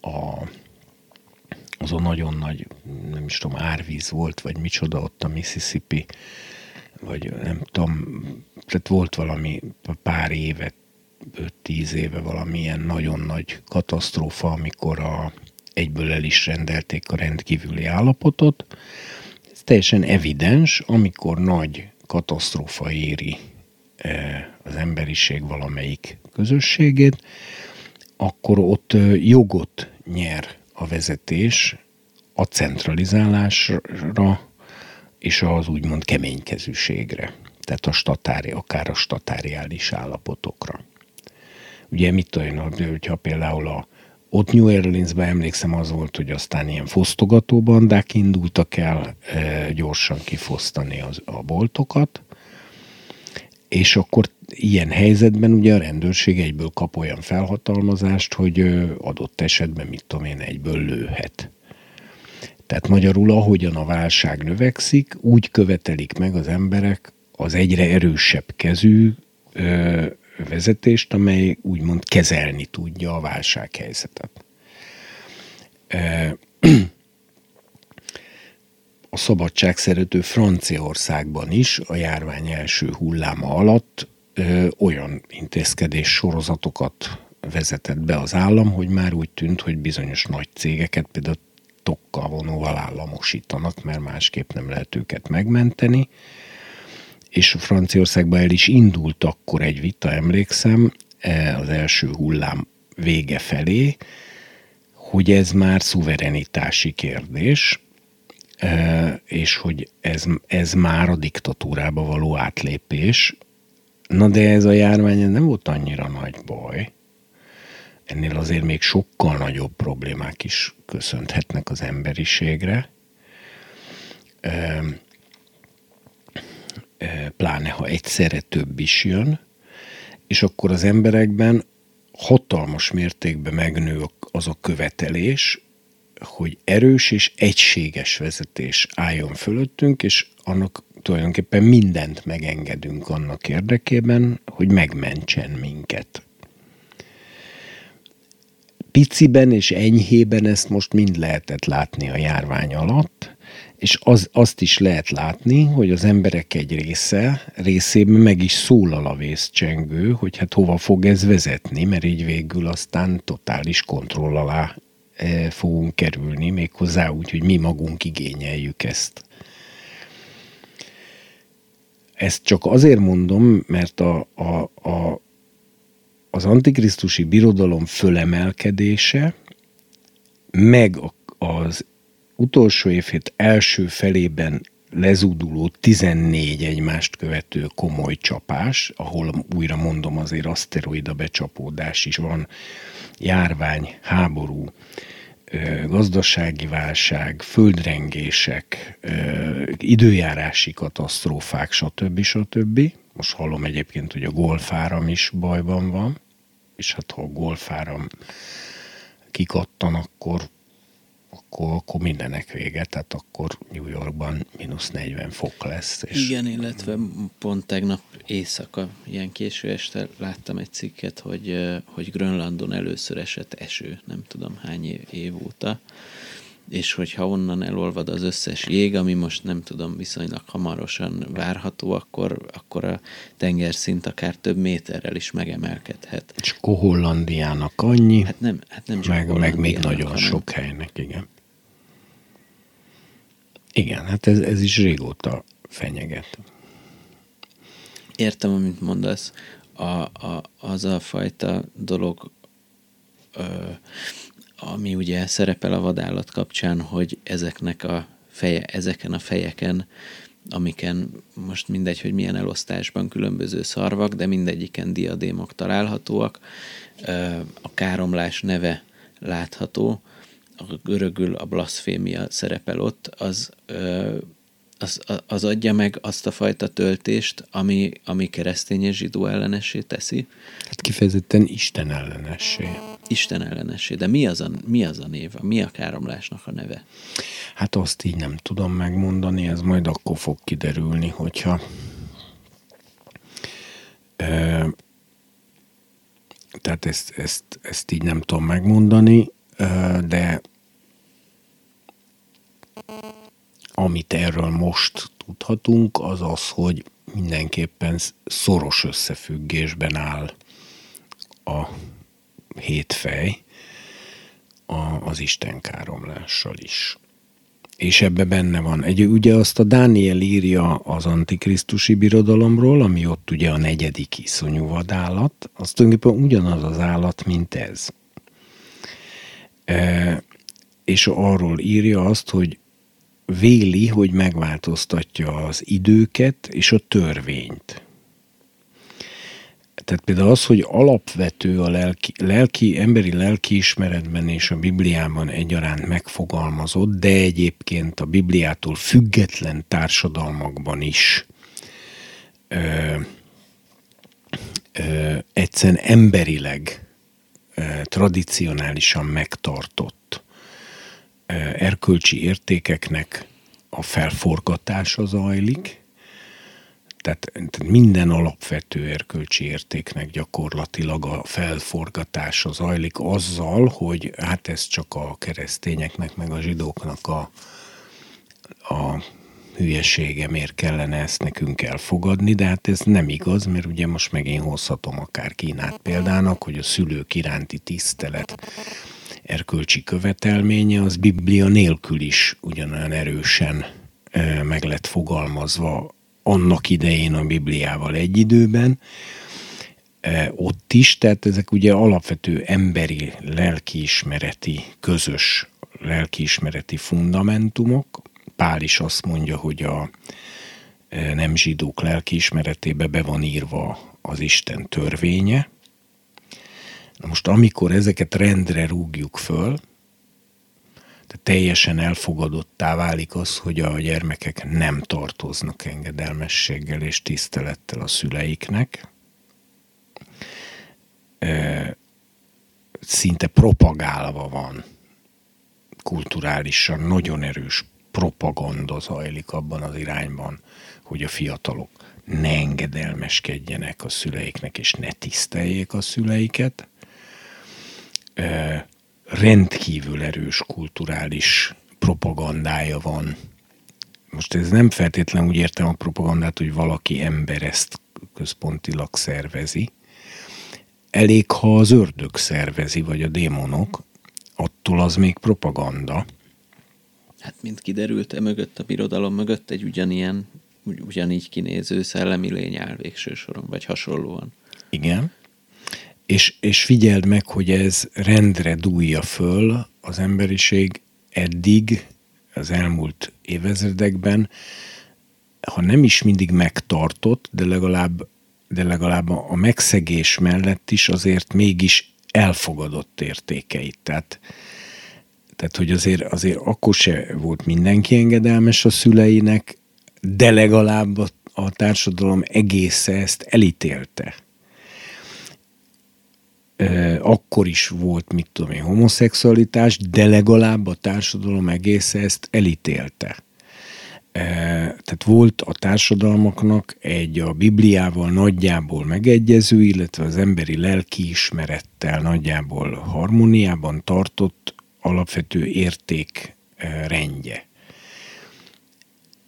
a az a nagyon nagy, nem is tudom, árvíz volt, vagy micsoda ott a Mississippi, vagy nem tudom, tehát volt valami pár évet 5-10 éve valamilyen nagyon nagy katasztrófa, amikor a, egyből el is rendelték a rendkívüli állapotot. Ez teljesen evidens, amikor nagy katasztrófa éri e, az emberiség valamelyik közösségét, akkor ott jogot nyer a vezetés a centralizálásra és az úgymond keménykezűségre, tehát a statári, akár a statáriális állapotokra. Ugye mit tudom hogyha például a ott New Orleansben emlékszem az volt, hogy aztán ilyen fosztogató bandák indultak el e, gyorsan kifosztani az, a boltokat, és akkor ilyen helyzetben ugye a rendőrség egyből kap olyan felhatalmazást, hogy adott esetben, mit tudom én, egyből lőhet. Tehát magyarul, ahogyan a válság növekszik, úgy követelik meg az emberek az egyre erősebb kezű vezetést, amely úgymond kezelni tudja a válsághelyzetet. A szabadságszerető Franciaországban is a járvány első hulláma alatt olyan intézkedés sorozatokat vezetett be az állam, hogy már úgy tűnt, hogy bizonyos nagy cégeket például tokkal vonóval államosítanak, mert másképp nem lehet őket megmenteni és Franciaországban el is indult akkor egy vita, emlékszem, e, az első hullám vége felé, hogy ez már szuverenitási kérdés, e, és hogy ez, ez már a diktatúrába való átlépés. Na de ez a járvány nem volt annyira nagy baj. Ennél azért még sokkal nagyobb problémák is köszönhetnek az emberiségre. Pláne ha egyszerre több is jön, és akkor az emberekben hatalmas mértékben megnő az a követelés, hogy erős és egységes vezetés álljon fölöttünk, és annak tulajdonképpen mindent megengedünk annak érdekében, hogy megmentsen minket. Piciben és enyhében ezt most mind lehetett látni a járvány alatt, és az, azt is lehet látni, hogy az emberek egy része részében meg is szólal a vészcsengő, hogy hát hova fog ez vezetni, mert így végül aztán totális kontroll alá e, fogunk kerülni, méghozzá úgy, hogy mi magunk igényeljük ezt. Ezt csak azért mondom, mert a, a, a, az antikrisztusi birodalom fölemelkedése, meg az utolsó évhét első felében lezúduló 14 egymást követő komoly csapás, ahol újra mondom azért aszteroida becsapódás is van, járvány, háború, gazdasági válság, földrengések, időjárási katasztrófák, stb. stb. Most hallom egyébként, hogy a golfáram is bajban van, és hát ha a golfáram kikattan, akkor akkor, akkor mindenek vége, tehát akkor New Yorkban mínusz 40 fok lesz. És... Igen, illetve pont tegnap éjszaka, ilyen késő este láttam egy cikket, hogy, hogy Grönlandon először esett eső, nem tudom hány év, óta, és hogyha onnan elolvad az összes jég, ami most nem tudom, viszonylag hamarosan várható, akkor, akkor a tengerszint akár több méterrel is megemelkedhet. És Hollandiának annyi, hát nem, hát nem meg, meg még nagyon hanem... sok helynek, igen. Igen, hát ez, ez is régóta fenyeget. Értem, amit mondasz. A, a, az a fajta dolog, ö, ami ugye szerepel a vadállat kapcsán, hogy ezeknek a feje, ezeken a fejeken, amiken most mindegy, hogy milyen elosztásban különböző szarvak, de mindegyiken diadémok találhatóak, a káromlás neve látható, a görögül a blasfémia szerepel ott, az az, az adja meg azt a fajta töltést, ami, ami keresztény és zsidó ellenessé teszi? Hát kifejezetten Isten ellenessé. Isten ellenessé. De mi az a, mi az a név? Mi a káromlásnak a neve? Hát azt így nem tudom megmondani, ez majd akkor fog kiderülni, hogyha e, tehát ezt, ezt, ezt így nem tudom megmondani, de amit erről most tudhatunk, az az, hogy mindenképpen szoros összefüggésben áll a hétfej a, az istenkáromlással is. És ebbe benne van. Egy, ugye azt a Dániel írja az antikrisztusi birodalomról, ami ott ugye a negyedik iszonyú vadállat, az tulajdonképpen ugyanaz az állat, mint ez. E, és arról írja azt, hogy véli, hogy megváltoztatja az időket és a törvényt. Tehát például az, hogy alapvető a lelki, lelki, emberi lelkiismeretben és a Bibliában egyaránt megfogalmazott, de egyébként a Bibliától független társadalmakban is ö, ö, egyszerűen emberileg, ö, tradicionálisan megtartott erkölcsi értékeknek a felforgatása zajlik, tehát minden alapvető erkölcsi értéknek gyakorlatilag a felforgatása zajlik azzal, hogy hát ez csak a keresztényeknek, meg a zsidóknak a, a hülyesége, miért kellene ezt nekünk elfogadni, de hát ez nem igaz, mert ugye most meg én hozhatom akár Kínát példának, hogy a szülők iránti tisztelet erkölcsi követelménye, az Biblia nélkül is ugyanolyan erősen meg lett fogalmazva annak idején a Bibliával egy időben, ott is, tehát ezek ugye alapvető emberi lelkiismereti, közös lelkiismereti fundamentumok. Pál is azt mondja, hogy a nem zsidók lelkiismeretébe be van írva az Isten törvénye, Na most amikor ezeket rendre rúgjuk föl, tehát teljesen elfogadottá válik az, hogy a gyermekek nem tartoznak engedelmességgel és tisztelettel a szüleiknek. Szinte propagálva van kulturálisan nagyon erős propaganda zajlik abban az irányban, hogy a fiatalok ne engedelmeskedjenek a szüleiknek, és ne tiszteljék a szüleiket. Rendkívül erős kulturális propagandája van. Most ez nem feltétlenül úgy értem a propagandát, hogy valaki ember ezt központilag szervezi. Elég, ha az ördög szervezi, vagy a démonok, attól az még propaganda. Hát, mint kiderült, e mögött, a birodalom mögött egy ugyanilyen, ugyanígy kinéző szellemi lény áll végső soron, vagy hasonlóan. Igen. És, és figyeld meg, hogy ez rendre dúlja föl az emberiség eddig, az elmúlt évezredekben, ha nem is mindig megtartott, de legalább, de legalább a megszegés mellett is azért mégis elfogadott értékeit. Tehát, tehát hogy azért, azért akkor se volt mindenki engedelmes a szüleinek, de legalább a, a társadalom egésze ezt elítélte. Akkor is volt, mit tudom én, homoszexualitás, de legalább a társadalom egésze ezt elítélte. Tehát volt a társadalmaknak egy a Bibliával nagyjából megegyező, illetve az emberi lelkiismerettel nagyjából harmóniában tartott alapvető érték rendje.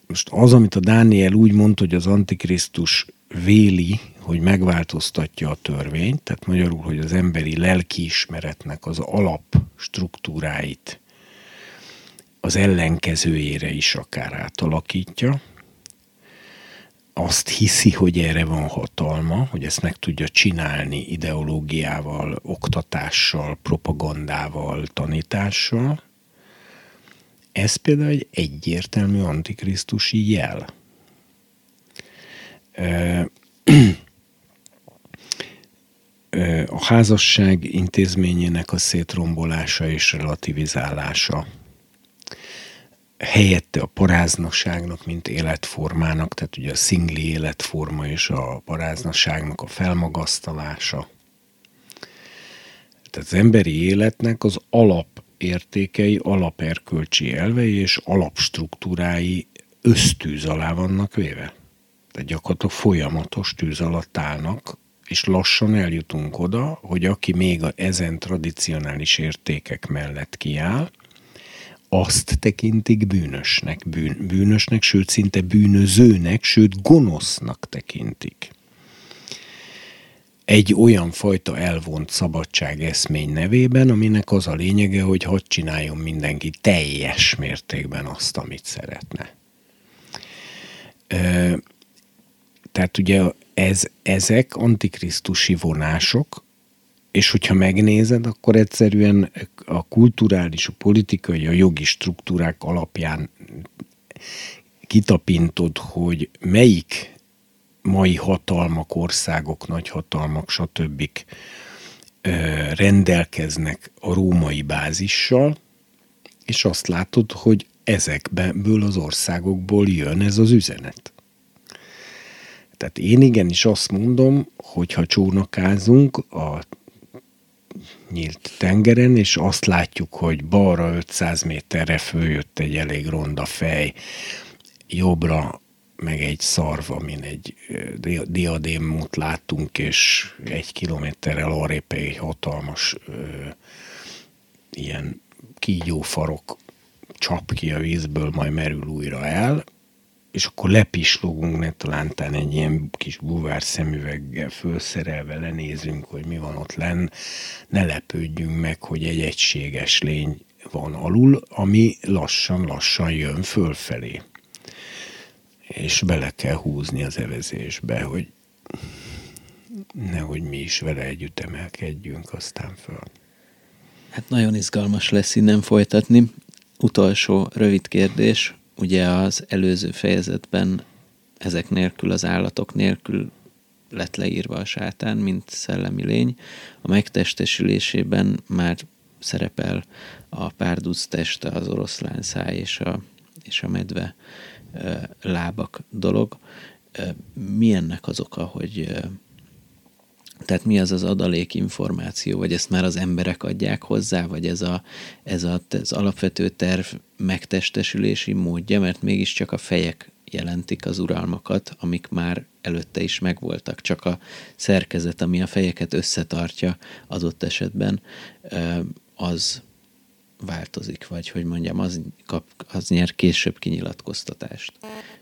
Most az, amit a Dániel úgy mondta, hogy az Antikrisztus véli, hogy megváltoztatja a törvényt, tehát magyarul, hogy az emberi lelkiismeretnek az alap struktúráit az ellenkezőjére is akár átalakítja, azt hiszi, hogy erre van hatalma, hogy ezt meg tudja csinálni ideológiával, oktatással, propagandával, tanítással. Ez például egy egyértelmű antikrisztusi jel. (clears throat) A házasság intézményének a szétrombolása és relativizálása helyette a paráznaságnak, mint életformának, tehát ugye a szingli életforma és a paráznaságnak a felmagasztalása. Tehát az emberi életnek az alapértékei, alaperkölcsi elvei és alapstruktúrái ösztűz alá vannak véve. Gyakorlatilag folyamatos tűz alatt állnak, és lassan eljutunk oda, hogy aki még a ezen tradicionális értékek mellett kiáll, azt tekintik bűnösnek, bűn, bűnösnek, sőt szinte bűnözőnek, sőt gonosznak tekintik. Egy olyan fajta elvont szabadság eszmény nevében, aminek az a lényege, hogy hadd csináljon mindenki teljes mértékben azt, amit szeretne. Tehát ugye ez, ezek antikrisztusi vonások, és hogyha megnézed, akkor egyszerűen a kulturális, a politikai, a jogi struktúrák alapján kitapintod, hogy melyik mai hatalmak, országok, nagyhatalmak, stb. rendelkeznek a római bázissal, és azt látod, hogy ezekből az országokból jön ez az üzenet. Tehát én igenis azt mondom, hogy ha csónakázunk a nyílt tengeren, és azt látjuk, hogy balra 500 méterre följött egy elég ronda fej, jobbra meg egy szarv, amin egy diadémot látunk, és egy kilométerrel arrébb egy hatalmas ö, ilyen kígyófarok csap ki a vízből, majd merül újra el, és akkor lepislogunk ne talántán egy ilyen kis buvár szemüveggel fölszerelve lenézünk, hogy mi van ott lenn, ne lepődjünk meg, hogy egy egységes lény van alul, ami lassan-lassan jön fölfelé. És bele kell húzni az evezésbe, hogy nehogy mi is vele együtt emelkedjünk aztán föl. Hát nagyon izgalmas lesz innen folytatni. Utolsó rövid kérdés, ugye az előző fejezetben ezek nélkül, az állatok nélkül lett leírva a sátán, mint szellemi lény. A megtestesülésében már szerepel a párduc teste, az oroszlán száj és a, és a medve lábak dolog. Mi ennek az oka, hogy, Tehát mi az az adalék információ, vagy ezt már az emberek adják hozzá, vagy ez, a, ez a, az alapvető terv megtestesülési módja, mert mégiscsak a fejek jelentik az uralmakat, amik már előtte is megvoltak, csak a szerkezet, ami a fejeket összetartja adott esetben, az változik, vagy hogy mondjam, az, kap, az nyer később kinyilatkoztatást.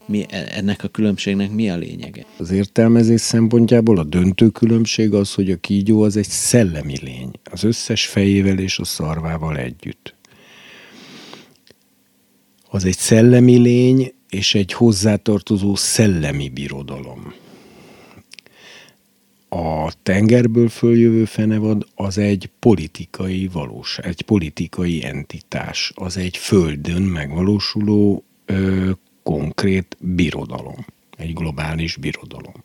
Mi, ennek a különbségnek mi a lényege? Az értelmezés szempontjából a döntő különbség az, hogy a kígyó az egy szellemi lény, az összes fejével és a szarvával együtt. Az egy szellemi lény és egy hozzátartozó szellemi birodalom a tengerből följövő fenevad az egy politikai valós, egy politikai entitás, az egy földön megvalósuló konkrét birodalom, egy globális birodalom,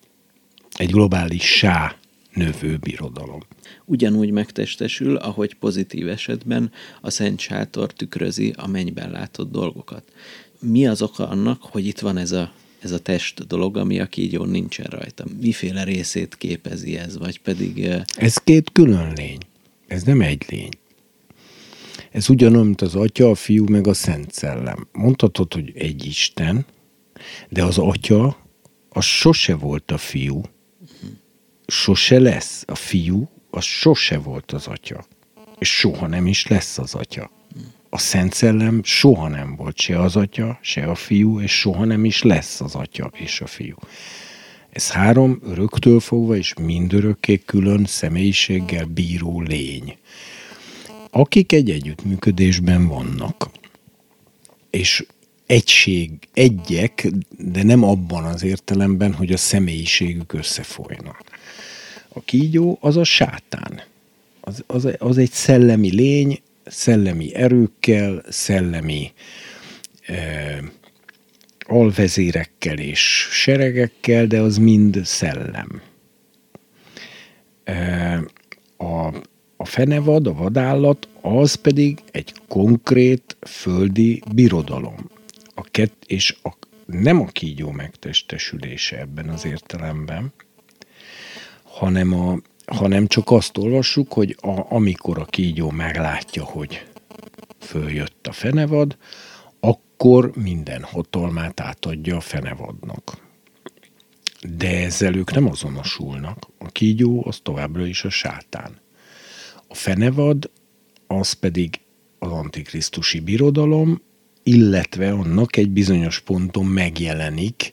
egy globális sá növő birodalom. Ugyanúgy megtestesül, ahogy pozitív esetben a Szent Sátor tükrözi a mennyben látott dolgokat. Mi az oka annak, hogy itt van ez a ez a test dolog, ami a kígyón nincsen rajta. Miféle részét képezi ez, vagy pedig... Ez két külön lény. Ez nem egy lény. Ez ugyanolyan, mint az atya, a fiú, meg a szent szellem. Mondhatod, hogy egy Isten, de az atya, az sose volt a fiú, sose lesz. A fiú, az sose volt az atya. És soha nem is lesz az atya a Szent Szellem soha nem volt se az atya, se a fiú, és soha nem is lesz az atya és a fiú. Ez három öröktől fogva és mindörökké külön személyiséggel bíró lény, akik egy együttműködésben vannak. És egység, egyek, de nem abban az értelemben, hogy a személyiségük összefolyna. A kígyó az a sátán. Az, az, az egy szellemi lény, szellemi erőkkel, szellemi e, alvezérekkel és seregekkel, de az mind szellem. E, a, a fenevad, a vadállat, az pedig egy konkrét földi birodalom. A kett, és a, nem a kígyó megtestesülése ebben az értelemben, hanem a, hanem csak azt olvassuk, hogy a, amikor a kígyó meglátja, hogy följött a fenevad, akkor minden hatalmát átadja a fenevadnak. De ezzel ők nem azonosulnak. A kígyó az továbbra is a sátán. Fenevad az pedig az antikrisztusi birodalom, illetve annak egy bizonyos ponton megjelenik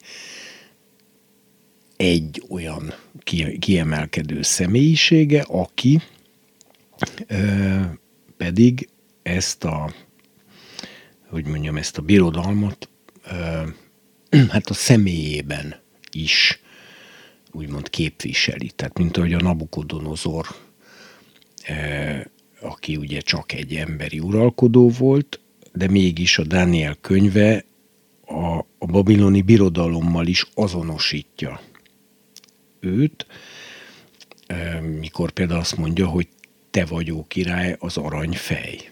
egy olyan kiemelkedő személyisége, aki pedig ezt a, hogy mondjam, ezt a birodalmat (clears throat) hát a személyében is úgymond képviseli. Tehát mint ahogy a Nabukodonozor, aki ugye csak egy emberi uralkodó volt, de mégis a Dániel könyve a, a babiloni birodalommal is azonosítja őt, mikor például azt mondja, hogy te vagyok király, az aranyfej.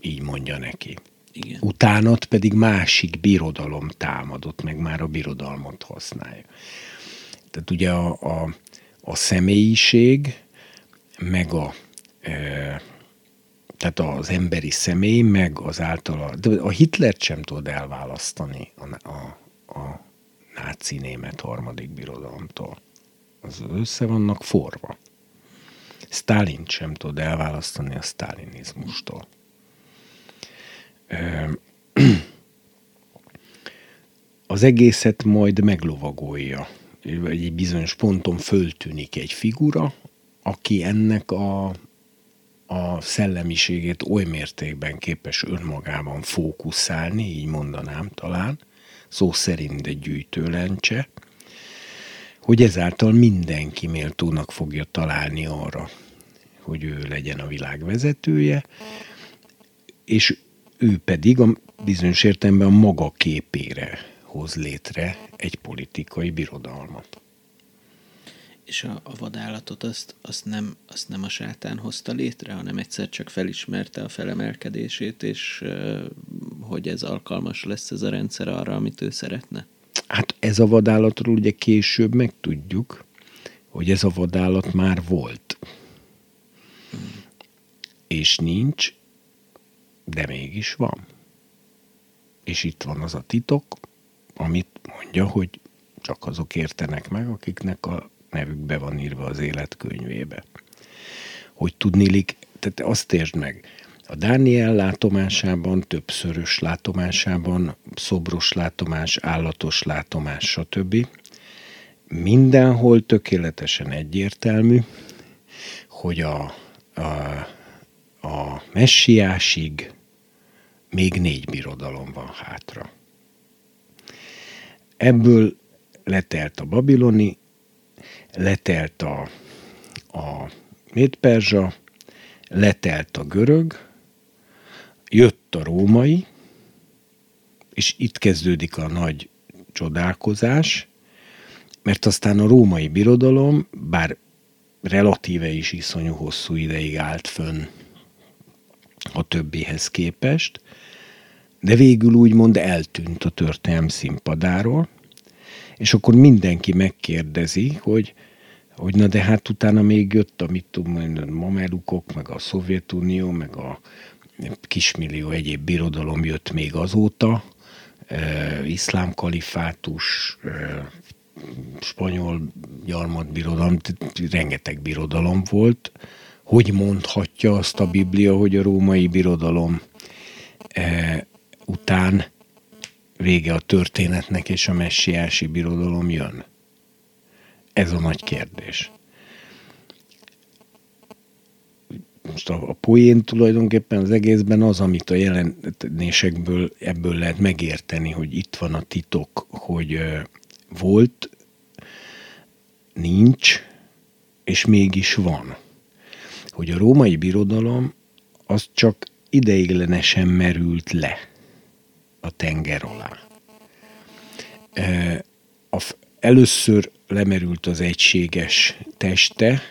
Így mondja neki. Igen. Utánat pedig másik birodalom támadott, meg már a birodalmat használja. Tehát ugye a, a, a személyiség, meg a e, tehát az emberi személy, meg az általa, de a Hitlert sem tud elválasztani a, a, a náci német harmadik birodalomtól az össze vannak forva. Stalin sem tud elválasztani a sztálinizmustól. (clears throat) Az egészet majd meglovagolja, egy bizonyos ponton föltűnik egy figura, aki ennek a, a szellemiségét oly mértékben képes önmagában fókuszálni, így mondanám talán, szó szerint egy gyűjtőlencse, hogy ezáltal mindenki méltónak fogja találni arra, hogy ő legyen a világ vezetője, és ő pedig a bizonyos értelemben a maga képére hoz létre egy politikai birodalmat. És a, a vadállatot azt, azt, nem, azt nem a sátán hozta létre, hanem egyszer csak felismerte a felemelkedését, és hogy ez alkalmas lesz ez a rendszer arra, amit ő szeretne? Hát ez a vadállatról ugye később megtudjuk, hogy ez a vadállat már volt. És nincs, de mégis van. És itt van az a titok, amit mondja, hogy csak azok értenek meg, akiknek a nevükbe van írva az életkönyvébe. Hogy tudnilik, tehát azt értsd meg, a Dániel látomásában, többszörös látomásában, szobros látomás, állatos látomás, stb. Mindenhol tökéletesen egyértelmű, hogy a, a, a messiásig még négy birodalom van hátra. Ebből letelt a babiloni, letelt a, a médperzsa, letelt a görög, jött a római, és itt kezdődik a nagy csodálkozás, mert aztán a római birodalom, bár relatíve is iszonyú hosszú ideig állt fönn a többihez képest, de végül úgymond eltűnt a történelm színpadáról, és akkor mindenki megkérdezi, hogy, hogy na de hát utána még jött a mit tudom, a mamelukok, meg a Szovjetunió, meg a kismillió egyéb birodalom jött még azóta, e, iszlám kalifátus, e, spanyol gyarmatbirodalom, rengeteg birodalom volt. Hogy mondhatja azt a Biblia, hogy a római birodalom e, után vége a történetnek, és a messiási birodalom jön? Ez a nagy kérdés. most a, a poén tulajdonképpen az egészben az, amit a jelentésekből ebből lehet megérteni, hogy itt van a titok, hogy volt, nincs, és mégis van. Hogy a római birodalom az csak ideiglenesen merült le a tenger alá. Először lemerült az egységes teste,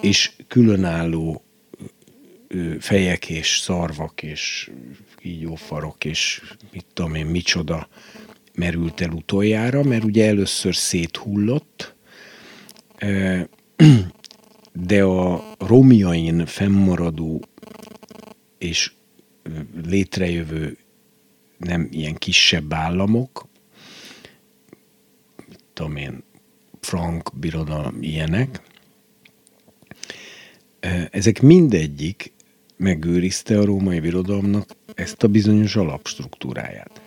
és különálló fejek és szarvak és kígyófarok és mit tudom én micsoda merült el utoljára, mert ugye először széthullott, de a romjain fennmaradó és létrejövő nem ilyen kisebb államok, mit tudom én, frank birodalom ilyenek, ezek mindegyik megőrizte a római birodalomnak ezt a bizonyos alapstruktúráját.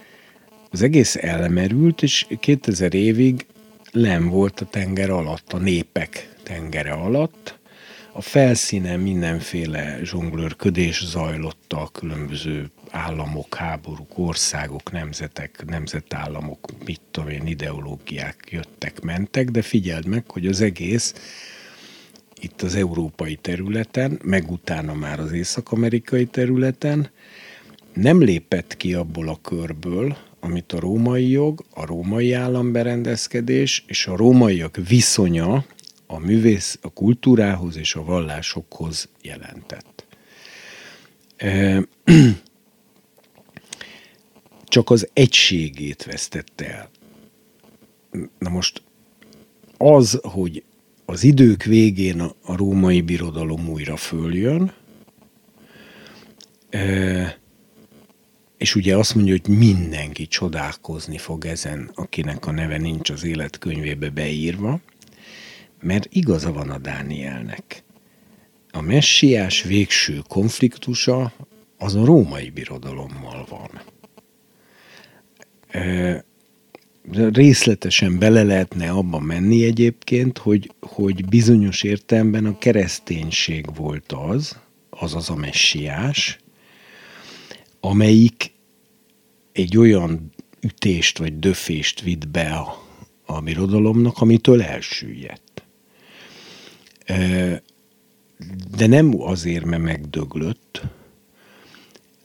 Az egész elmerült, és 2000 évig nem volt a tenger alatt, a népek tengere alatt. A felszínen mindenféle zsonglőrködés zajlott a különböző államok, háborúk, országok, nemzetek, nemzetállamok, mit tudom én, ideológiák jöttek, mentek, de figyeld meg, hogy az egész itt az európai területen, meg utána már az észak-amerikai területen, nem lépett ki abból a körből, amit a római jog, a római államberendezkedés és a rómaiak viszonya a művész, a kultúrához és a vallásokhoz jelentett. Csak az egységét vesztette el. Na most az, hogy az idők végén a római birodalom újra följön, és ugye azt mondja, hogy mindenki csodálkozni fog ezen, akinek a neve nincs az életkönyvébe beírva, mert igaza van a Dánielnek. A messiás végső konfliktusa az a római birodalommal van részletesen bele lehetne abba menni egyébként, hogy, hogy bizonyos értelemben a kereszténység volt az, azaz a messiás, amelyik egy olyan ütést vagy döfést vitt be a, a birodalomnak, amitől elsüllyedt. De nem azért, mert megdöglött,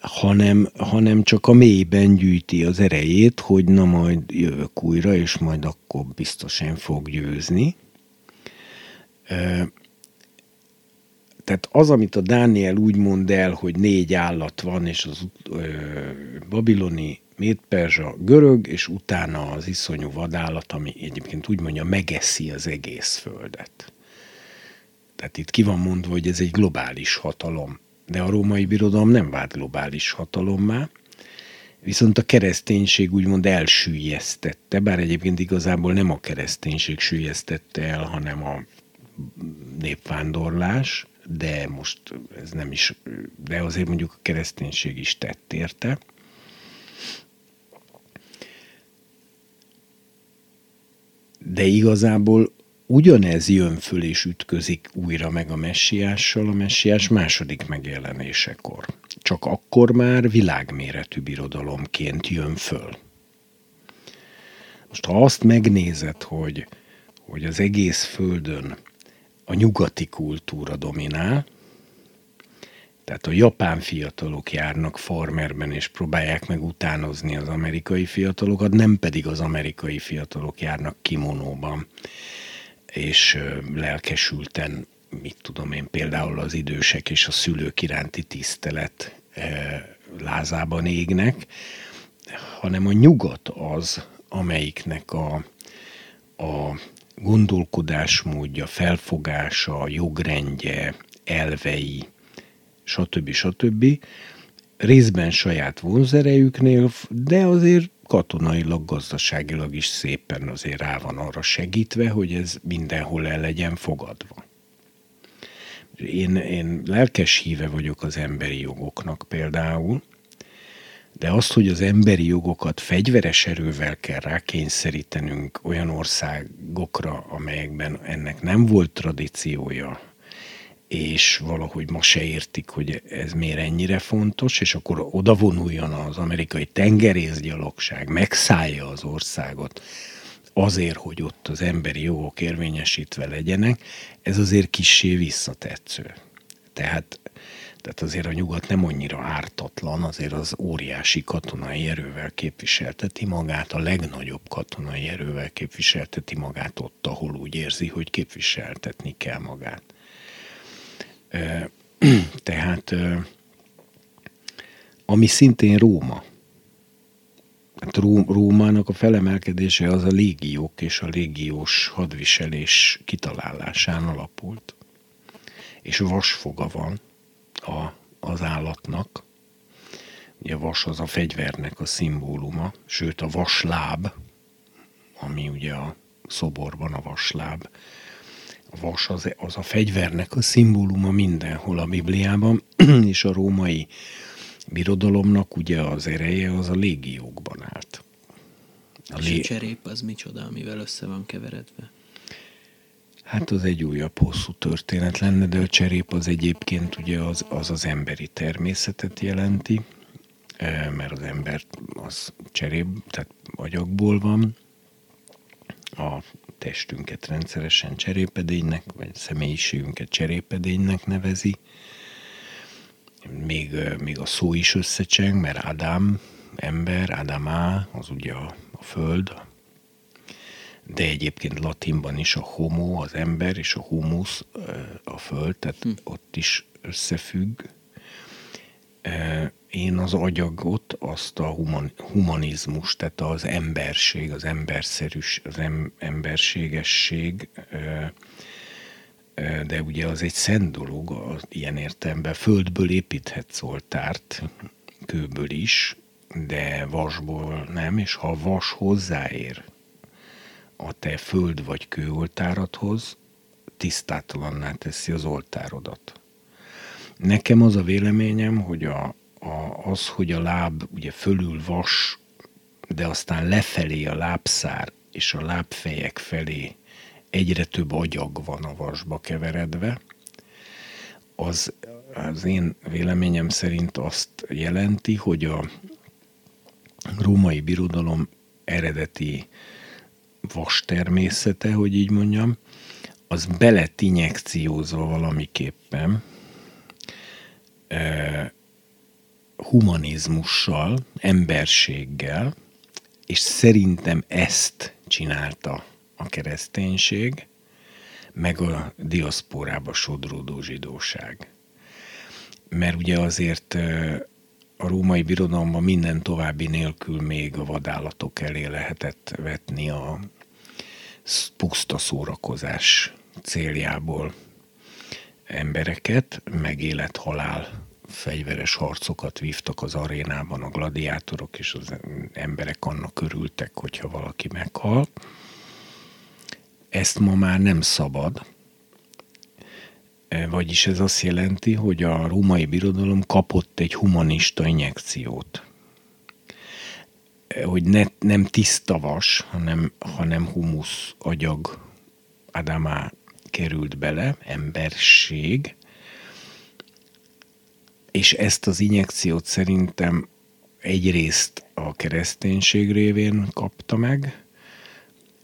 hanem, hanem csak a mélyben gyűjti az erejét, hogy na majd jövök újra, és majd akkor biztosan fog győzni. Tehát az, amit a Dániel úgy mond el, hogy négy állat van, és az ö, babiloni, Médperzsa görög, és utána az iszonyú vadállat, ami egyébként úgy mondja, megeszi az egész földet. Tehát itt ki van mondva, hogy ez egy globális hatalom. De a római birodalom nem vált globális hatalommá, viszont a kereszténység úgymond elsüllyesztette, bár egyébként igazából nem a kereszténység süllyesztette el, hanem a népvándorlás, de most ez nem is, de azért mondjuk a kereszténység is tett érte. De igazából ugyanez jön föl és ütközik újra meg a messiással a messiás második megjelenésekor. Csak akkor már világméretű birodalomként jön föl. Most ha azt megnézed, hogy, hogy az egész földön a nyugati kultúra dominál, tehát a japán fiatalok járnak farmerben, és próbálják meg utánozni az amerikai fiatalokat, nem pedig az amerikai fiatalok járnak kimonóban, és lelkesülten, mit tudom én, például az idősek és a szülők iránti tisztelet lázában égnek, hanem a nyugat az, amelyiknek a, a gondolkodásmódja, felfogása, jogrendje, elvei, stb. stb. részben saját vonzerejüknél, de azért katonailag, gazdaságilag is szépen azért rá van arra segítve, hogy ez mindenhol el legyen fogadva. Én, én lelkes híve vagyok az emberi jogoknak például, de azt, hogy az emberi jogokat fegyveres erővel kell rákényszerítenünk olyan országokra, amelyekben ennek nem volt tradíciója, és valahogy ma se értik, hogy ez miért ennyire fontos, és akkor oda vonuljon az amerikai tengerészgyalogság, megszállja az országot azért, hogy ott az emberi jogok érvényesítve legyenek, ez azért kissé visszatetsző. Tehát tehát azért a nyugat nem annyira ártatlan, azért az óriási katonai erővel képviselteti magát, a legnagyobb katonai erővel képviselteti magát ott, ahol úgy érzi, hogy képviseltetni kell magát. (clears throat) Tehát, ami szintén Róma. Hát Rómának a felemelkedése az a légiók és a légiós hadviselés kitalálásán alapult. És vasfoga van, a, az állatnak. Ugye vas az a fegyvernek a szimbóluma, sőt a vasláb, ami ugye a szoborban a vasláb, a vas az, az a fegyvernek a szimbóluma mindenhol a Bibliában, (clears throat) és a római birodalomnak ugye az ereje az a légiókban állt. A és lé... a cserép az micsoda, amivel össze van keveredve? Hát az egy újabb hosszú történet lenne, de a cserép az egyébként ugye az az, az emberi természetet jelenti, e, mert az ember az cserép, tehát agyagból van, a testünket rendszeresen cserépedénynek, vagy személyiségünket cserépedénynek nevezi. Még, még a szó is összecseng, mert Adam, ember, Adamá, az ugye a, a föld, de egyébként latinban is a homo, az ember, és a humus, a föld, tehát hm. ott is összefügg. Én az agyagot, azt a human, humanizmus, tehát az emberség, az emberszerűs, az em, emberségesség, de ugye az egy szent dolog, az ilyen értelemben földből építhetsz oltárt, kőből is, de vasból nem, és ha vas hozzáér a te föld vagy kőoltárathoz tisztátalanná teszi az oltárodat. Nekem az a véleményem, hogy a, a, az, hogy a láb ugye fölül vas, de aztán lefelé a lábszár és a lábfejek felé egyre több agyag van a vasba keveredve, az az én véleményem szerint azt jelenti, hogy a római birodalom eredeti vas természete, hogy így mondjam, az belett injekciózva valamiképpen humanizmussal, emberséggel, és szerintem ezt csinálta a kereszténység, meg a diaszporába sodródó zsidóság. Mert ugye azért a római birodalomban minden további nélkül még a vadállatok elé lehetett vetni a puszta szórakozás céljából embereket, meg élet-halál fegyveres harcokat vívtak az arénában a gladiátorok, és az emberek annak körültek, hogyha valaki meghal. Ezt ma már nem szabad, e, vagyis ez azt jelenti, hogy a római birodalom kapott egy humanista injekciót. E, hogy ne, nem tiszta vas, hanem, hanem humusz agyag Adamá került bele, emberség, és ezt az injekciót szerintem egyrészt a kereszténység révén kapta meg,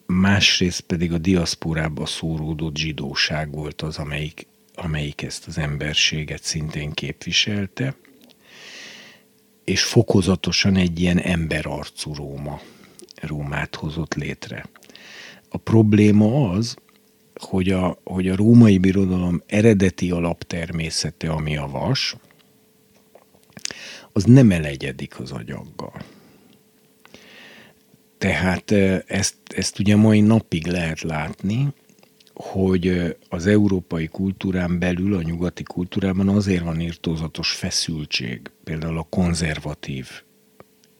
másrészt pedig a diaszporába szóródott zsidóság volt az, amelyik, amelyik ezt az emberséget szintén képviselte, és fokozatosan egy ilyen emberarcú Róma, Rómát hozott létre. A probléma az, hogy a, hogy a római birodalom eredeti alaptermészete, ami a vas, az nem elegyedik az agyaggal. Tehát ezt, ezt ugye mai napig lehet látni, hogy az európai kultúrán belül, a nyugati kultúrában azért van írtózatos feszültség, például a konzervatív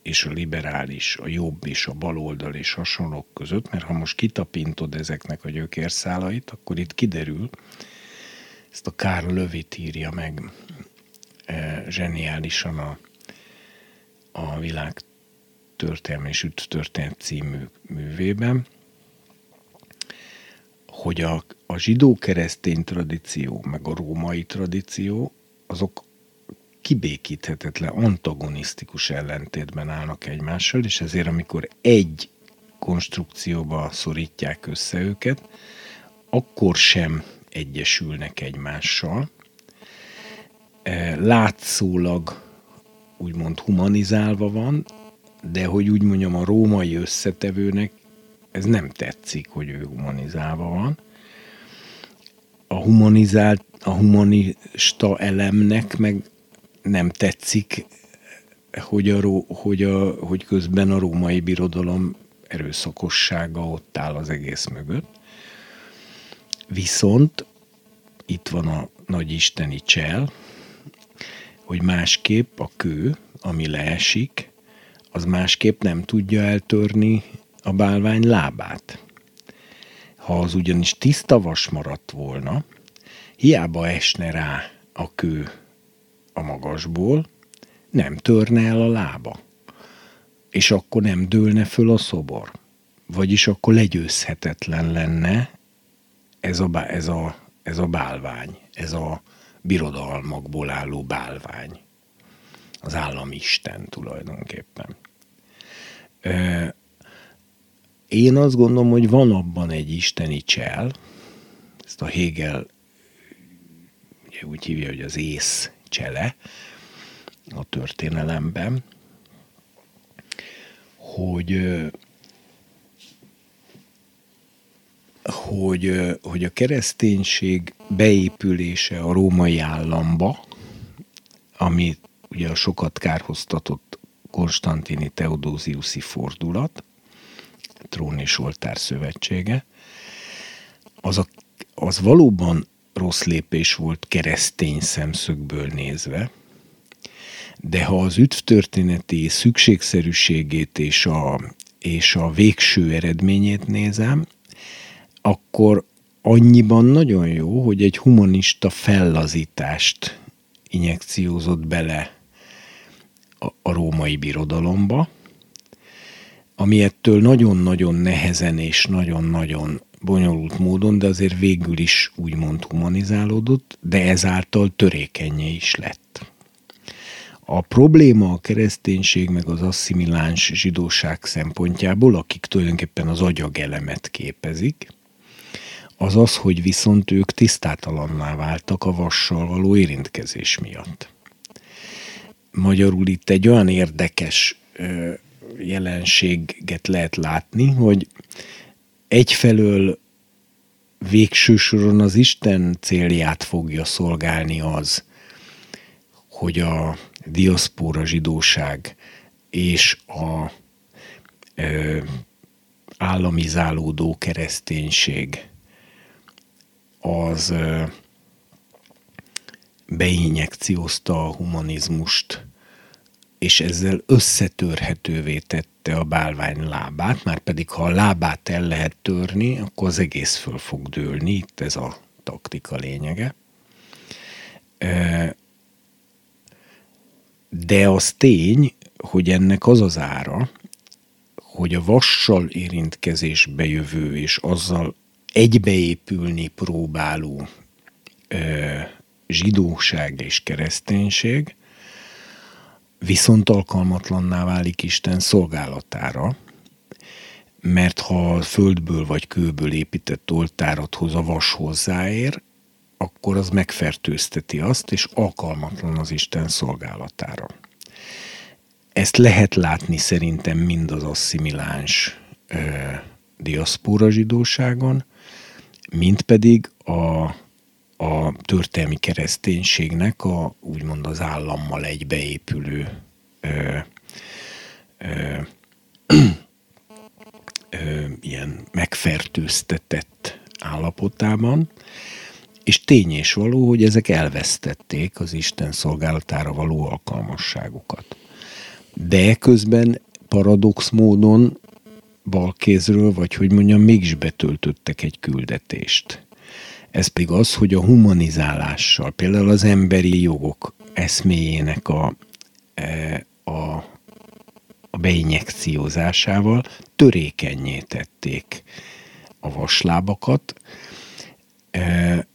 és a liberális, a jobb és a baloldal és hasonlók között, mert ha most kitapintod ezeknek a gyökérszálait, akkor itt kiderül, ezt a Karl Lövit írja meg e, zseniálisan a, a világ történelmi és történet című művében, hogy a, a zsidó-keresztény tradíció, meg a római tradíció, azok kibékíthetetlen, antagonisztikus ellentétben állnak egymással, és ezért amikor egy konstrukcióba szorítják össze őket, akkor sem egyesülnek egymással. E, látszólag úgymond humanizálva van, de hogy úgy mondjam, a római összetevőnek ez nem tetszik, hogy ő humanizálva van. A humanizált, a humanista elemnek meg nem tetszik, hogy, a, hogy, a, hogy közben a római birodalom erőszakossága ott áll az egész mögött. Viszont itt van a nagy isteni csel, hogy másképp a kő, ami leesik, az másképp nem tudja eltörni a bálvány lábát. Ha az ugyanis tiszta vas maradt volna, hiába esne rá a kő a magasból, nem törne el a lába. És akkor nem dőlne föl a szobor. Vagyis akkor legyőzhetetlen lenne ez a, ez a, ez a bálvány, ez a birodalmakból álló bálvány. Az államisten tulajdonképpen. Én azt gondolom, hogy van abban egy isteni csel, ezt a Hegel ugye úgy hívja, hogy az ész csele a történelemben, hogy hogy, hogy a kereszténység beépülése a római államba, ami ugye a sokat kárhoztatott Konstantini Teodóziuszi fordulat, Trón és Oltár szövetsége, az, a, az valóban rossz lépés volt keresztény szemszögből nézve, de ha az üdvtörténeti szükségszerűségét és a, és a végső eredményét nézem, akkor annyiban nagyon jó, hogy egy humanista fellazítást injekciózott bele a, a római birodalomba, ami ettől nagyon-nagyon nehezen és nagyon-nagyon bonyolult módon, de azért végül is úgymond humanizálódott, de ezáltal törékenyé is lett. A probléma a kereszténység meg az asszimiláns zsidóság szempontjából, akik tulajdonképpen az agyagelemet képezik, az az, hogy viszont ők tisztátalanná váltak a vassal való érintkezés miatt. Magyarul itt egy olyan érdekes jelenséget lehet látni, hogy egyfelől végső soron az Isten célját fogja szolgálni az, hogy a diaszpóra zsidóság és a ö, államizálódó kereszténység az beinjekciózta a humanizmust, és ezzel összetörhetővé tette a bálvány lábát, már pedig ha a lábát el lehet törni, akkor az egész föl fog dőlni, itt ez a taktika lényege. De az tény, hogy ennek az az ára, hogy a vassal érintkezésbe jövő és azzal egybeépülni próbáló zsidóság és kereszténység viszont alkalmatlanná válik Isten szolgálatára, mert ha földből vagy kőből épített oltárathoz a vas hozzáér, akkor az megfertőzteti azt, és alkalmatlan az Isten szolgálatára. Ezt lehet látni szerintem mind az asszimiláns ö, diaszpóra zsidóságon, mint pedig a a történelmi kereszténységnek a úgymond az állammal egybeépülő ö, ö, ö, ilyen megfertőztetett állapotában, és tény és való, hogy ezek elvesztették az Isten szolgálatára való alkalmasságukat. De közben paradox módon balkézről, vagy hogy mondjam, mégis betöltöttek egy küldetést. Ez pedig az, hogy a humanizálással, például az emberi jogok eszméjének a, e, a, a beinjekciózásával törékenyé tették a vaslábakat, e,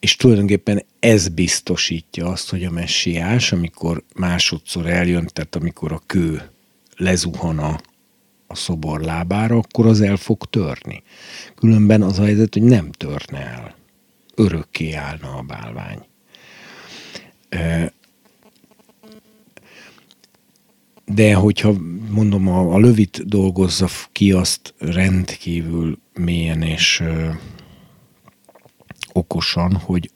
és tulajdonképpen ez biztosítja azt, hogy a messiás, amikor másodszor eljön, tehát amikor a kő lezuhan a a szobor lábára, akkor az el fog törni. Különben az a helyzet, hogy nem törne el. Örökké állna a bálvány. De hogyha mondom, a, a lövit dolgozza ki azt rendkívül mélyen és ö, okosan, hogy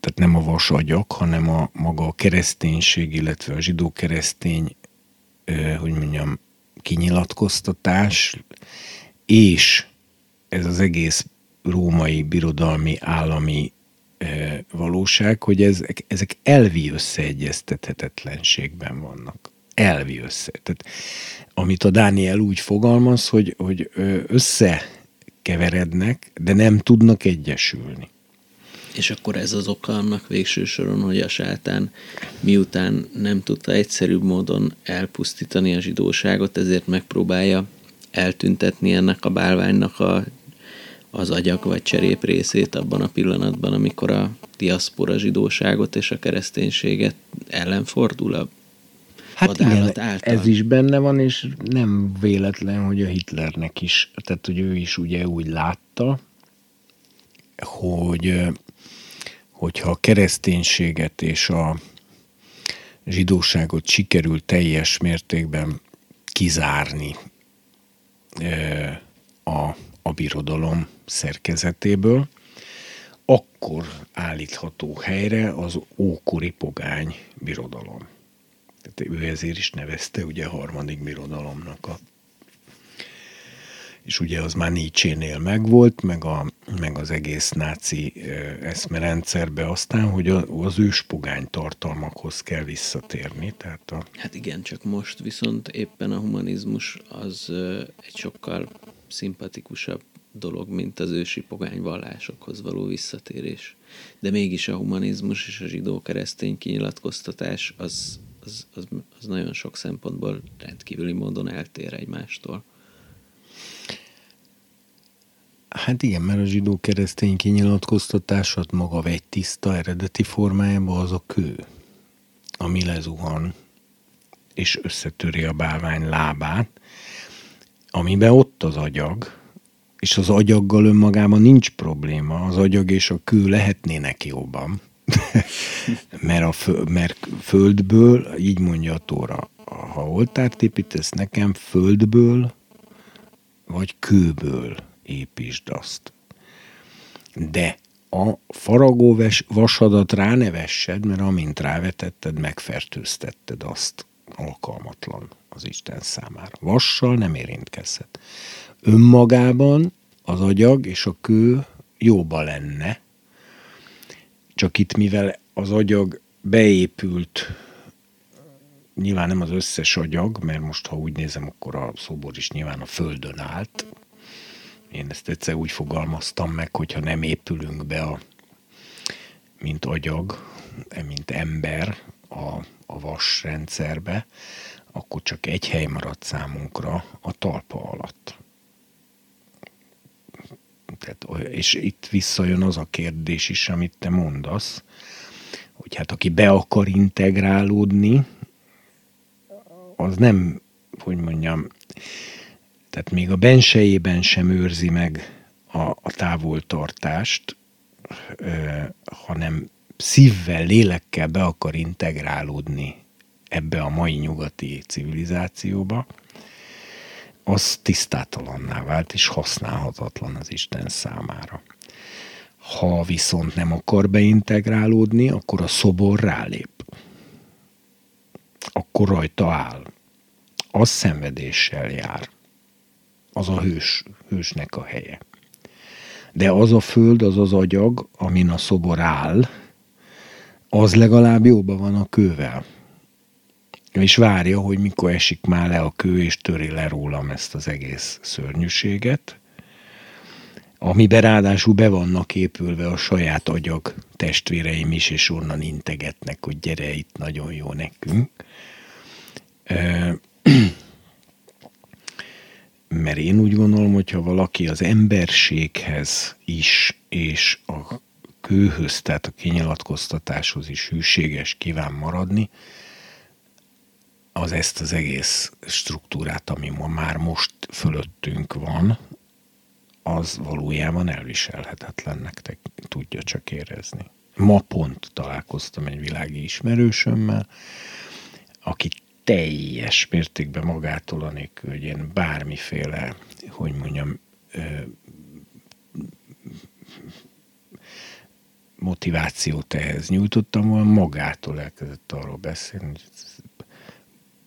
tehát nem a vasagyak, hanem a maga a kereszténység, illetve a zsidó keresztény hogy mondjam, kinyilatkoztatás, és ez az egész római birodalmi állami valóság, hogy ezek, ezek elvi összeegyeztethetetlenségben vannak. Elvi össze. Tehát, amit a Dániel úgy fogalmaz, hogy, hogy összekeverednek, de nem tudnak egyesülni. És akkor ez az oka annak végső soron, hogy a sátán miután nem tudta egyszerűbb módon elpusztítani a zsidóságot, ezért megpróbálja eltüntetni ennek a bálványnak a, az agyag vagy cserép részét abban a pillanatban, amikor a diaszpora zsidóságot és a kereszténységet ellenfordul a Hát igen, által. ez is benne van, és nem véletlen, hogy a Hitlernek is, tehát hogy ő is ugye úgy látta, hogy hogyha a kereszténységet és a zsidóságot sikerül teljes mértékben kizárni a, a birodalom szerkezetéből, akkor állítható helyre az ókori pogány birodalom. Tehát ő ezért is nevezte ugye a harmadik birodalomnak a és ugye az már Nietzsénél megvolt, meg, a, meg az egész náci eszmerendszerbe aztán, hogy az őspogány tartalmakhoz kell visszatérni. Tehát a... Hát igen, csak most viszont éppen a humanizmus az egy sokkal szimpatikusabb dolog, mint az ősi pogány vallásokhoz való visszatérés. De mégis a humanizmus és a zsidó-keresztény kinyilatkoztatás az, az, az, az nagyon sok szempontból rendkívüli módon eltér egymástól. Hát igen, mert a zsidó keresztény kinyilatkoztatásat maga egy tiszta eredeti formájában az a kő, ami lezuhan és összetöri a bálvány lábát, amiben ott az agyag, és az agyaggal önmagában nincs probléma, az agyag és a kő lehetnének jobban, (laughs) mert, a fö, mert földből, így mondja a Tóra, ha oltárt építesz nekem, földből vagy kőből építsd azt. De a faragó vasadat ránevessed, mert amint rávetetted, megfertőztetted azt alkalmatlan az Isten számára. Vassal nem érintkezhet. Önmagában az agyag és a kő jóba lenne, csak itt mivel az agyag beépült, nyilván nem az összes agyag, mert most ha úgy nézem, akkor a szobor is nyilván a földön állt. Én ezt egyszer úgy fogalmaztam meg, hogyha nem épülünk be a, mint agyag, mint ember a, a vas rendszerbe, akkor csak egy hely maradt számunkra a talpa alatt. Tehát, és itt visszajön az a kérdés is, amit te mondasz, hogy hát aki be akar integrálódni, az nem, hogy mondjam, tehát még a bensejében sem őrzi meg a, a távoltartást, ö, hanem szívvel, lélekkel be akar integrálódni ebbe a mai nyugati civilizációba, az tisztátalanná vált és használhatatlan az Isten számára. Ha viszont nem akar beintegrálódni, akkor a szobor rálép. Akkor rajta áll. Az szenvedéssel jár. Az a hős, hősnek a helye. De az a föld, az az agyag, amin a szobor áll, az legalább jóban van a kővel és várja, hogy mikor esik már le a kő, és töri le rólam ezt az egész szörnyűséget, amiben ráadásul be vannak épülve a saját agyag testvéreim is, és onnan integetnek, hogy gyere, itt nagyon jó nekünk. Mert én úgy gondolom, hogyha valaki az emberséghez is, és a kőhöz, tehát a kinyilatkoztatáshoz is hűséges kíván maradni, az ezt az egész struktúrát, ami ma már most fölöttünk van, az valójában elviselhetetlennek te tudja csak érezni. Ma pont találkoztam egy világi ismerősömmel, aki teljes mértékben magától anélkül, hogy én bármiféle, hogy mondjam, motivációt ehhez nyújtottam volna, magától elkezdett arról beszélni, hogy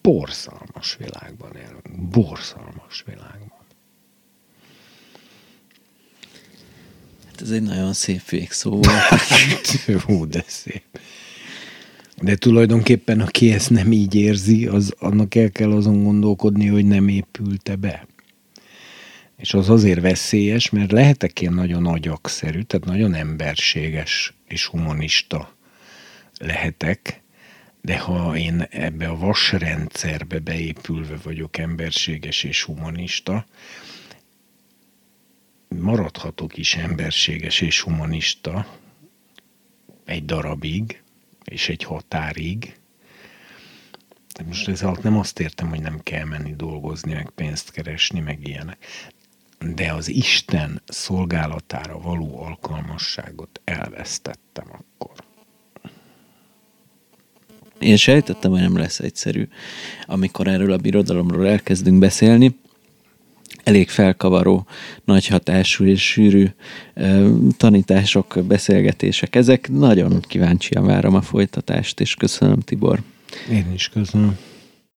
borzalmas világban élünk. Borzalmas világban. Hát ez egy nagyon szép végszó volt. (laughs) Hú, de szép. De tulajdonképpen, aki ezt nem így érzi, az, annak el kell azon gondolkodni, hogy nem épülte be. És az azért veszélyes, mert lehetek én nagyon agyagszerű, tehát nagyon emberséges és humanista lehetek, de ha én ebbe a vasrendszerbe beépülve vagyok emberséges és humanista, maradhatok is emberséges és humanista egy darabig, és egy határig. Most ez alatt nem azt értem, hogy nem kell menni dolgozni, meg pénzt keresni, meg ilyenek. De az Isten szolgálatára való alkalmasságot elvesztettem akkor én sejtettem, hogy nem lesz egyszerű, amikor erről a birodalomról elkezdünk beszélni. Elég felkavaró, nagy hatású és sűrű tanítások, beszélgetések ezek. Nagyon kíváncsian várom a folytatást, és köszönöm, Tibor. Én is köszönöm.